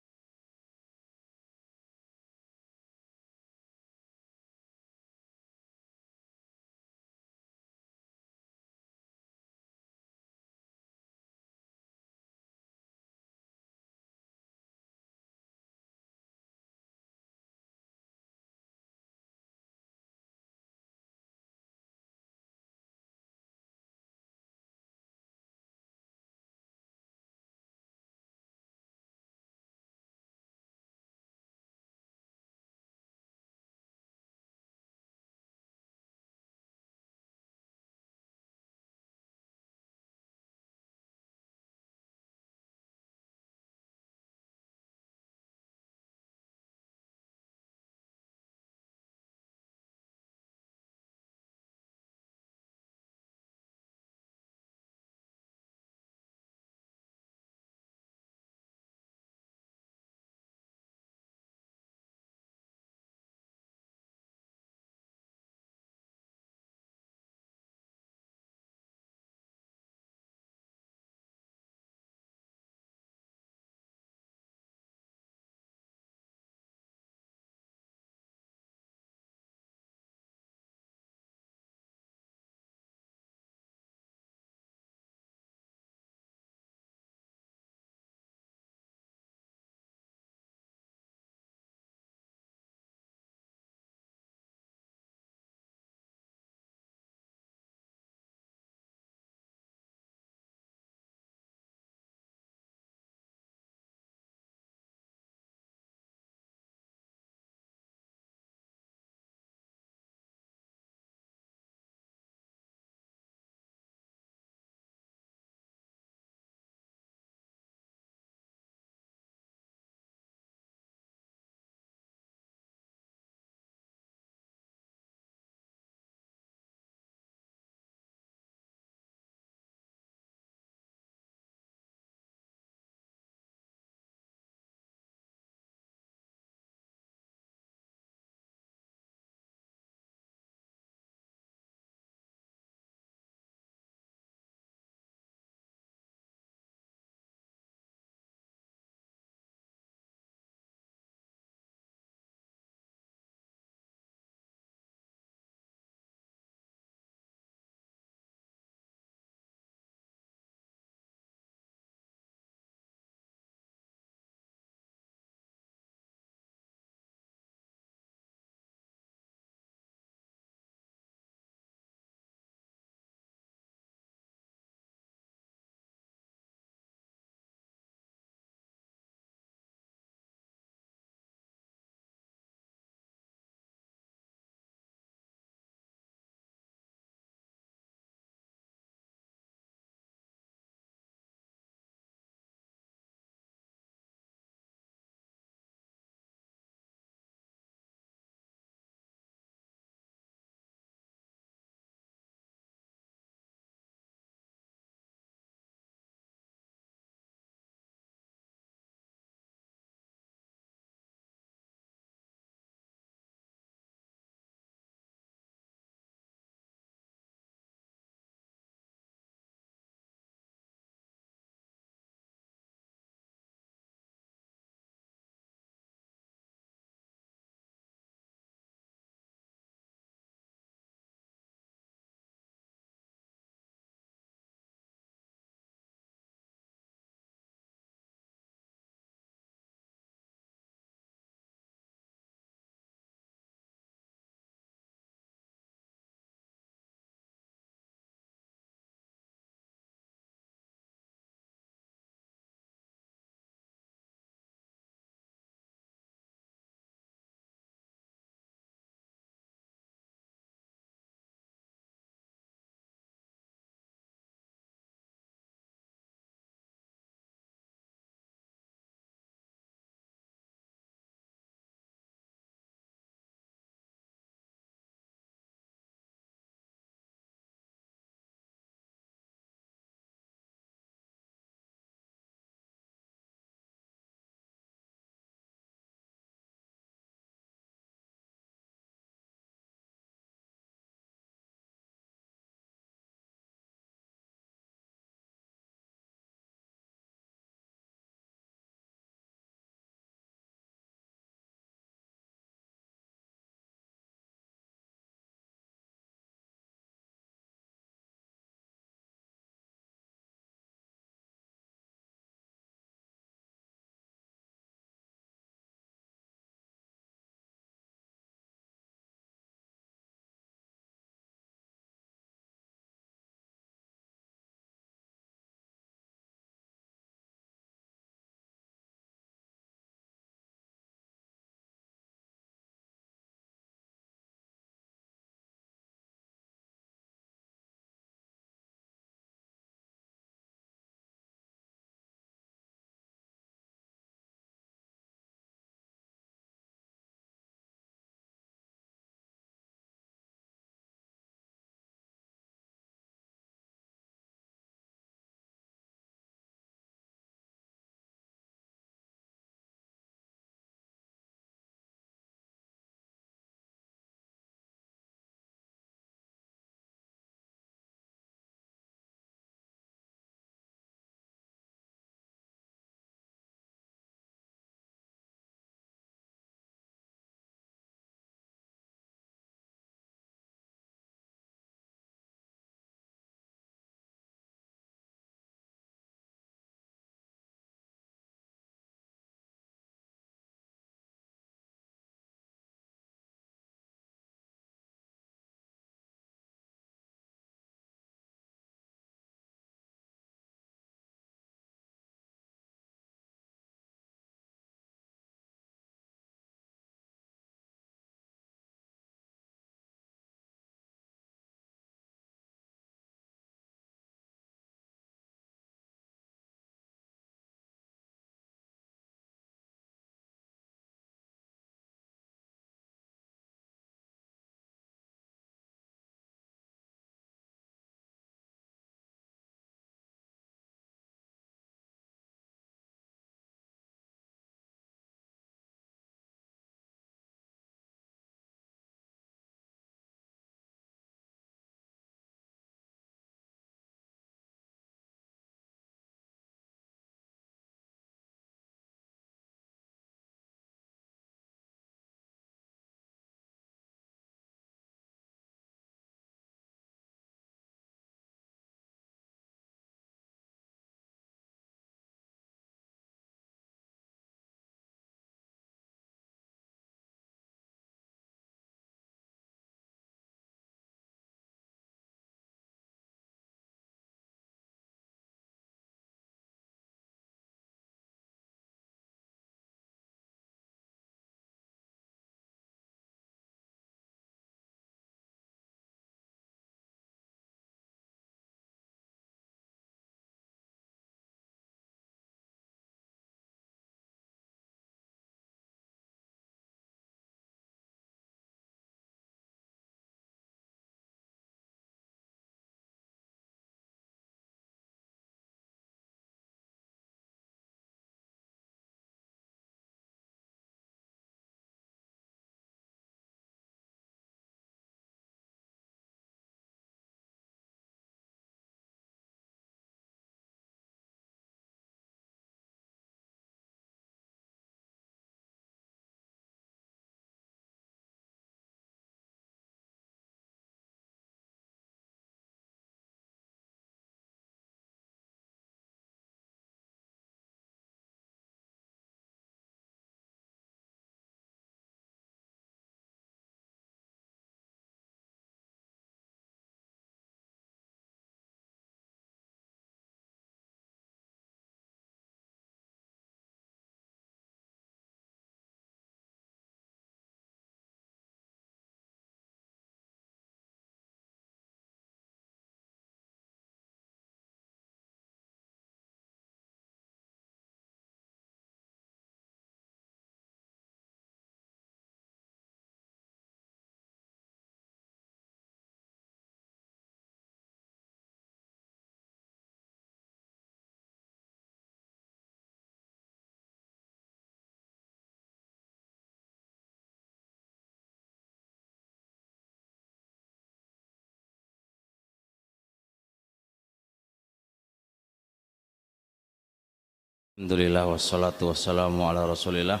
Alhamdulillah wassalatu wassalamu ala rasulillah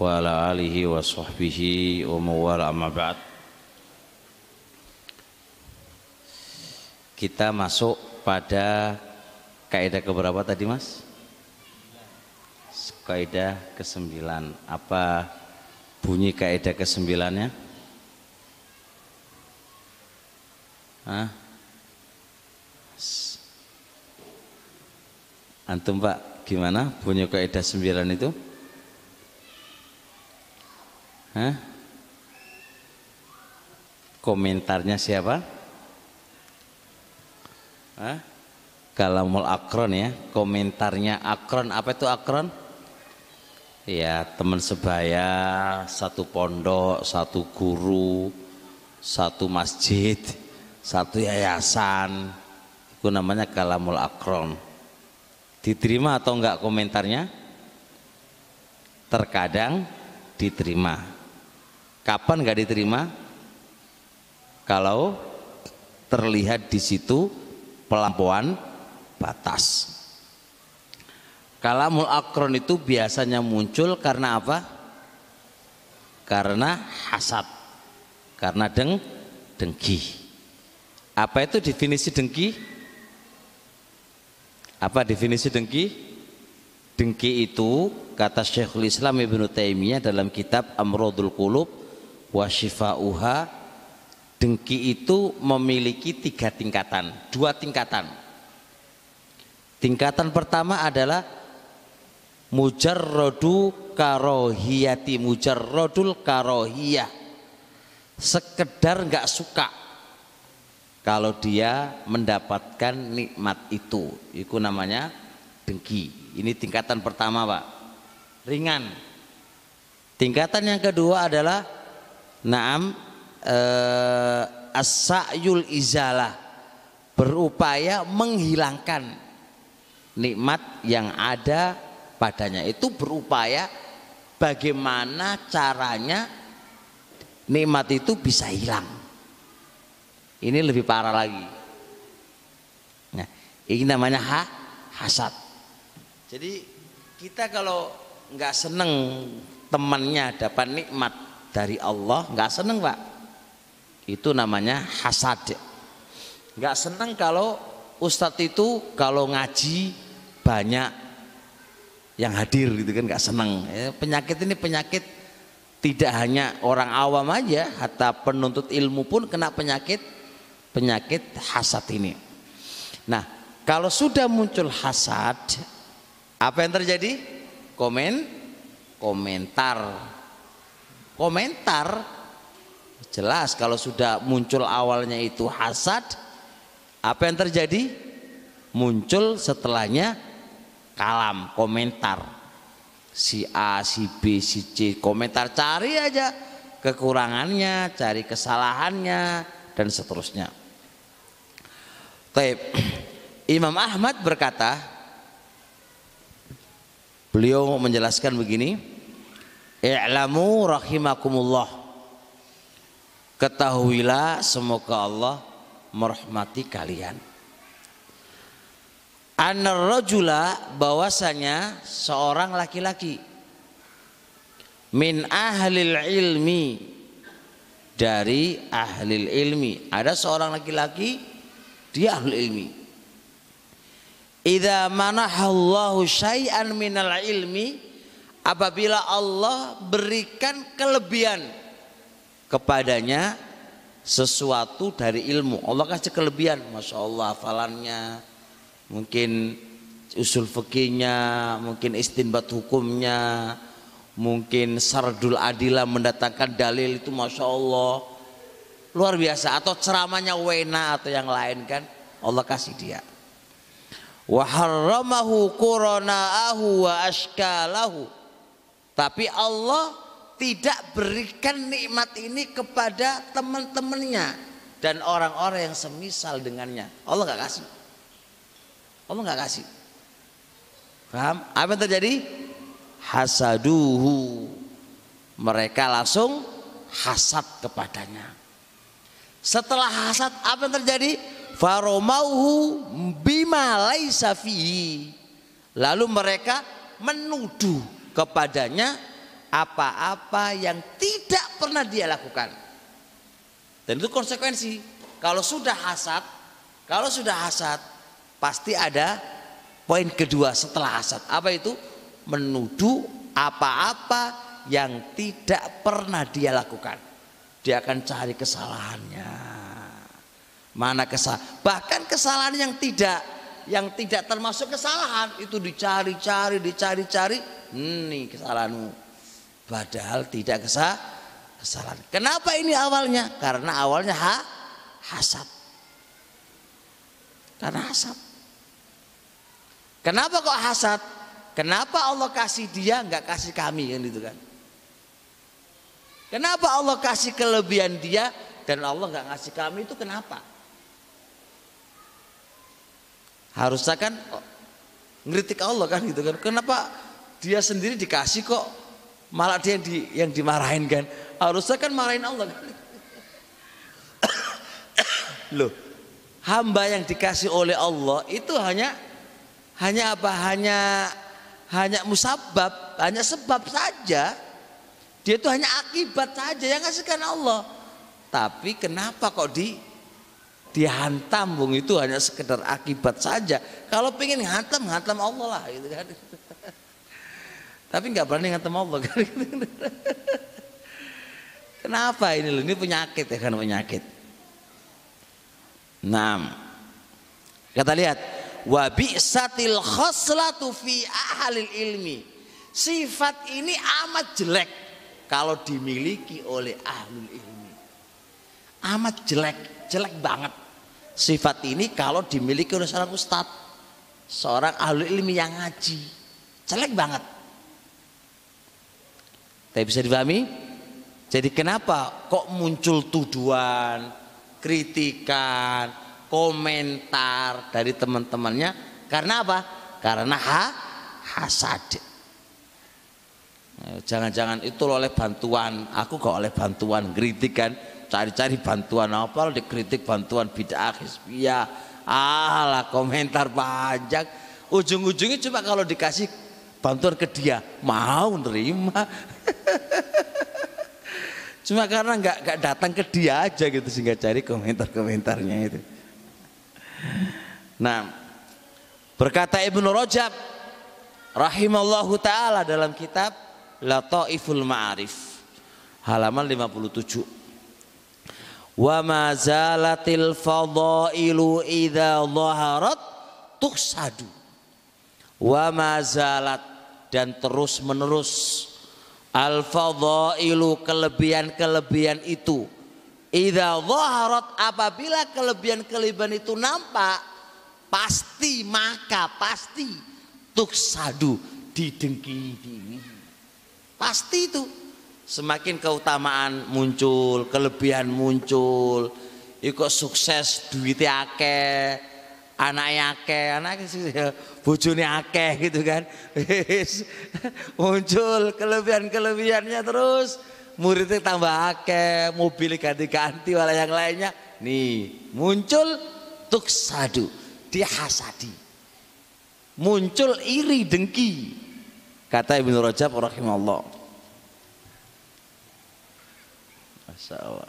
wa ala alihi wa sahbihi wa mawala amma ba'd kita masuk pada kaidah keberapa tadi mas? kaidah ke-9 apa bunyi kaidah ke-9-nya? Hah? Antum Pak, gimana punya kaidah sembilan itu? Hah? Komentarnya siapa? Hah? Kalamul Akron ya, komentarnya Akron, apa itu Akron? Ya teman sebaya, satu pondok, satu guru, satu masjid, satu yayasan, itu namanya Kalamul Akron Diterima atau enggak komentarnya? Terkadang diterima. Kapan enggak diterima? Kalau terlihat di situ pelampuan batas. Kalamul akron itu biasanya muncul karena apa? Karena hasad. Karena deng dengki. Apa itu definisi dengki? Apa definisi dengki? Dengki itu kata Syekhul Islam Ibnu Taimiyah dalam kitab Amrodul Qulub wa Shifa'uha dengki itu memiliki tiga tingkatan, dua tingkatan. Tingkatan pertama adalah mujarrodu karohiyati mujarrodul karohiyah sekedar nggak suka kalau dia mendapatkan nikmat itu itu namanya dengki. Ini tingkatan pertama Pak. Ringan. Tingkatan yang kedua adalah naam eh, as-sa'yul izalah. Berupaya menghilangkan nikmat yang ada padanya. Itu berupaya bagaimana caranya nikmat itu bisa hilang ini lebih parah lagi. Nah, ini namanya ha, hasad. Jadi kita kalau nggak seneng temannya dapat nikmat dari Allah, nggak seneng pak. Itu namanya hasad. Nggak seneng kalau ustadz itu kalau ngaji banyak yang hadir gitu kan nggak seneng. Ya, penyakit ini penyakit tidak hanya orang awam aja, hatta penuntut ilmu pun kena penyakit penyakit hasad ini. Nah, kalau sudah muncul hasad, apa yang terjadi? Komen, komentar, komentar. Jelas kalau sudah muncul awalnya itu hasad, apa yang terjadi? Muncul setelahnya kalam, komentar. Si A, si B, si C, komentar cari aja kekurangannya, cari kesalahannya dan seterusnya. Taib. Imam Ahmad berkata, beliau menjelaskan begini, "I'lamu rahimakumullah." Ketahuilah semoga Allah merahmati kalian. Anar rajula bahwasanya seorang laki-laki min ahlil ilmi dari ahli ilmi. Ada seorang laki-laki dia ahli ilmi. Idza manahallahu syai'an minal ilmi apabila Allah berikan kelebihan kepadanya sesuatu dari ilmu. Allah kasih kelebihan Masya Allah hafalannya mungkin usul fikihnya mungkin istinbat hukumnya mungkin sardul adilah mendatangkan dalil itu Masya Allah luar biasa. Atau ceramahnya wena atau yang lain kan. Allah kasih dia. Wa harramahu qurana'ahu wa ashkalahu. Tapi Allah tidak berikan nikmat ini kepada teman-temannya dan orang-orang yang semisal dengannya. Allah nggak kasih. Allah nggak kasih. Paham? Apa yang terjadi? Hasaduhu. Mereka langsung hasad kepadanya setelah hasad apa yang terjadi? Faromauhu bima laisa. Lalu mereka menuduh kepadanya apa-apa yang tidak pernah dia lakukan. Dan itu konsekuensi. Kalau sudah hasad, kalau sudah hasad, pasti ada poin kedua setelah hasad. Apa itu? Menuduh apa-apa yang tidak pernah dia lakukan. Dia akan cari kesalahannya. Mana kesalahan? Bahkan kesalahan yang tidak yang tidak termasuk kesalahan itu dicari-cari, dicari-cari. Hmm, nih kesalahanmu. Padahal tidak kesal kesalahan. Kenapa ini awalnya? Karena awalnya ha, hasad. Karena hasad. Kenapa kok hasad? Kenapa Allah kasih dia nggak kasih kami kan itu kan? Kenapa Allah kasih kelebihan dia dan Allah nggak ngasih kami itu kenapa? Harusnya kan oh, ngeritik Allah kan gitu kan. Kenapa dia sendiri dikasih kok malah dia yang, di, yang dimarahin kan? Harusnya kan marahin Allah kan. Loh, hamba yang dikasih oleh Allah itu hanya hanya apa? Hanya hanya musabab, hanya sebab saja. Dia itu hanya akibat saja yang ngasihkan Allah. Tapi kenapa kok di dihantam? Bung itu hanya sekedar akibat saja. Kalau pengen hantam hantam Allah lah gitu kan. Tapi nggak berani hantam Allah kan? Kenapa ini loh? Ini penyakit ya kan penyakit. Nah, kata lihat wa bi'satil khoslatu fi ahlil ilmi. Sifat ini amat jelek kalau dimiliki oleh ahlul ilmi amat jelek jelek banget Sifat ini kalau dimiliki oleh seorang ustadz, seorang ahli ilmi yang ngaji, jelek banget. Tapi bisa dipahami? Jadi kenapa kok muncul tuduhan, kritikan, komentar dari teman-temannya? Karena apa? Karena ha, hasad. Jangan-jangan itu oleh bantuan, aku kok oleh bantuan kritikan cari-cari bantuan apa dikritik bantuan bid'ah hizbiyah. Alah komentar panjang. Ujung-ujungnya coba kalau dikasih bantuan ke dia mau nerima. Cuma karena nggak nggak datang ke dia aja gitu sehingga cari komentar-komentarnya itu. Nah berkata Ibnu Rajab rahimallahu taala dalam kitab Lataiful Ma'arif. Halaman 57 wa ma zalatil fadailu idza dhaharat tuksadu. Wa ma zalat dan terus menerus al fadailu kelebihan-kelebihan itu. Idza dhaharat apabila kelebihan-kelebihan itu nampak pasti maka pasti tuksadu didengki pasti itu semakin keutamaan muncul, kelebihan muncul, ikut sukses duitnya akeh, anaknya akeh, anaknya sih bojone akeh gitu kan. muncul kelebihan-kelebihannya terus muridnya tambah akeh, mobil ganti-ganti wala yang lainnya. Nih, muncul tuk sadu, dihasadi. Muncul iri dengki. Kata Ibnu Rajab rahimahullah. Masya.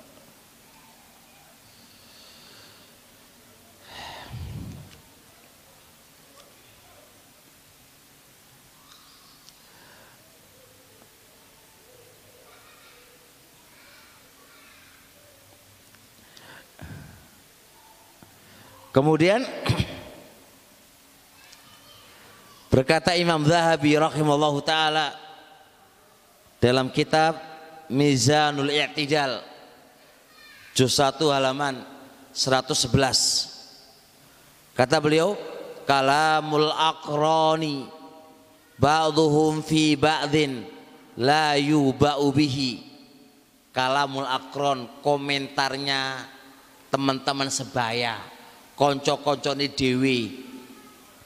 Kemudian berkata Imam Zahabi rahimallahu taala dalam kitab Mizanul I'tidal Juz 1 halaman 111 Kata beliau Kalamul akroni Ba'duhum fi ba'din La yuba'u bihi. Kalamul akron Komentarnya Teman-teman sebaya Konco-konco ini dewi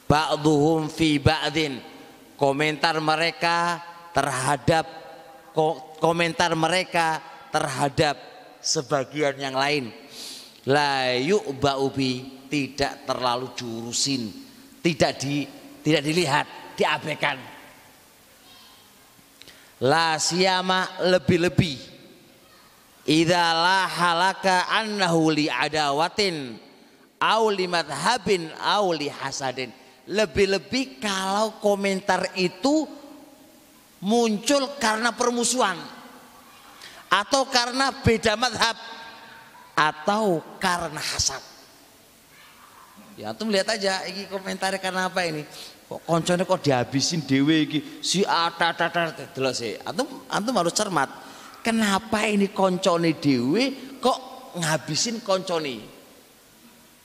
Ba'duhum fi ba'din Komentar mereka terhadap komentar mereka terhadap sebagian yang lain la yu'ba'ubi tidak terlalu jurusin tidak di tidak dilihat diabaikan. La siyama lebih-lebih. Idza la halaka annahu li adawatin au li madhabin au li hasadin. Lebih-lebih kalau komentar itu muncul karena permusuhan atau karena beda madhab atau karena hasad. Ya antum lihat aja ini komentarnya karena apa ini? Kok koncone kok dihabisin dewe iki si ata ata delok sih. Antum antum harus cermat. Kenapa ini koncone dewe kok ngabisin koncone?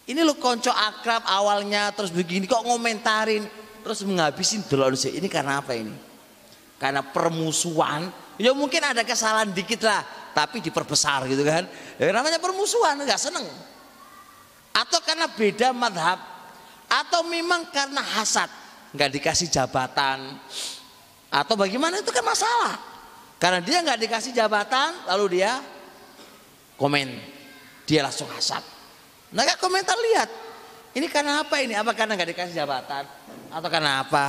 Ini lo konco akrab awalnya terus begini kok ngomentarin terus menghabisin delok sih. Ini karena apa ini? Karena permusuhan. Ya mungkin ada kesalahan dikit lah, tapi diperbesar gitu kan. Ya namanya permusuhan nggak seneng atau karena beda madhab atau memang karena hasad nggak dikasih jabatan atau bagaimana itu kan masalah karena dia nggak dikasih jabatan lalu dia komen dia langsung hasad nah gak komentar lihat. Ini karena apa ini? Apa karena nggak dikasih jabatan? Atau karena apa?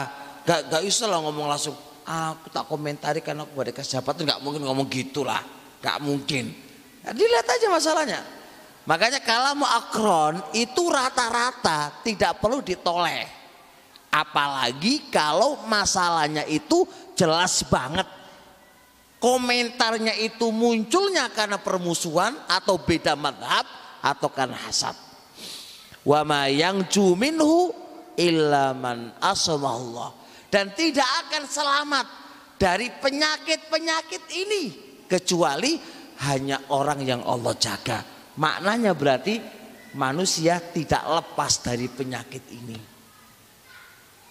Gak, gak usah lah ngomong langsung aku tak komentari karena aku gak dikasih jabatan. Nggak mungkin ngomong gitulah. Nggak mungkin. Nah, dilihat aja masalahnya. Makanya kalau mau akron itu rata-rata tidak perlu ditoleh. Apalagi kalau masalahnya itu jelas banget. Komentarnya itu munculnya karena permusuhan atau beda madhab atau karena hasad. Wa ma yang juminhu ilaman asamahullah. Dan tidak akan selamat dari penyakit-penyakit ini. Kecuali hanya orang yang Allah jaga Maknanya berarti manusia tidak lepas dari penyakit ini.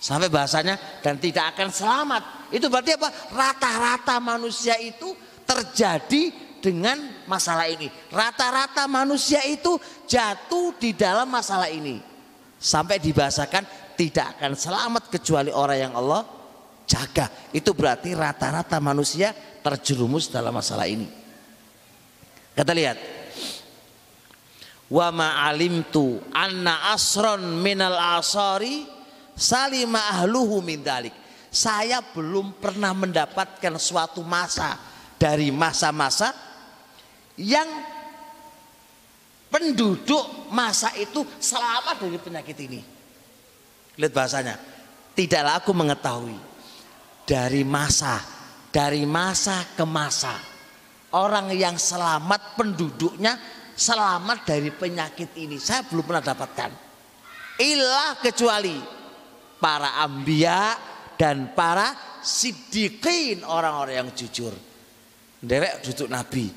Sampai bahasanya dan tidak akan selamat. Itu berarti apa? Rata-rata manusia itu terjadi dengan masalah ini. Rata-rata manusia itu jatuh di dalam masalah ini. Sampai dibahasakan tidak akan selamat kecuali orang yang Allah jaga. Itu berarti rata-rata manusia terjerumus dalam masalah ini. Kita lihat wa ma alimtu anna asron minal asari salima ahluhu min dalik. Saya belum pernah mendapatkan suatu masa dari masa-masa yang penduduk masa itu selamat dari penyakit ini. Lihat bahasanya. Tidaklah aku mengetahui dari masa dari masa ke masa orang yang selamat penduduknya selamat dari penyakit ini. Saya belum pernah dapatkan. Ilah kecuali para ambia dan para sidikin orang-orang yang jujur. Dewek duduk nabi,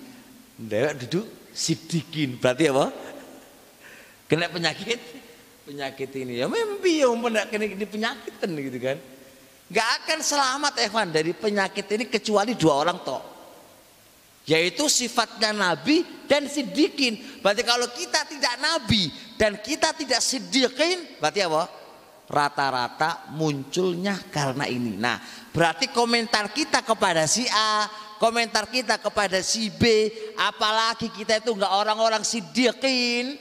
dewek duduk sidikin. Berarti apa? Kena penyakit, penyakit ini ya mimpi yang kena ini penyakit kan gitu kan. Gak akan selamat Evan dari penyakit ini kecuali dua orang toh yaitu sifatnya nabi dan sidikin berarti kalau kita tidak nabi dan kita tidak sidikin berarti apa rata-rata munculnya karena ini nah berarti komentar kita kepada si A komentar kita kepada si B apalagi kita itu enggak orang-orang sidikin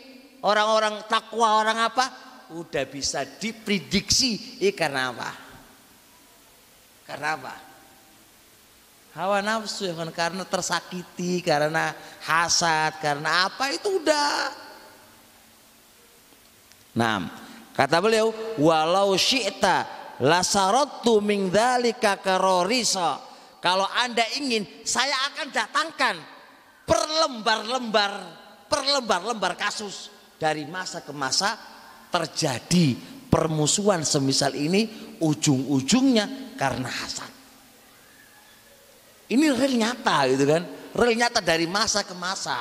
orang-orang takwa orang apa udah bisa diprediksi. Ini karena apa? Karena apa? Hawa nafsu ya kan? Karena tersakiti karena hasad karena apa itu udah. Nah kata beliau walau syi'ta lasaratu min dzalika karorisa kalau anda ingin saya akan datangkan perlembar-lembar perlembar-lembar kasus dari masa ke masa terjadi permusuhan semisal ini ujung-ujungnya karena hasad ini real nyata gitu kan. Real nyata dari masa ke masa.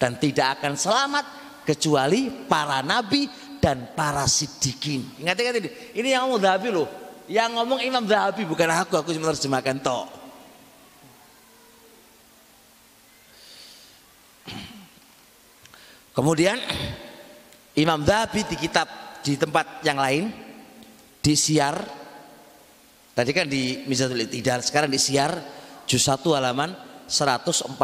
Dan tidak akan selamat kecuali para nabi dan para sidikin. Ingat-ingat ini. Ini yang ngomong Dhabi loh. Yang ngomong Imam Dhabi bukan aku, aku cuma terjemahkan toh. Kemudian Imam Dhabi di kitab di tempat yang lain di siar Tadi kan di Mizatul Iktidal, sekarang di Siar juz 1 halaman 142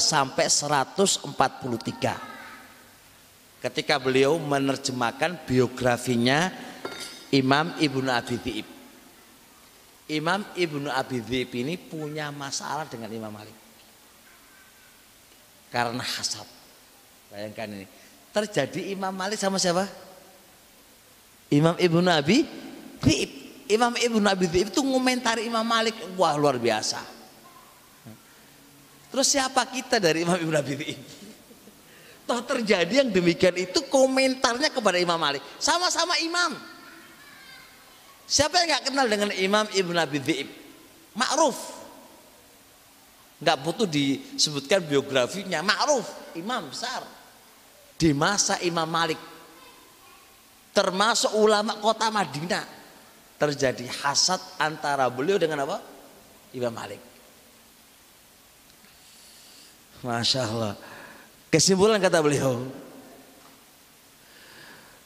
sampai 143. Ketika beliau menerjemahkan biografinya Imam Ibnu Abi Dhi'ib. Imam Ibnu Abi Dhi'ib ini punya masalah dengan Imam Malik. Karena hasad. Bayangkan ini. Terjadi Imam Malik sama siapa? Imam Ibnu Abi Dhi'ib. Imam Ibnu Abi Dhi'ib itu ngomentari Imam Malik. Wah luar biasa. Terus siapa kita dari Imam Ibnu Abi Dhi'ib? Toh terjadi yang demikian itu komentarnya kepada Imam Malik. Sama-sama imam. Siapa yang nggak kenal dengan Imam Ibn Abi Dhi'ib? Ma'ruf. Nggak butuh disebutkan biografinya. Ma'ruf, imam besar. Di masa Imam Malik. Termasuk ulama kota Madinah. Terjadi hasad antara beliau dengan apa? Imam Malik. Masya Allah. Kesimpulan kata beliau.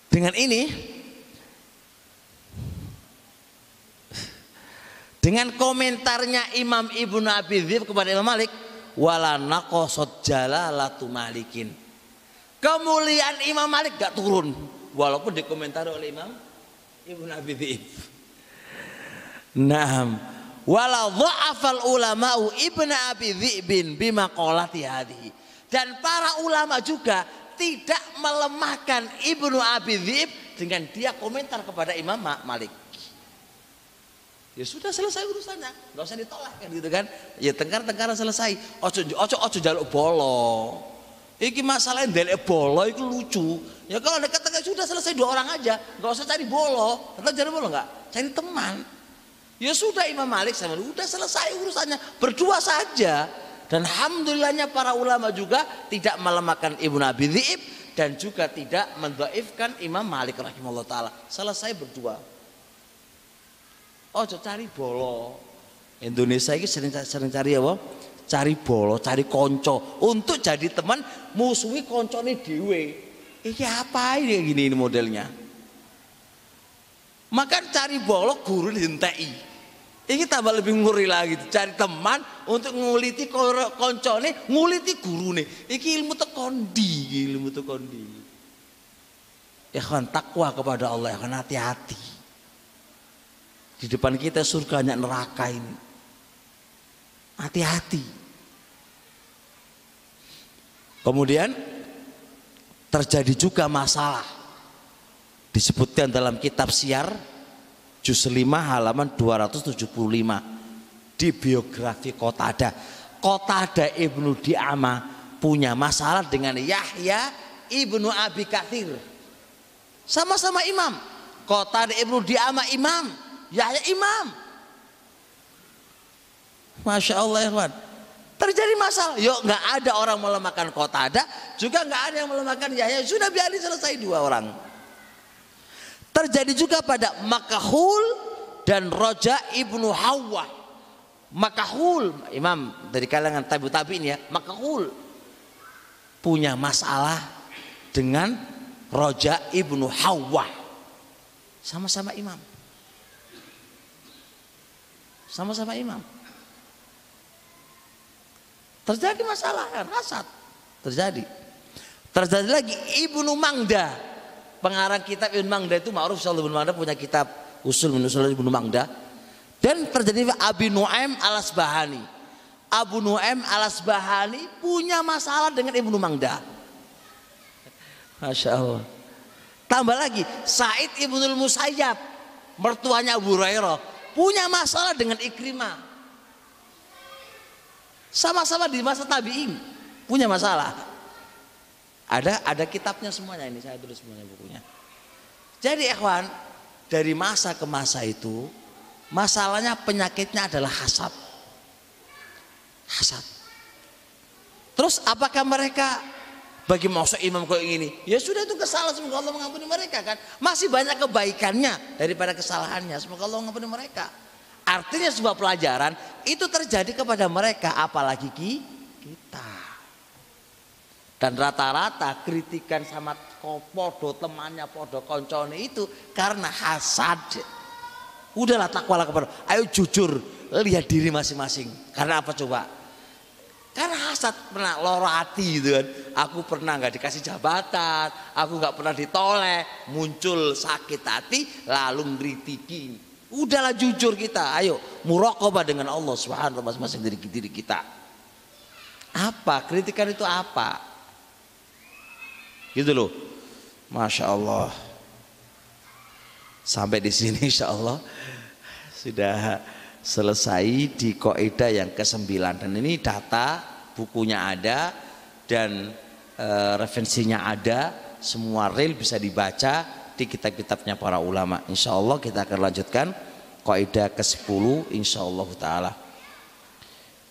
Dengan ini Dengan komentarnya Imam Ibnu Abi Dzib kepada Imam Malik, wala naqasat jalalatu malikin. Kemuliaan Imam Malik gak turun walaupun dikomentari oleh Imam Ibnu Abi Dzib. Naam. Wala dha'afal ulama'u Ibnu Abi Dzibin bima qalati hadhihi. Dan para ulama juga tidak melemahkan Ibnu Abi Dzib dengan dia komentar kepada Imam Malik ya sudah selesai urusannya. Nggak usah ditolak kan gitu kan? Ya tengkar tengkar selesai. Ojo ojo ojo jaluk bolo. Iki masalah yang bolo itu lucu. Ya kalau dekat dekat sudah selesai dua orang aja. Nggak usah cari bolo. Atau cari bolo nggak? Cari teman. Ya sudah Imam Malik sama udah selesai urusannya. Berdua saja. Dan alhamdulillahnya para ulama juga tidak melemahkan Ibnu Abi Dhi'ib dan juga tidak mendaifkan Imam Malik rahimahullah taala. Selesai berdua ojo cari bolo. Indonesia ini sering sering cari apa? Cari bolo cari konco. Untuk jadi teman musuhi konco ini dewe ini apa ini gini ini modelnya? Maka cari bolo guru dihentei ini tambah lebih nguri lagi. Cari teman untuk nguliti konco ini nguliti guru ini ilmu tekondi ilmu tekondi. Kan takwa kepada Allah ya kan hati-hati di depan kita surganya neraka ini. Hati-hati. Kemudian terjadi juga masalah. Disebutkan dalam kitab siar juz 5 halaman 275 di biografi Kotada. Kotada Ibnu Di'ama punya masalah dengan Yahya Ibnu Abi Kathir. Sama-sama imam. Kotada Ibnu Di'ama imam Yahya imam. Masya Allah ya kawan. Terjadi masalah. Yuk nggak ada orang melemahkan kota ada, juga nggak ada yang melemahkan Yahya. Sudah biarin selesai dua orang. Terjadi juga pada Makahul dan Roja ibnu Hawa. Makahul, imam dari kalangan tabi tabiin ya, Makahul punya masalah dengan Roja ibnu Hawa. Sama-sama imam. Sama-sama imam. Terjadi masalah hasad. Terjadi. Terjadi lagi Ibnu Mangda. Pengarang kitab Ibnu Mangda itu ma'ruf Sallallahu Ibnu Mangda punya kitab usul menusul Ibnu Mangda. Dan terjadi Abi Nuaim Alasbahani. Abu Nuaim Alasbahani punya masalah dengan Ibnu Mangda. Masya Allah. Tambah lagi Said Ibnul Musayyab mertuanya Abu Hurairah punya masalah dengan Ikrimah. Sama-sama di masa tabi'in punya masalah. Ada ada kitabnya semuanya ini saya tulis semuanya bukunya. Jadi ikhwan, dari masa ke masa itu masalahnya penyakitnya adalah hasad. Hasad. Terus apakah mereka bagi masuk imam kayak gini ya sudah itu kesalahan semoga Allah mengampuni mereka kan? Masih banyak kebaikannya daripada kesalahannya semoga Allah mengampuni mereka. Artinya sebuah pelajaran itu terjadi kepada mereka apalagi kita. Dan rata-rata kritikan sama podo temannya podo koncone itu karena hasad. Udahlah takwalah kepada ayo jujur lihat diri masing-masing. Karena apa coba Kan hasad pernah loro hati gitu kan. Aku pernah nggak dikasih jabatan, aku nggak pernah ditoleh, muncul sakit hati lalu ngritiki. Udahlah jujur kita, ayo muraqabah dengan Allah Subhanahu masing-masing diri diri kita. Apa? Kritikan itu apa? Gitu loh. Masya Allah. Sampai di sini insya Allah sudah selesai di koida yang ke-9 dan ini data bukunya ada dan e, referensinya ada semua real bisa dibaca di kitab-kitabnya para ulama insya Allah kita akan lanjutkan koida ke-10 insya Allah ta'ala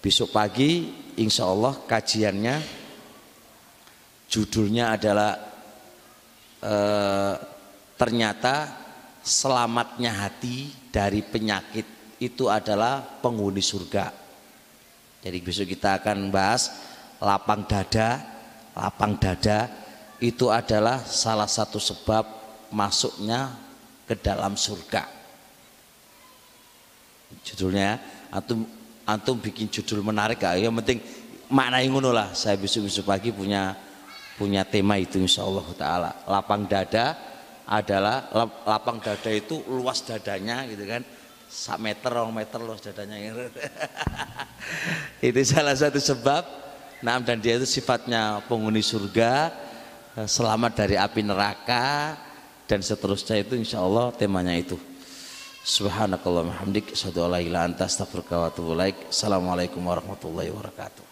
besok pagi insya Allah kajiannya judulnya adalah e, ternyata selamatnya hati dari penyakit itu adalah penghuni surga. Jadi besok kita akan bahas lapang dada. Lapang dada itu adalah salah satu sebab masuknya ke dalam surga. Judulnya antum antum bikin judul menarik gak? Yang penting makna yang ngono lah. Saya besok-besok pagi punya punya tema itu insya Allah taala. Lapang dada adalah lapang dada itu luas dadanya gitu kan sak meter rong meter loh dadanya itu salah satu sebab. Nah dan dia itu sifatnya penghuni surga eh, selamat dari api neraka dan seterusnya itu insya Allah temanya itu. Subhanakallah hamdik assalamualaikum warahmatullahi wabarakatuh